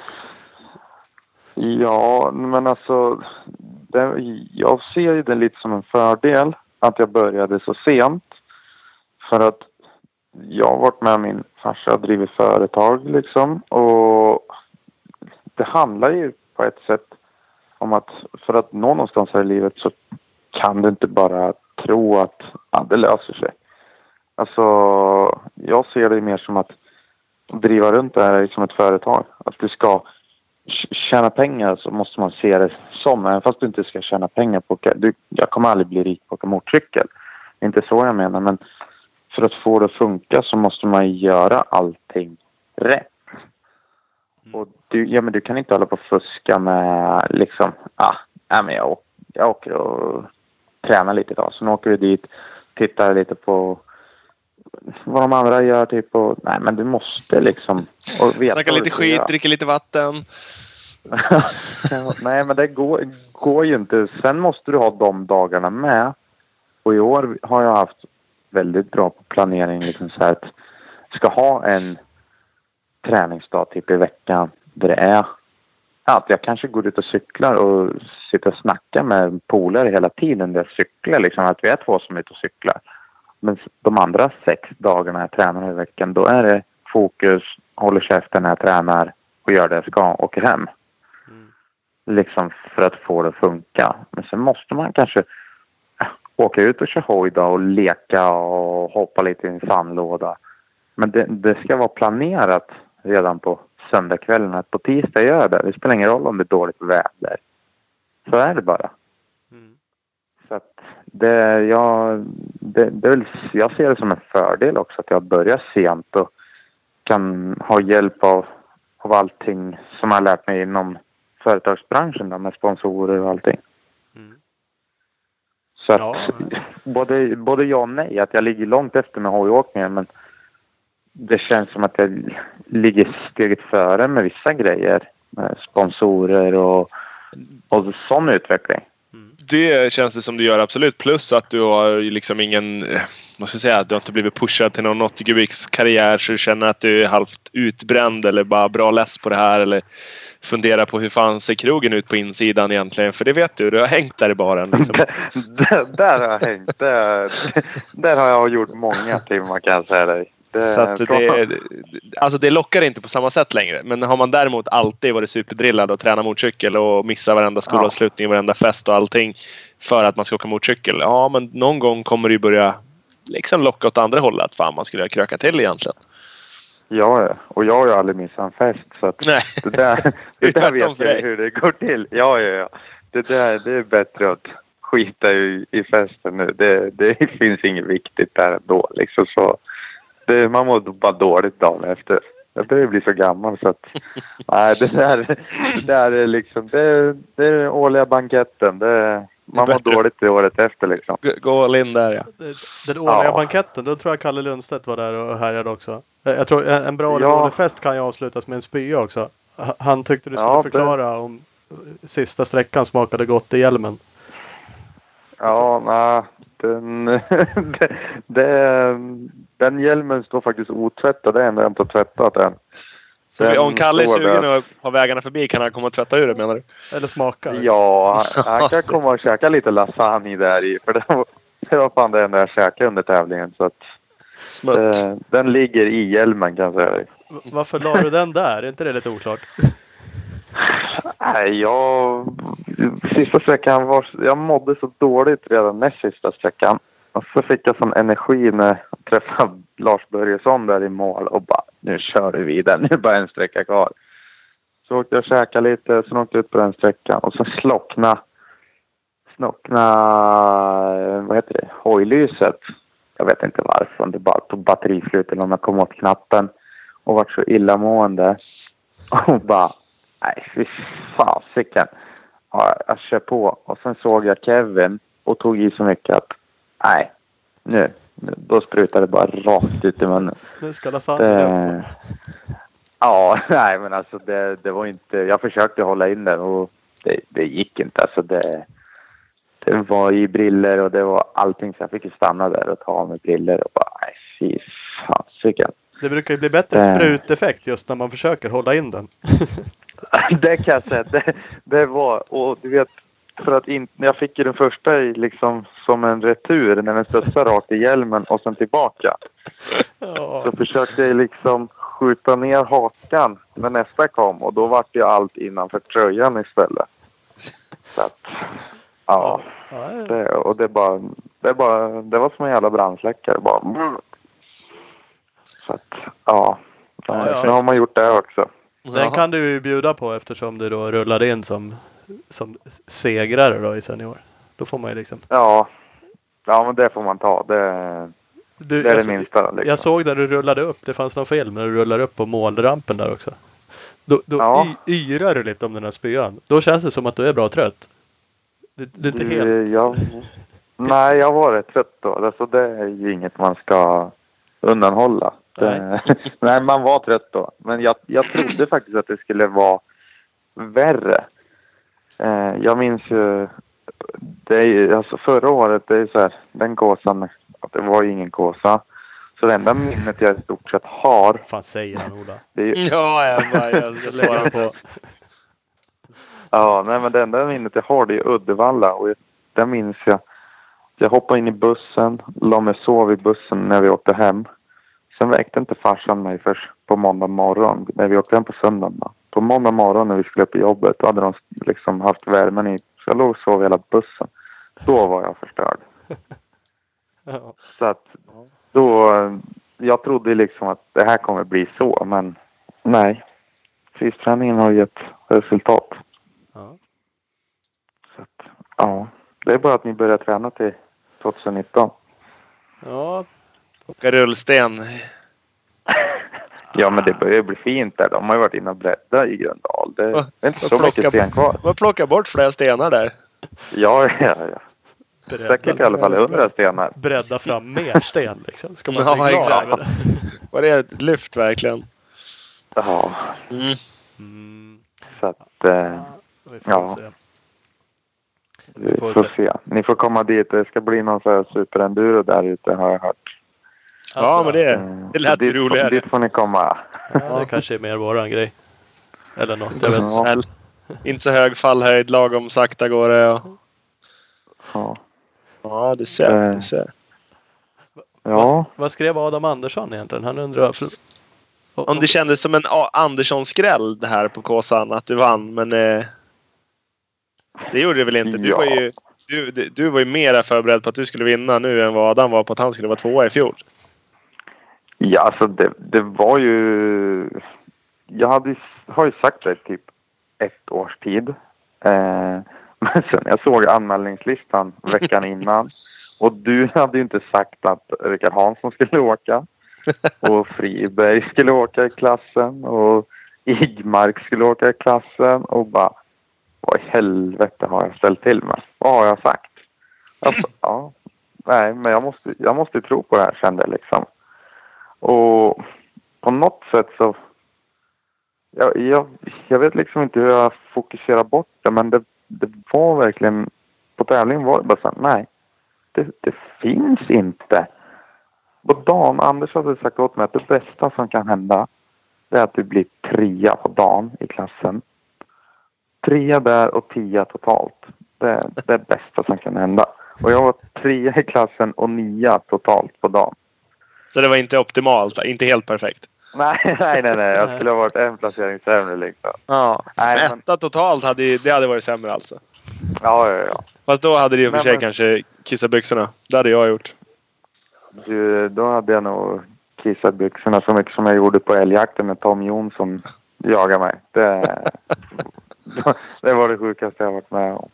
Ja, men alltså. Det, jag ser ju det lite som en fördel att jag började så sent. För att jag har varit med min farsa och drivit företag liksom. Och det handlar ju på ett sätt om att för att nå någonstans här i livet så kan du inte bara tro att ja, det löser sig. Alltså, jag ser det mer som att driva runt det här som ett företag. Att du ska tjäna pengar så måste man se det som, även fast du inte ska tjäna pengar på du, Jag kommer aldrig bli rik på att åka motorcykel. Det är inte så jag menar, men för att få det att funka så måste man göra allting rätt. Och du, ja, men du kan inte hålla på och fuska med liksom, ah, nej, men jag, jag åker och tränar lite idag. Så nu åker vi dit, tittar lite på vad de andra gör typ och nej men du måste liksom och veta Snacka lite skit, göra. dricka lite vatten. Nej, men det går, går ju inte. Sen måste du ha de dagarna med. Och i år har jag haft väldigt bra på planering. Liksom så att ska ha en träningsdag typ i veckan där det är att jag kanske går ut och cyklar och sitter och snackar med polare hela tiden när jag cyklar. Liksom, att vi är två som är ute och cyklar. Men de andra sex dagarna jag tränar i veckan då är det fokus, håller käften när jag tränar och gör det jag ska och åker hem liksom för att få det att funka. Men sen måste man kanske äh, åka ut och köra hoj och leka och hoppa lite i en sandlåda. Men det, det ska vara planerat redan på söndagskvällen att på tisdag gör jag det. Det spelar ingen roll om det är dåligt väder. Så är det bara. Så att det, jag, det, det väl, jag ser det som en fördel också att jag börjar sent och kan ha hjälp av, av allting som jag har lärt mig inom företagsbranschen då, med sponsorer och allting. Mm. Så att Ja. både, både ja och nej. Att jag ligger långt efter med hojåkningen men det känns som att jag ligger steget före med vissa grejer. Med sponsorer och, och sån utveckling. Det känns det som du gör absolut. Plus att du har liksom ingen... Eh, vad ska jag säga? Du har inte blivit pushad till någon 80 kubiks karriär så du känner att du är halvt utbränd eller bara bra less på det här. Eller funderar på hur fan ser krogen ut på insidan egentligen? För det vet du. Du har hängt där i baren. Liksom. där, där har jag hängt. Där, där har jag gjort många timmar kan jag säga dig. Det, Så att det, alltså det lockar inte på samma sätt längre. Men har man däremot alltid varit superdrillad och tränat motorcykel och missat varenda skolavslutning, varenda fest och allting för att man ska åka motorcykel. Ja, men någon gång kommer det ju börja liksom locka åt andra hållet. Att fan, man skulle ha krökat till egentligen. Ja, ja. och jag har ju aldrig missat en fest. Så att Nej. det där, Det är det där vet jag hur det går till. Ja, ja, ja. Det där det är bättre att skita i, i festen nu. Det, det finns inget viktigt där ändå. Liksom så. Det, man mår bara dåligt dagen efter. Jag börjar bli så gammal så att... Nej, det där, det där är liksom... Det, det är den årliga banketten. Det, man mår dåligt det året efter liksom. Gå- all in där ja. Den årliga Ja. banketten, då tror jag Kalle Lundstedt var där och härjade också. Eh, Jag tror en en bra Ja. ja. fest kan ju avslutas med en spya också. Han tyckte du skulle Ja, det- förklara om eh, sista sträckan smakade gott i hjälmen. Ja, nej. Den, det, det, den hjälmen står faktiskt otvättad. Det är enda jag inte har tvättat än. Så Den om Kalle är sugen och har vägarna förbi kan han komma och tvätta ur det menar du? Eller smaka. Ja, han- han kan komma och käka lite lasagne där i. För det var, det var fan det enda jag käkade under tävlingen. Så att, Smutt. eh, den ligger i hjälmen kan jag säga dig. Varför la du den där? Är inte det lite oklart? Nej, jag... Sista sträckan var... Jag mådde så dåligt redan näst sista sträckan. Och så fick jag sån energi när jag träffade Lars Börjesson där i mål och bara nu kör vi vidare. Nu är bara en sträcka kvar. Så åkte jag och käkade lite, sen åkte jag ut på den sträckan och så slockna snockna, vad heter det, hojlyset. Jag vet inte varför, om det bara tog batterislut eller om jag kom åt knappen och vart så illamående. Och bara, nej fy fasiken. Ja, jag kör på och sen såg jag Kevin och tog i så mycket att nej, nu, då sprutade det bara rakt ut i munnen. Nu ska lasagnen upp. Det, ja, nej men alltså det, det var inte... Jag försökte hålla in den och det, det gick inte. Alltså det, det var i briller och det var allting. Så jag fick stanna där och ta av mig briller och bara nej fy fasiken. Det brukar ju bli bättre Eh. spruteffekt just när man försöker hålla in den. det kan jag säga. Det, det var... Och du vet, för att in, jag fick ju den första i liksom som en retur när den studsade rakt i hjälmen och sen tillbaka. Ja. Så försökte jag liksom skjuta ner hakan när nästa kom och då vart ju allt innanför tröjan istället. Så att, ja. Ja, Det, och det bara, det bara, det var som en jävla brandsläckare bara. Så att, ja. Ja, ja. Nu har man gjort det också. Den kan du ju bjuda på eftersom du då rullade in som, som segrare då i senior. Då får man ju liksom. Ja. Ja men det får man ta. Det, Du, det är jag, det minsta. Liksom. jag såg när du rullade upp. Det fanns någon film när du rullar upp på målrampen där också. Då, då Ja. y, yrar du lite om den här spyan. Då känns det som att du är bra trött. Du, du är inte helt... Jag, nej, jag var rätt trött då. Alltså, det är ju inget man ska undanhålla. Det, nej, man var trött då. Men jag, jag trodde faktiskt att det skulle vara värre. Eh, jag minns ju... Det är, alltså förra året, det är så här, den gåsan, att det var ju ingen gåsa. Så det enda minnet jag i stort sett har, Vad fan säger han Ola? det är ju, Ja, jag, bara, jag, jag svarar på. Ja, nej men det enda minnet jag har det är Uddevalla och där minns jag. Jag hoppade in i bussen, la mig sov i bussen när vi åkte hem. Sen väckte inte farsan mig först på måndag morgon när vi åkte hem på söndagen. Då. På måndag morgon när vi skulle upp i jobbet då hade de liksom haft värmen i. Så jag låg och sov hela bussen. Då var jag förstörd. Ja. Så att då, jag trodde liksom att det här kommer bli så men nej. Fysträningen har gett resultat. Ja. Så att, ja, det är bara att ni börjar träna till 2019. ja, Åka rullsten. Ja, men det börjar ju bli fint där. De har ju varit inne och breddat i Gröndal. Det Va? är inte så Plocka- mycket sten kvar. Man plockar bort flera stenar där. Ja, ja, ja. Säkert i alla fall hundra stenar. Bredda fram mer sten liksom. Ska man Ja, exakt. över det? Var det ett lyft verkligen? Ja, Mm. Mm. så att eh, Vi får Ja. se. vi får får se. se. Ni får komma dit. Det ska bli någon sån här superenduro där ute har jag hört. Ja, Alltså, men det, Eh, det lät ju roligare. Dit får ni komma. Ja, det kanske är mer våran grej. Eller något. Jag vet inte. Ja. Inte så hög fallhöjd, lagom sakta går det. Och... Ja. Ja, du ser. Eh. Du ser. ja. Vad skrev Adam Andersson egentligen? Han undrar... Om det kändes som en Andersson-skräll det här på Kåsan, att du vann. Men eh, det gjorde det väl inte. Du, Ja. var ju, du, du- du var ju mera förberedd på att du skulle vinna nu än vad Adam var på att han skulle vara tvåa i fjol. Ja, alltså det, det var ju... Jag hade, har ju sagt det i typ ett års tid. Eh, men sen jag såg anmälningslistan veckan innan och du hade ju inte sagt att Rickard Hansson skulle åka och Friberg skulle åka i klassen och Igmark skulle åka i klassen och bara vad i helvete har jag ställt till med? Vad har jag sagt? Alltså, ja, nej, men jag måste, jag måste tro på det här kände jag liksom. Och på något sätt så... Jag, jag, jag vet liksom inte hur jag fokuserar bort det men det, det var verkligen... På tävlingen var det bara så här, nej. Det, det finns inte. På dagen, Anders hade sagt åt mig att det bästa som kan hända det är att du blir trea på dagen i klassen. Trea där och tia totalt. Det är det bästa som kan hända. Och jag var trea i klassen och nia totalt på dagen. Så det var inte optimalt, inte helt perfekt. Nej, nej, nej, nej. Jag skulle ha varit en placering sämre liksom. Ja. Nej, men, Etta totalt hade ju- det hade varit sämre alltså. ja, ja, ja. Fast då hade det ju för Nej, sig men- kanske kissat byxorna. Det hade jag gjort. Du, då hade jag nog kissat byxorna så mycket som jag gjorde på älgjakten när Tom Jonsson jagade mig. Det, det var det sjukaste jag varit med om.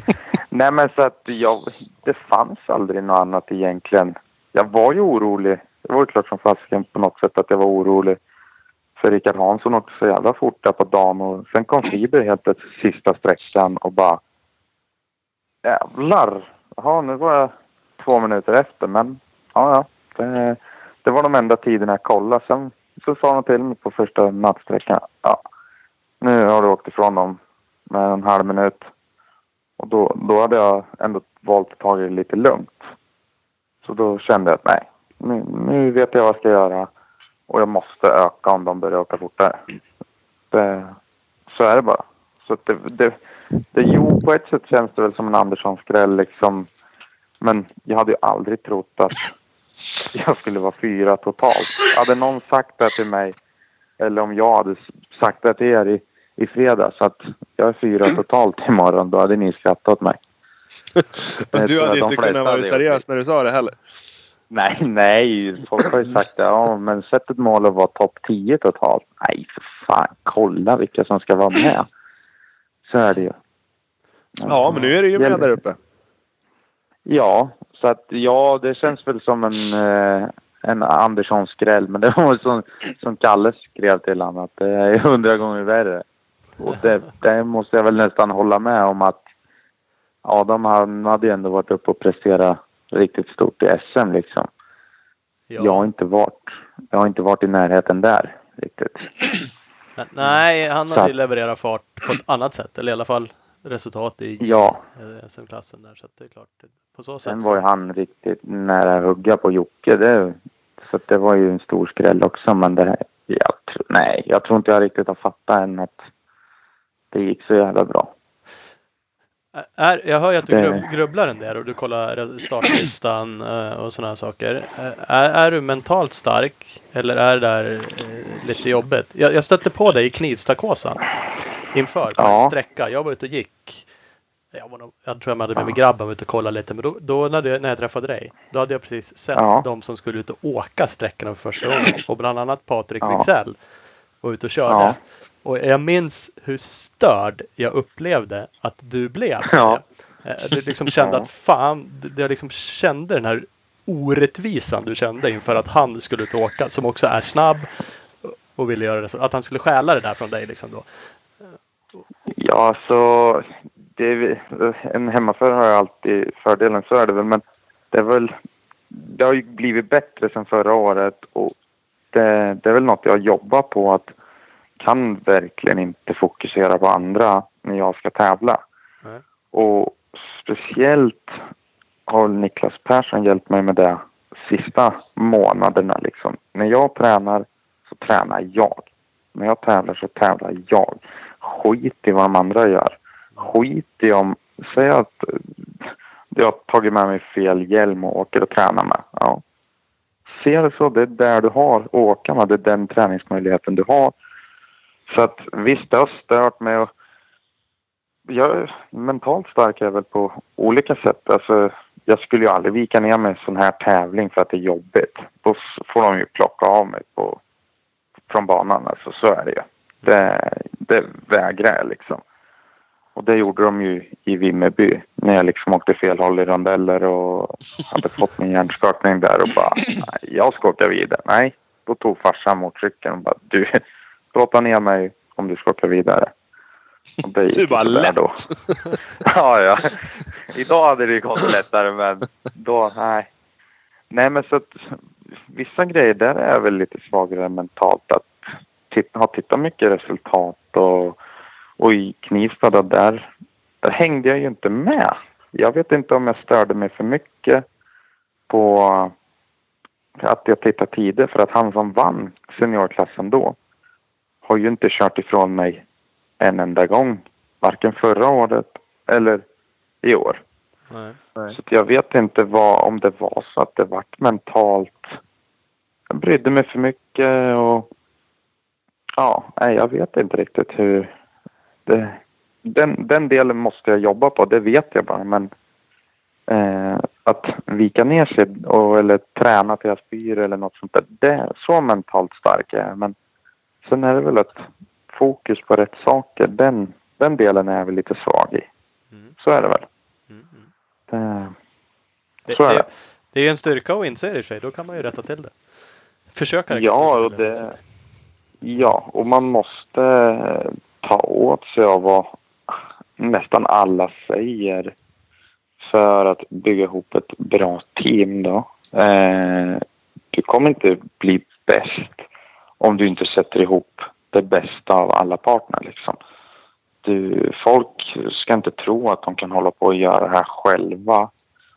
Nej, men så att jag, det fanns aldrig något annat egentligen. Jag var ju orolig. Det var ju klart som fasiken på något sätt att jag var orolig. För Rickard Hansson åkte så jävla fort där på dagen och sen kom Fiber helt plötsligt sista sträckan och bara Jävlar! Jaha, nu var jag två minuter efter men ja, ja. Det, det var de enda tiderna jag kollade. Sen så sa de till mig på första nattsträckan. Ja, nu har du åkt ifrån dem med en halv minut. Och då, då hade jag ändå valt att ta det lite lugnt. Så då kände jag att nej, nu, nu vet jag vad jag ska göra. Och jag måste öka om de börjar åka fortare. Det, så är det bara. Så det, det, det, jo, på ett sätt känns det väl som en Andersson-skräll liksom. Men jag hade ju aldrig trott att jag skulle vara fyra totalt. Hade någon sagt det till mig eller om jag hade sagt det till er i, i fredags att jag är fyra totalt imorgon då hade ni skrattat åt mig. Du hade inte kunnat vara seriös när du sa det heller. Nej, nej. Folk har ju sagt det. Ja, men sätt ett mål att vara topp 10 totalt. Nej, för fan. Kolla vilka som ska vara med. Så är det ju. Ja, men nu är du ju med där uppe. Ja, så att ja, det känns väl som en, eh, en Andersson-skräll. Men det var som, som Kalle skrev till honom att det är hundra gånger värre. Och det, det måste jag väl nästan hålla med om att Adam han hade ju ändå varit uppe och presterat riktigt stort i SM liksom. Jag har inte varit, jag har inte varit i närheten där riktigt. Nej, han att- ju levererat fart på ett annat sätt. Eller i alla fall resultat i Ja, eh, SM-klassen där. Så det är klart. På så sätt. sen var ju han riktigt nära att hugga på Jocke. Det, så det var ju en stor skräll också. Men det, jag, nej, jag tror inte jag riktigt har fattat än att det gick så jävla bra. Är, jag hör ju att du Det- grubb, grubblar en del och du kollar startlistan eh, och sådana saker. Är, är du mentalt stark eller är det där eh, lite jobbigt? Jag, jag stötte på dig i Knivstakåsan inför på en Ja. sträcka. Jag var ute och gick. Jag, var nog, jag tror jag hade med mig grabben ute och kollade lite. Men då, då när, jag, när jag träffade dig. Då hade jag precis sett Ja. de som skulle ut och åka sträckorna för första gången. Och bland annat Patrik Ja. Wicksell var ute och körde. Ja. Och jag minns hur störd jag upplevde att du blev. Ja. Eh, Du liksom kände att fan, jag liksom kände den här orättvisan du kände inför att han skulle åka som också är snabb. och ville göra det så. Att han skulle stjäla det där från dig liksom då. Ja, så det är, en hemmaförare har ju alltid fördelen, så är det väl. Men det är väl, det har ju blivit bättre sedan förra året och det, det är väl något jag jobbar på att kan verkligen inte fokusera på andra när jag ska tävla. Nej. Och speciellt har Niklas Persson hjälpt mig med det sista månaderna liksom. När jag tränar så tränar jag. När jag tävlar så tävlar jag. Skit i vad de andra gör. Skit i om, säg att eh, jag har tagit med mig fel hjälm och åker och tränar med. Ja. Se det så, det är där du har att åka med. Det är den träningsmöjligheten du har. Så att visst, det har stört mig. Och jag är mentalt stark är väl på olika sätt. Alltså, jag skulle ju aldrig vika ner mig i en sån här tävling för att det är jobbigt. Då får de ju plocka av mig på, från banan. Alltså, så är det ju. Det, det vägrar jag liksom. Och det gjorde de ju i Vimmerby när jag liksom åkte fel håll i rondeller och hade fått min hjärnskakning där och bara nej, jag ska åka vidare. Nej, då tog farsan motorcykeln och bara du, plåta ner mig om du ska åka vidare. Och det gick Du bara, lätt. Då. ja, ja. Idag hade det gått lättare men då, nej. Nej men så att vissa grejer där är jag väl lite svagare mentalt att titta, ha tittat mycket resultat och, och i Knivsta då, där, där hängde jag ju inte med. Jag vet inte om jag störde mig för mycket på att jag tittade tider för att han som vann seniorklassen då har ju inte kört ifrån mig en enda gång. Varken förra året eller i år. Nej. Så att jag vet inte vad, om det var så att det vart mentalt. Jag brydde mig för mycket och ja, nej, jag vet inte riktigt hur det, den, den delen måste jag jobba på, det vet jag bara. Men eh, att vika ner sig och, eller träna till jag spyr eller något sånt där, det så mentalt stark jag är. Men sen är det väl ett fokus på rätt saker. Den, den delen är jag väl lite svag i. Mm. Så är det väl. Mm. Det, Det, Så är det, det. det är en styrka att inse det i sig. Då kan man ju rätta till det. Försöka Ja, och det, ja, och man måste eh, ta åt sig av vad nästan alla säger för att bygga ihop ett bra team. Då. Eh, du kommer inte bli bäst om du inte sätter ihop det bästa av alla partner. Liksom. Du, folk ska inte tro att de kan hålla på och göra det här själva.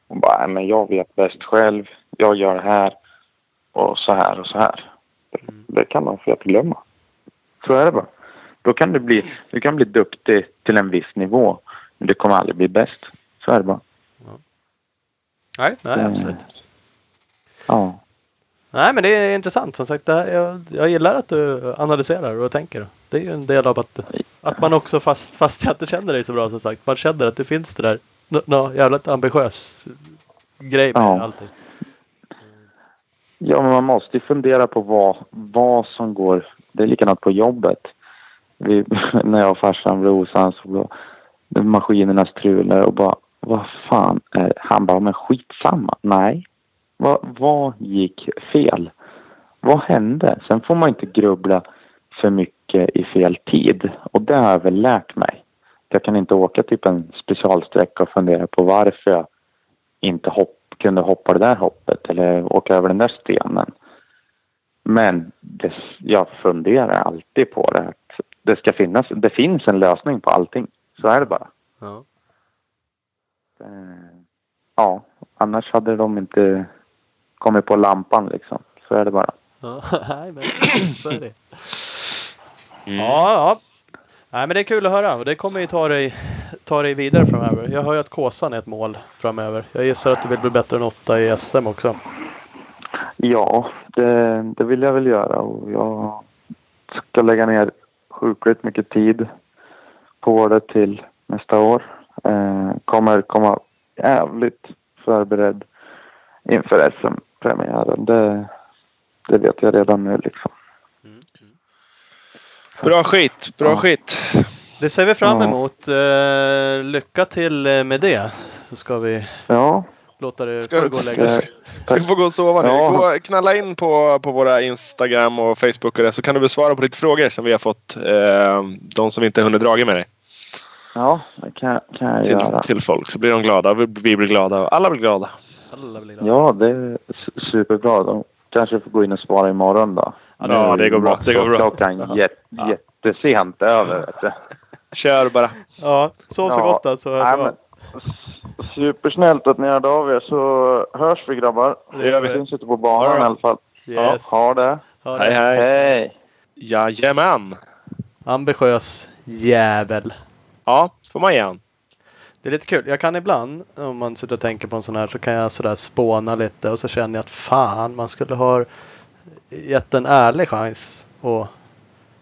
Och bara, "Nej, men jag vet bäst själv. Jag gör det här och så här och så här. Mm. Det kan de få glömma. Så är det bara. Då kan du bli, du kan bli duktig till en viss nivå. Men du kommer aldrig bli bäst. Så är det bara. Nej, nej absolut. Ja. Nej, men det är intressant. Som sagt, det här, jag, jag gillar att du analyserar och tänker. Det är ju en del av att, att man också, fast, fast jag inte känner dig så bra som sagt, man känner att det finns det där nå nå, jävligt ambitiös grej med Ja. allting. Ja, men man måste ju fundera på vad, vad som går. Det är likadant på jobbet. Vi, när jag och farsan blev osams och maskinerna strulade och bara vad fan är Han bara, men skitsamma. Nej. Vad, vad gick fel? Vad hände? Sen får man inte grubbla för mycket i fel tid. Och det har jag väl lärt mig. Jag kan inte åka typ en specialsträcka och fundera på varför jag inte hopp, kunde hoppa det där hoppet eller åka över den där stenen. Men det, jag funderar alltid på det. Det ska finnas, det finns en lösning på allting. Så är det bara. Ja. Eh, Ja, annars hade de inte kommit på lampan liksom. Så är det bara. Ja, nej, men så är det. Mm. Ja, ja. Nej, men det är kul att höra och det kommer ju ta dig, ta dig vidare framöver. Jag hör ju att Kåsan är ett mål framöver. Jag gissar att du vill bli bättre än åtta i SM också. Ja, det, det vill jag väl göra och jag ska lägga ner sjukligt mycket tid på det till nästa år. Eh, kommer komma jävligt förberedd inför SM-premiären. Det, det vet jag redan nu liksom. Bra skit, bra Ja. skit. Det ser vi fram Ja. emot. Eh, lycka till eh, med det. Så ska vi Ja, låta det Ska- gå och lägga sig. Ska du få gå och sova nu. Ja. Gå, knalla in på, på våra Instagram och Facebook och det så kan du väl svara på lite frågor som vi har fått. Eh, de som inte hunnit draga med dig. Ja, det kan, kan jag Till, göra. till folk. Så blir de glada. Vi, vi blir glada. och Alla blir glada. Ja, det är su- superbra. De kanske får gå in och spara imorgon då. Ja, Nu det går bra. Det går bra. Klockan jät, Ja. jättesent över. Vet du. Kör bara. Ja, sov så Ja. gott alltså. Nej, men, s- supersnällt att ni hörde av er så hörs vi grabbar. Det gör vi. Vi syns ute på banan i alla fall. Yes. Ha det. Ha det. Hej hej. Hej! Jajamän. Ambitiös jävel. Ja, får man igen. Det är lite kul. Jag kan ibland, om man sitter och tänker på en sån här, så kan jag sådär spåna lite och så känner jag att fan, man skulle ha gett en ärlig chans och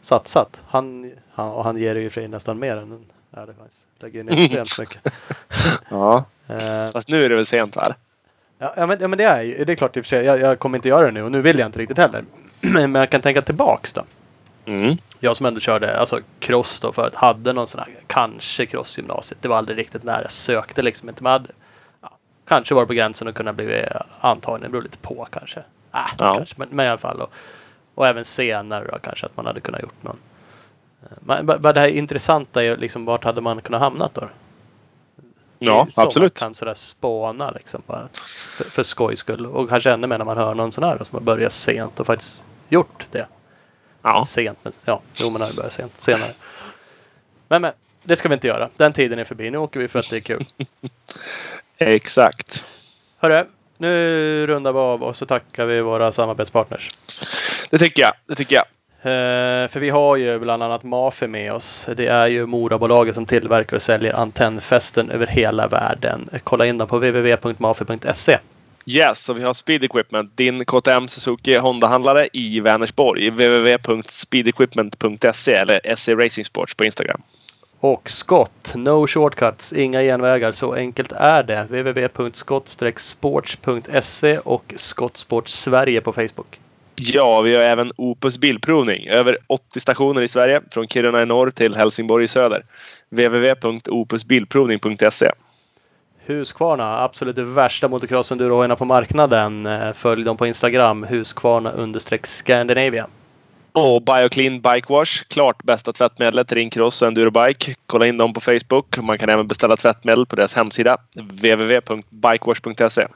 satsat. Han, han, och han ger ju för nästan mer än en ärlig chans. Lägger in extremt mycket. Ja. Eh, Fast nu är det väl sent va? Ja, ja, men, ja men det är ju, det är klart i och för sig. Jag, jag kommer inte göra det nu och nu vill jag inte riktigt heller. men jag kan tänka tillbaks då. Mm. Jag som ändå körde alltså cross då förut. Hade någon sån här, kanske crossgymnasiet. Det var aldrig riktigt när jag sökte liksom inte. Hade, ja, kanske var på gränsen att kunna bli antagen. Det beror lite på kanske. Äh, Ja. kanske. Men, men i alla fall. Och, och även senare då kanske att man hade kunnat gjort någon. Men, men det här intressanta är liksom vart hade man kunnat hamnat då? Ja, så absolut. Man kan sådär spåna liksom bara för, för skojs skull. Och kanske ännu mer när man hör någon sån här som har börjat sent och faktiskt gjort det. Ja. Sent, men ja, jo men det börjar sent, senare. Men, men det ska vi inte göra. Den tiden är förbi. Nu åker vi för att det är kul. Exakt. Hörru, nu rundar vi av och så tackar vi våra samarbetspartners. Det tycker jag. Det tycker jag. Eh, för vi har ju bland annat Mafi med oss. Det är ju Morabolaget som tillverkar och säljer antennfästen över hela världen. Kolla in dem på www.mafi.se. Yes, och vi har Speed Equipment, din KTM Suzuki Honda-handlare i Vänersborg. www.speedequipment.se eller SE Racing Sports på Instagram. Och skott, no shortcuts, inga genvägar. Så enkelt är det. www.skott-sports.se och Skottsport Sverige på Facebook. Ja, vi har även Opus Bilprovning. Över 80 stationer i Sverige. Från Kiruna i norr till Helsingborg i söder. www.opusbilprovning.se Husqvarna, absolut det värsta motocrossen du har på marknaden. Eh, Följ dem på Instagram, understreck Scandinavia. Och Bioclean Bike Wash. Klart bästa tvättmedlet till din cross och endurobike. Kolla in dem på Facebook. Man kan även beställa tvättmedel på deras hemsida. www.bikewash.se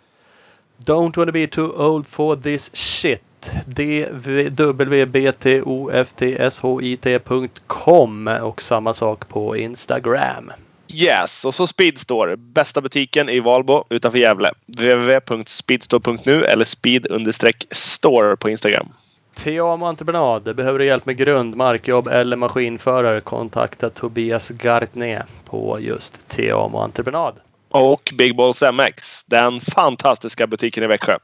Don't wanna be too old for this shit. dwbtoftshit.com och samma sak på Instagram. Yes, och så Speedstore. Bästa butiken i Valbo utanför Gävle. www.speedstore.nu eller speed-store på Instagram. Teamo Entreprenad. Behöver du hjälp med grund, markjobb eller maskinförare? Kontakta Tobias Gartné på just Teamo Entreprenad. Och Big Balls MX. Den fantastiska butiken i Växjö.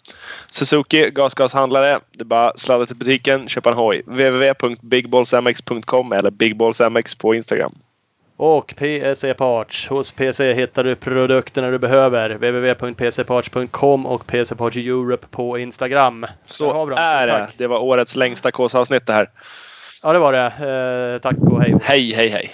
Suzuki gasgashandlare. Det är bara sladda till butiken, köpa en hoj. www.bigballsmx.com eller bigballsmx på Instagram. Och PSE Parts. Hos PC hittar du produkterna du behöver. www.pcparts.com och PC Parts Europe på Instagram. Har Så vi dem. är det. Tack. Det var årets längsta KS-avsnitt det här. Ja, det var det. Eh, tack och hej. Hej, hej, hej.